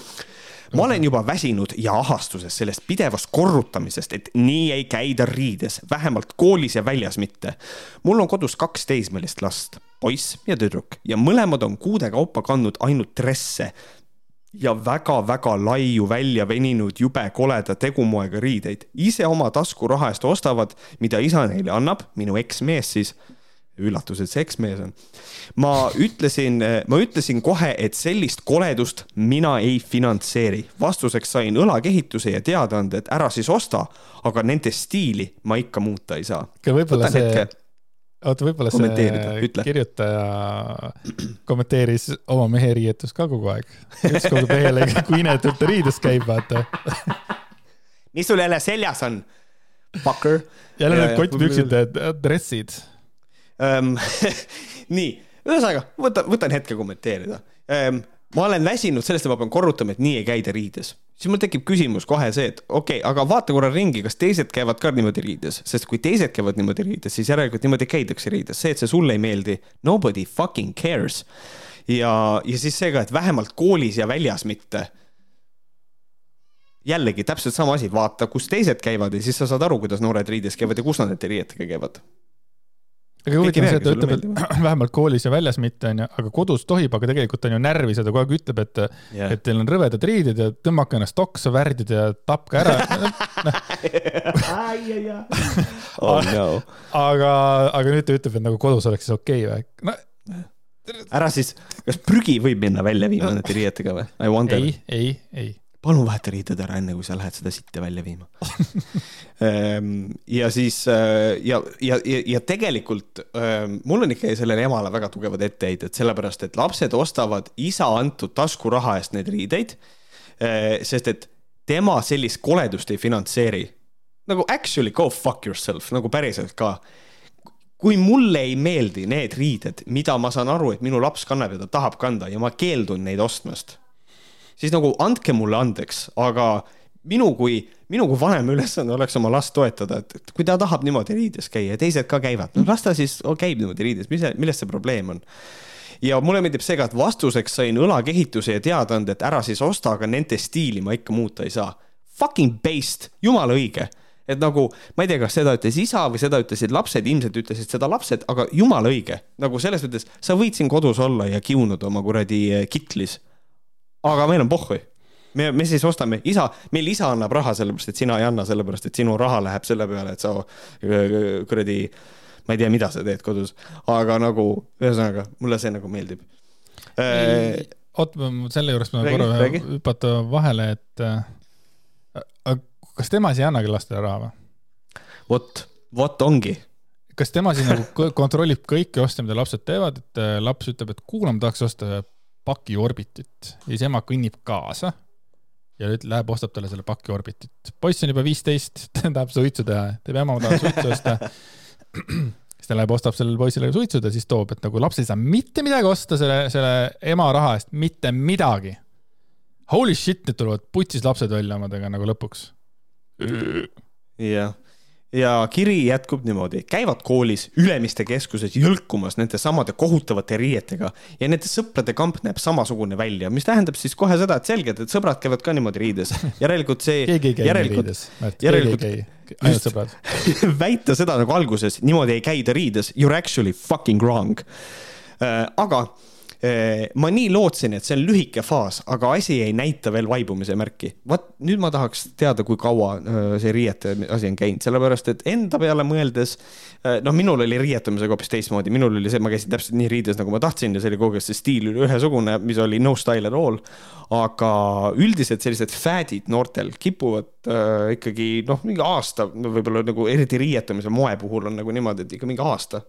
ma olen juba väsinud ja ahastuses sellest pidevast korrutamisest, et nii ei käida riides, vähemalt koolis ja väljas mitte. mul on kodus kaks teismelist last, poiss ja tüdruk ja mõlemad on kuude kaupa kandnud ainult dresse, ja väga-väga laiu välja veninud jube koleda tegumoega riideid. ise oma taskuraha eest ostavad, mida isa neile annab, minu eksmees siis. üllatus, et see eksmees on. ma ütlesin, ma ütlesin kohe, et sellist koledust mina ei finantseeri. vastuseks sain õlakehituse ja teadaande, et ära siis osta, aga nende stiili ma ikka muuta ei saa. võib-olla see hetke oota, võib-olla see kirjutaja kommenteeris oma mehe riietust ka kogu aeg. ütles kogu mehele, kui inetult ta riides käib, vaata. mis sul jälle seljas on, fucker? jälle need kottpüksid, dressid um,. [laughs] nii, ühesõnaga, võta, võtan hetke kommenteerida um, ma olen väsinud sellest, et ma pean korrutama, et nii ei käida riides. Siis mul tekib küsimus kohe see, et okei okay,, aga vaata korra ringi, kas teised käivad ka niimoodi riides, sest kui teised käivad niimoodi riides, siis järelikult niimoodi käidakse riides, see, et see sulle ei meeldi, nobody fucking cares. ja, ja siis see ka, et vähemalt koolis ja väljas mitte. jällegi täpselt sama asi, vaata, kus teised käivad ja siis sa saad aru, kuidas noored riides käivad ja kus nad nende riietega käivad aga huvitav on see, et ta ütleb, et [clears throat] vähemalt koolis ja väljas mitte, onju, aga kodus tohib, aga tegelikult on ju närvis ja ta kogu aeg ütleb, et yeah., et teil on rõvedad riided ja tõmmake ennast oksa, värdid ja tapke ära. [laughs] Oh, no. aga, aga nüüd ta ütleb, et nagu kodus oleks siis okei okay, või? No, ära siis, kas prügi võib minna välja viima nende riietega või? Ei, ei, ei palun vaheta riided ära, enne kui sa lähed seda sitta välja viima [laughs] ehm, ja siis äh, ja, ja, ja, ja tegelikult ähm, mul on ikkagi sellele emale väga tugevad etteheited, sellepärast et lapsed ostavad isa antud taskuraha eest neid riideid. Äh, sest et tema sellist koledust ei finantseeri. nagu actually go fuck yourself, nagu päriselt ka kui mulle ei meeldi need riided, mida ma saan aru, et minu laps kannab ja ta tahab kanda ja ma keeldun neid ostmast siis nagu andke mulle andeks, aga minu kui, minu kui vanema ülesanne oleks oma last toetada, et, kui ta tahab niimoodi riides käia ja teised ka käivad, no las ta siis käib niimoodi riides, mis, milles see probleem on ja mulle meeldib see ka, et vastuseks sain õlakehituse ja teadaande, et ära siis osta, aga nende stiili ma ikka muuta ei saa. Fucking based, jumala õige. et nagu, ma ei tea, kas seda ütles isa või seda ütlesid lapsed, ilmselt ütlesid seda lapsed, aga jumala õige. nagu selles mõttes, sa võid siin kodus olla ja kiunuda oma kuradi eh, kitlis aga meil on pohhui me, me siis ostame, isa, meil isa annab raha sellepärast, et sina ei anna, sellepärast et sinu raha läheb selle peale, et sa kuradi, ma ei tea, mida sa teed kodus, aga nagu ühesõnaga mulle see nagu meeldib. oot, selle juures ma korra hüpata vahele, et äh, kas tema siis ei annagi lastele raha või? vot, vot ongi kas tema siis nagu kontrollib kõiki oste, mida lapsed teevad, et äh, laps ütleb, et kuule, ma tahaks osta paki Orbitit ja siis ema kõnnib kaasa ja nüüd läheb, ostab talle selle paki Orbitit. poiss on juba viisteist, [laughs] tahab suitsu teha, teeb ema, ma tahan suitsu osta. [clears throat] siis ta läheb, ostab sellele poisile suitsud ja siis toob, et nagu laps ei saa mitte midagi osta selle, selle ema raha eest, mitte midagi. Holy shit, need tulevad putsis lapsed välja omadega nagu lõpuks. jah ja kiri jätkub niimoodi, käivad koolis Ülemiste keskuses jõlkumas nende samade kohutavate riietega ja nende sõprade kamp näeb samasugune välja, mis tähendab siis kohe seda, et selge, et sõbrad käivad ka niimoodi riides. järelikult see. keegi ei käi järelikult, riides, järelikult. ainult sõbrad [laughs] väita seda nagu alguses, niimoodi ei käida riides, you are actually fucking wrong äh,. aga ma nii lootsin, et see on lühike faas, aga asi ei näita veel vaibumise märki. vaat nüüd ma tahaks teada, kui kaua äh, see riiete asi on käinud, sellepärast et enda peale mõeldes, äh, noh, minul oli riietamisega hoopis teistmoodi, minul oli see, ma käisin täpselt nii riides, nagu ma tahtsin ja see oli kogu aeg see stiil ühesugune, mis oli no style at all. aga üldiselt sellised fädid noortel kipuvad äh, ikkagi noh, mingi aasta võib-olla nagu eriti riietamise moe puhul on nagu niimoodi, et ikka mingi aasta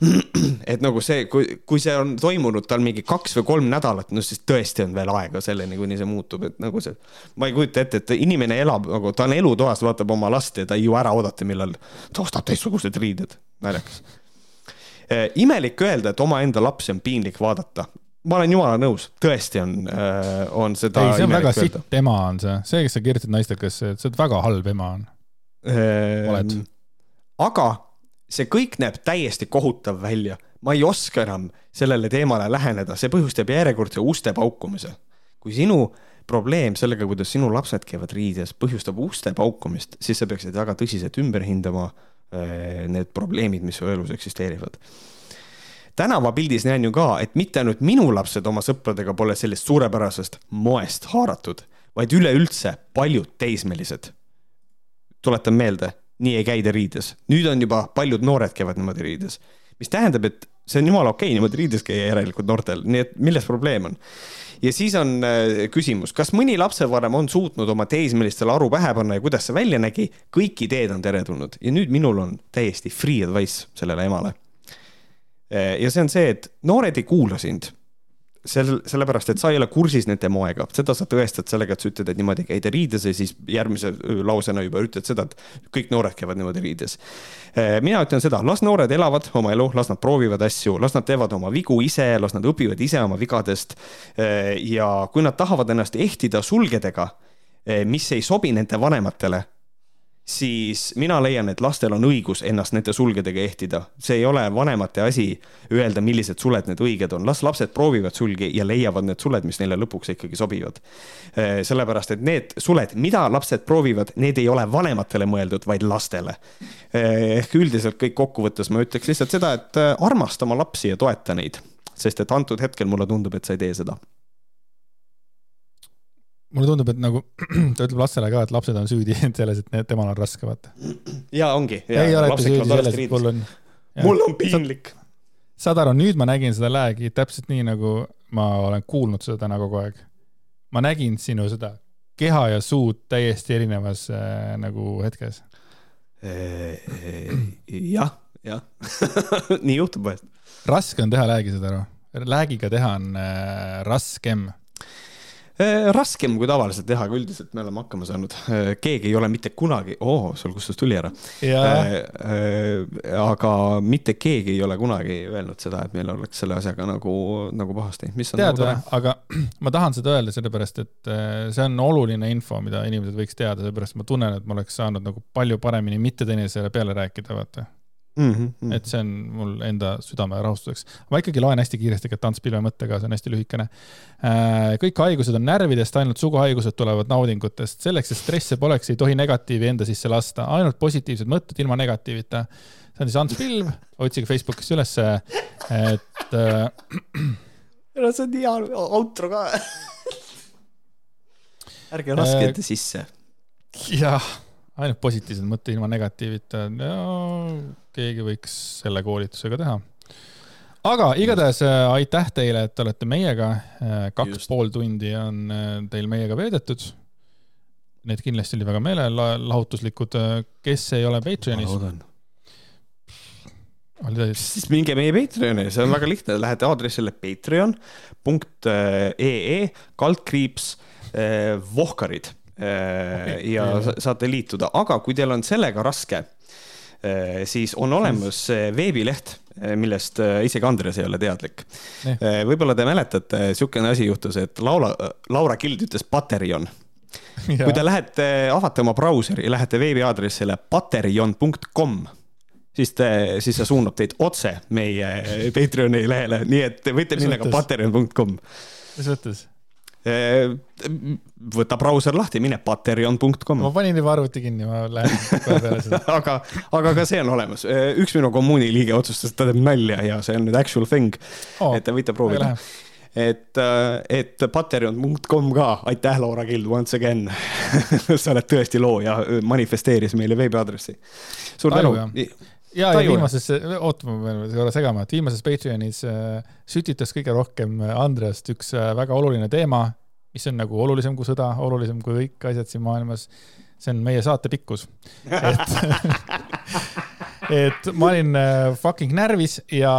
[clears throat] et nagu see, kui, kui see on toimunud tal mingi kaks või kolm nädalat, no siis tõesti on veel aega selleni, kuni see muutub, et nagu see. ma ei kujuta ette, et inimene elab nagu, ta on elutoas, vaatab oma last ja ta ei jõua ära oodata, millal ta ostab teistsugused riided. naljakas e,. imelik öelda, et omaenda lapsi on piinlik vaadata ma olen jumala nõus, tõesti on, äh, on seda. ei, see on väga sitt ema on see, see, kes sa kirjutad naistekasse, et sa oled väga halb ema on ehm,. oled. aga see kõik näeb täiesti kohutav välja. ma ei oska enam sellele teemale läheneda, see põhjustab järjekordse uste paukumise. kui sinu probleem sellega, kuidas sinu lapsed käivad riides, põhjustab uste paukumist, siis sa peaksid väga tõsiselt ümber hindama äh, need probleemid, mis su elus eksisteerivad tänavapildis näen ju ka, et mitte ainult minu lapsed oma sõpradega pole sellest suurepärasest moest haaratud, vaid üleüldse paljud teismelised. tuletan meelde, nii ei käida riides. nüüd on juba paljud noored käivad niimoodi riides, mis tähendab, et see on jumala okei okay, niimoodi riides käia järelikult noortel, nii et milles probleem on? ja siis on äh, küsimus, kas mõni lapsevanem on suutnud oma teismelistele aru pähe panna ja kuidas see välja nägi, kõik ideed on teretulnud ja nüüd minul on täiesti free advice sellele emale. Äh, ja see on see, et noored ei kuula sind sel, sellepärast, et sa ei ole kursis nende moega, seda sa tõestad sellega, et sa ütled, et niimoodi käida riides ja siis järgmise lausena juba ütled seda, et kõik noored käivad niimoodi riides. mina ütlen seda, las noored elavad oma elu, las nad proovivad asju, las nad teevad oma vigu ise, las nad õpivad ise oma vigadest. ja kui nad tahavad ennast ehtida sulgedega, mis ei sobi nende vanematele siis mina leian, et lastel on õigus ennast nende sulgedega ehtida. see ei ole vanemate asi öelda, millised suled need õiged on, las lapsed proovivad sulgi ja leiavad need suled, mis neile lõpuks ikkagi sobivad. Äh, sellepärast, et need suled, mida lapsed proovivad, need ei ole vanematele mõeldud, vaid lastele. Äh, ehk üldiselt kõik kokkuvõttes ma ütleks lihtsalt seda, et äh, armasta oma lapsi ja toeta neid, sest et antud hetkel mulle tundub, et sa ei tee seda mulle tundub, et nagu [clears throat] ta ütleb lastele ka, et lapsed on süüdi [laughs] selles, et need, temal on raske, vaata. ja ongi. ei olete süüdi selles, et mul on. mul on piinlik. saad aru, nüüd ma nägin seda läägi täpselt nii, nagu ma olen kuulnud seda täna kogu aeg. ma nägin sinu seda keha ja suud täiesti erinevas äh, nagu hetkes. jah, jah [laughs] nii juhtub vahest. raske on teha läägi, saad aru? läägiga teha on äh, raskem Äh, raskem kui tavaliselt teha, aga üldiselt me oleme hakkama saanud. Äh, keegi ei ole mitte kunagi, oo, sul kustus tuli ära. Äh, aga mitte keegi ei ole kunagi öelnud seda, et meil oleks selle asjaga nagu, nagu pahasti. tead nagu või, aga [clears throat] ma tahan seda öelda sellepärast, et see on oluline info, mida inimesed võiks teada, sellepärast ma tunnen, et ma oleks saanud nagu palju paremini mitte teineteisele peale rääkida, vaata Mm -hmm. et see on mul enda südame rahustuseks. ma ikkagi loen hästi kiiresti ka Ants Pilve mõttega, see on hästi lühikene. Äh, kõik haigused on närvidest, ainult suguhaigused tulevad naudingutest. selleks, et stresse poleks, ei tohi negatiivi enda sisse lasta, ainult positiivsed mõtted ilma negatiivita. see on siis Ants Pilv, otsige Facebookist ülesse, et äh.... no see on nii hea outro ka ärge laske enda sisse. jah ainult positiivsed mõtted ilma negatiivita ja keegi võiks selle koolitusega teha. aga igatahes äh, aitäh teile, et olete meiega. Äh, kaks Just. pool tundi on äh, teil meiega veedetud. Need kindlasti olid väga meelelahutuslikud. kes ei ole Patreonis? siis minge meie Patreoni, see on väga lihtne, lähete aadressile patreon.ee kaldkriips eh, vohkarid eh, ja saate liituda, aga kui teil on sellega raske, siis on olemas veebileht, millest isegi Andres ei ole teadlik. võib-olla te mäletate, niisugune asi juhtus, et Laura, Laura Kild ütles Patreon kui te lähete, avate oma brauseri, lähete veebiaadressile patreon.com siis te, siis see suunab teid otse meie Patreoni lehele, nii et te võite minna ka patreon.com. mis mõttes? Võta brauser lahti, mine patreon.com. ma panin juba arvuti kinni, ma lähen kohe peale seda [laughs] aga, aga ka see on olemas. üks minu kommuuni liige otsustas, et ta teeb nalja ja see on nüüd actual thing oh,. et te võite proovida et, et patreon.com ka, aitäh, Laura Kild, once again [laughs] sa oled tõesti looja, manifesteeris meile veebiaadressi. suur tänu ja, ja viimases, oota, ma pean korra segama, et viimases Patreonis äh, sütitas kõige rohkem Andreast üks äh, väga oluline teema, mis on nagu olulisem kui sõda, olulisem kui kõik asjad siin maailmas. see on meie saate pikkus. et [laughs] et ma olin äh, fucking närvis ja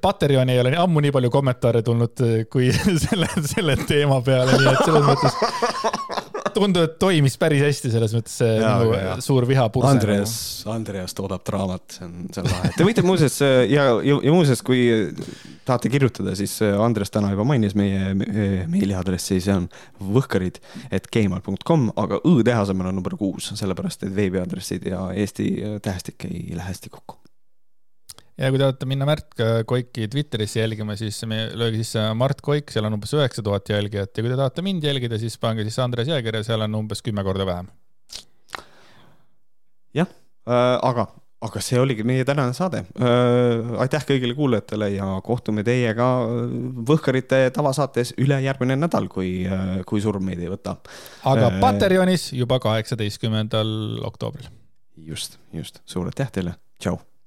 Patreoni ei ole ammu nii palju kommentaare tulnud kui [laughs] selle, selle teema peale, nii et selles mõttes tundub, et toimis päris hästi selles mõttes see ja, nagu ja. suur viha purse. Andreas, Andreas toodab draamat, see on, see on lahe. Te võite muuseas ja, ja, ja muuseas, kui tahate kirjutada, siis Andres täna juba mainis meie meiliaadressi, see on võhkarid, et gmail.com, aga õ-tähe asemel on number kuus, sellepärast et veebiaadressid ja Eesti tähestik ei lähe hästi kokku ja kui tahate minna Märt Koiki Twitterisse jälgima, siis me lööge sisse Mart Koik, seal on umbes üheksa tuhat jälgijat ja kui te tahate mind jälgida, siis pange sisse Andres Jääger ja seal on umbes kümme korda vähem. jah äh,, aga, aga see oligi meie tänane saade äh,. aitäh kõigile kuulajatele ja kohtume teiega Võhkarite tavasaates ülejärgmine nädal, kui äh,, kui surm meid ei võta. aga äh, Patreonis juba kaheksateistkümnendal oktoobril. just, just, suur aitäh teile, tšau. tšau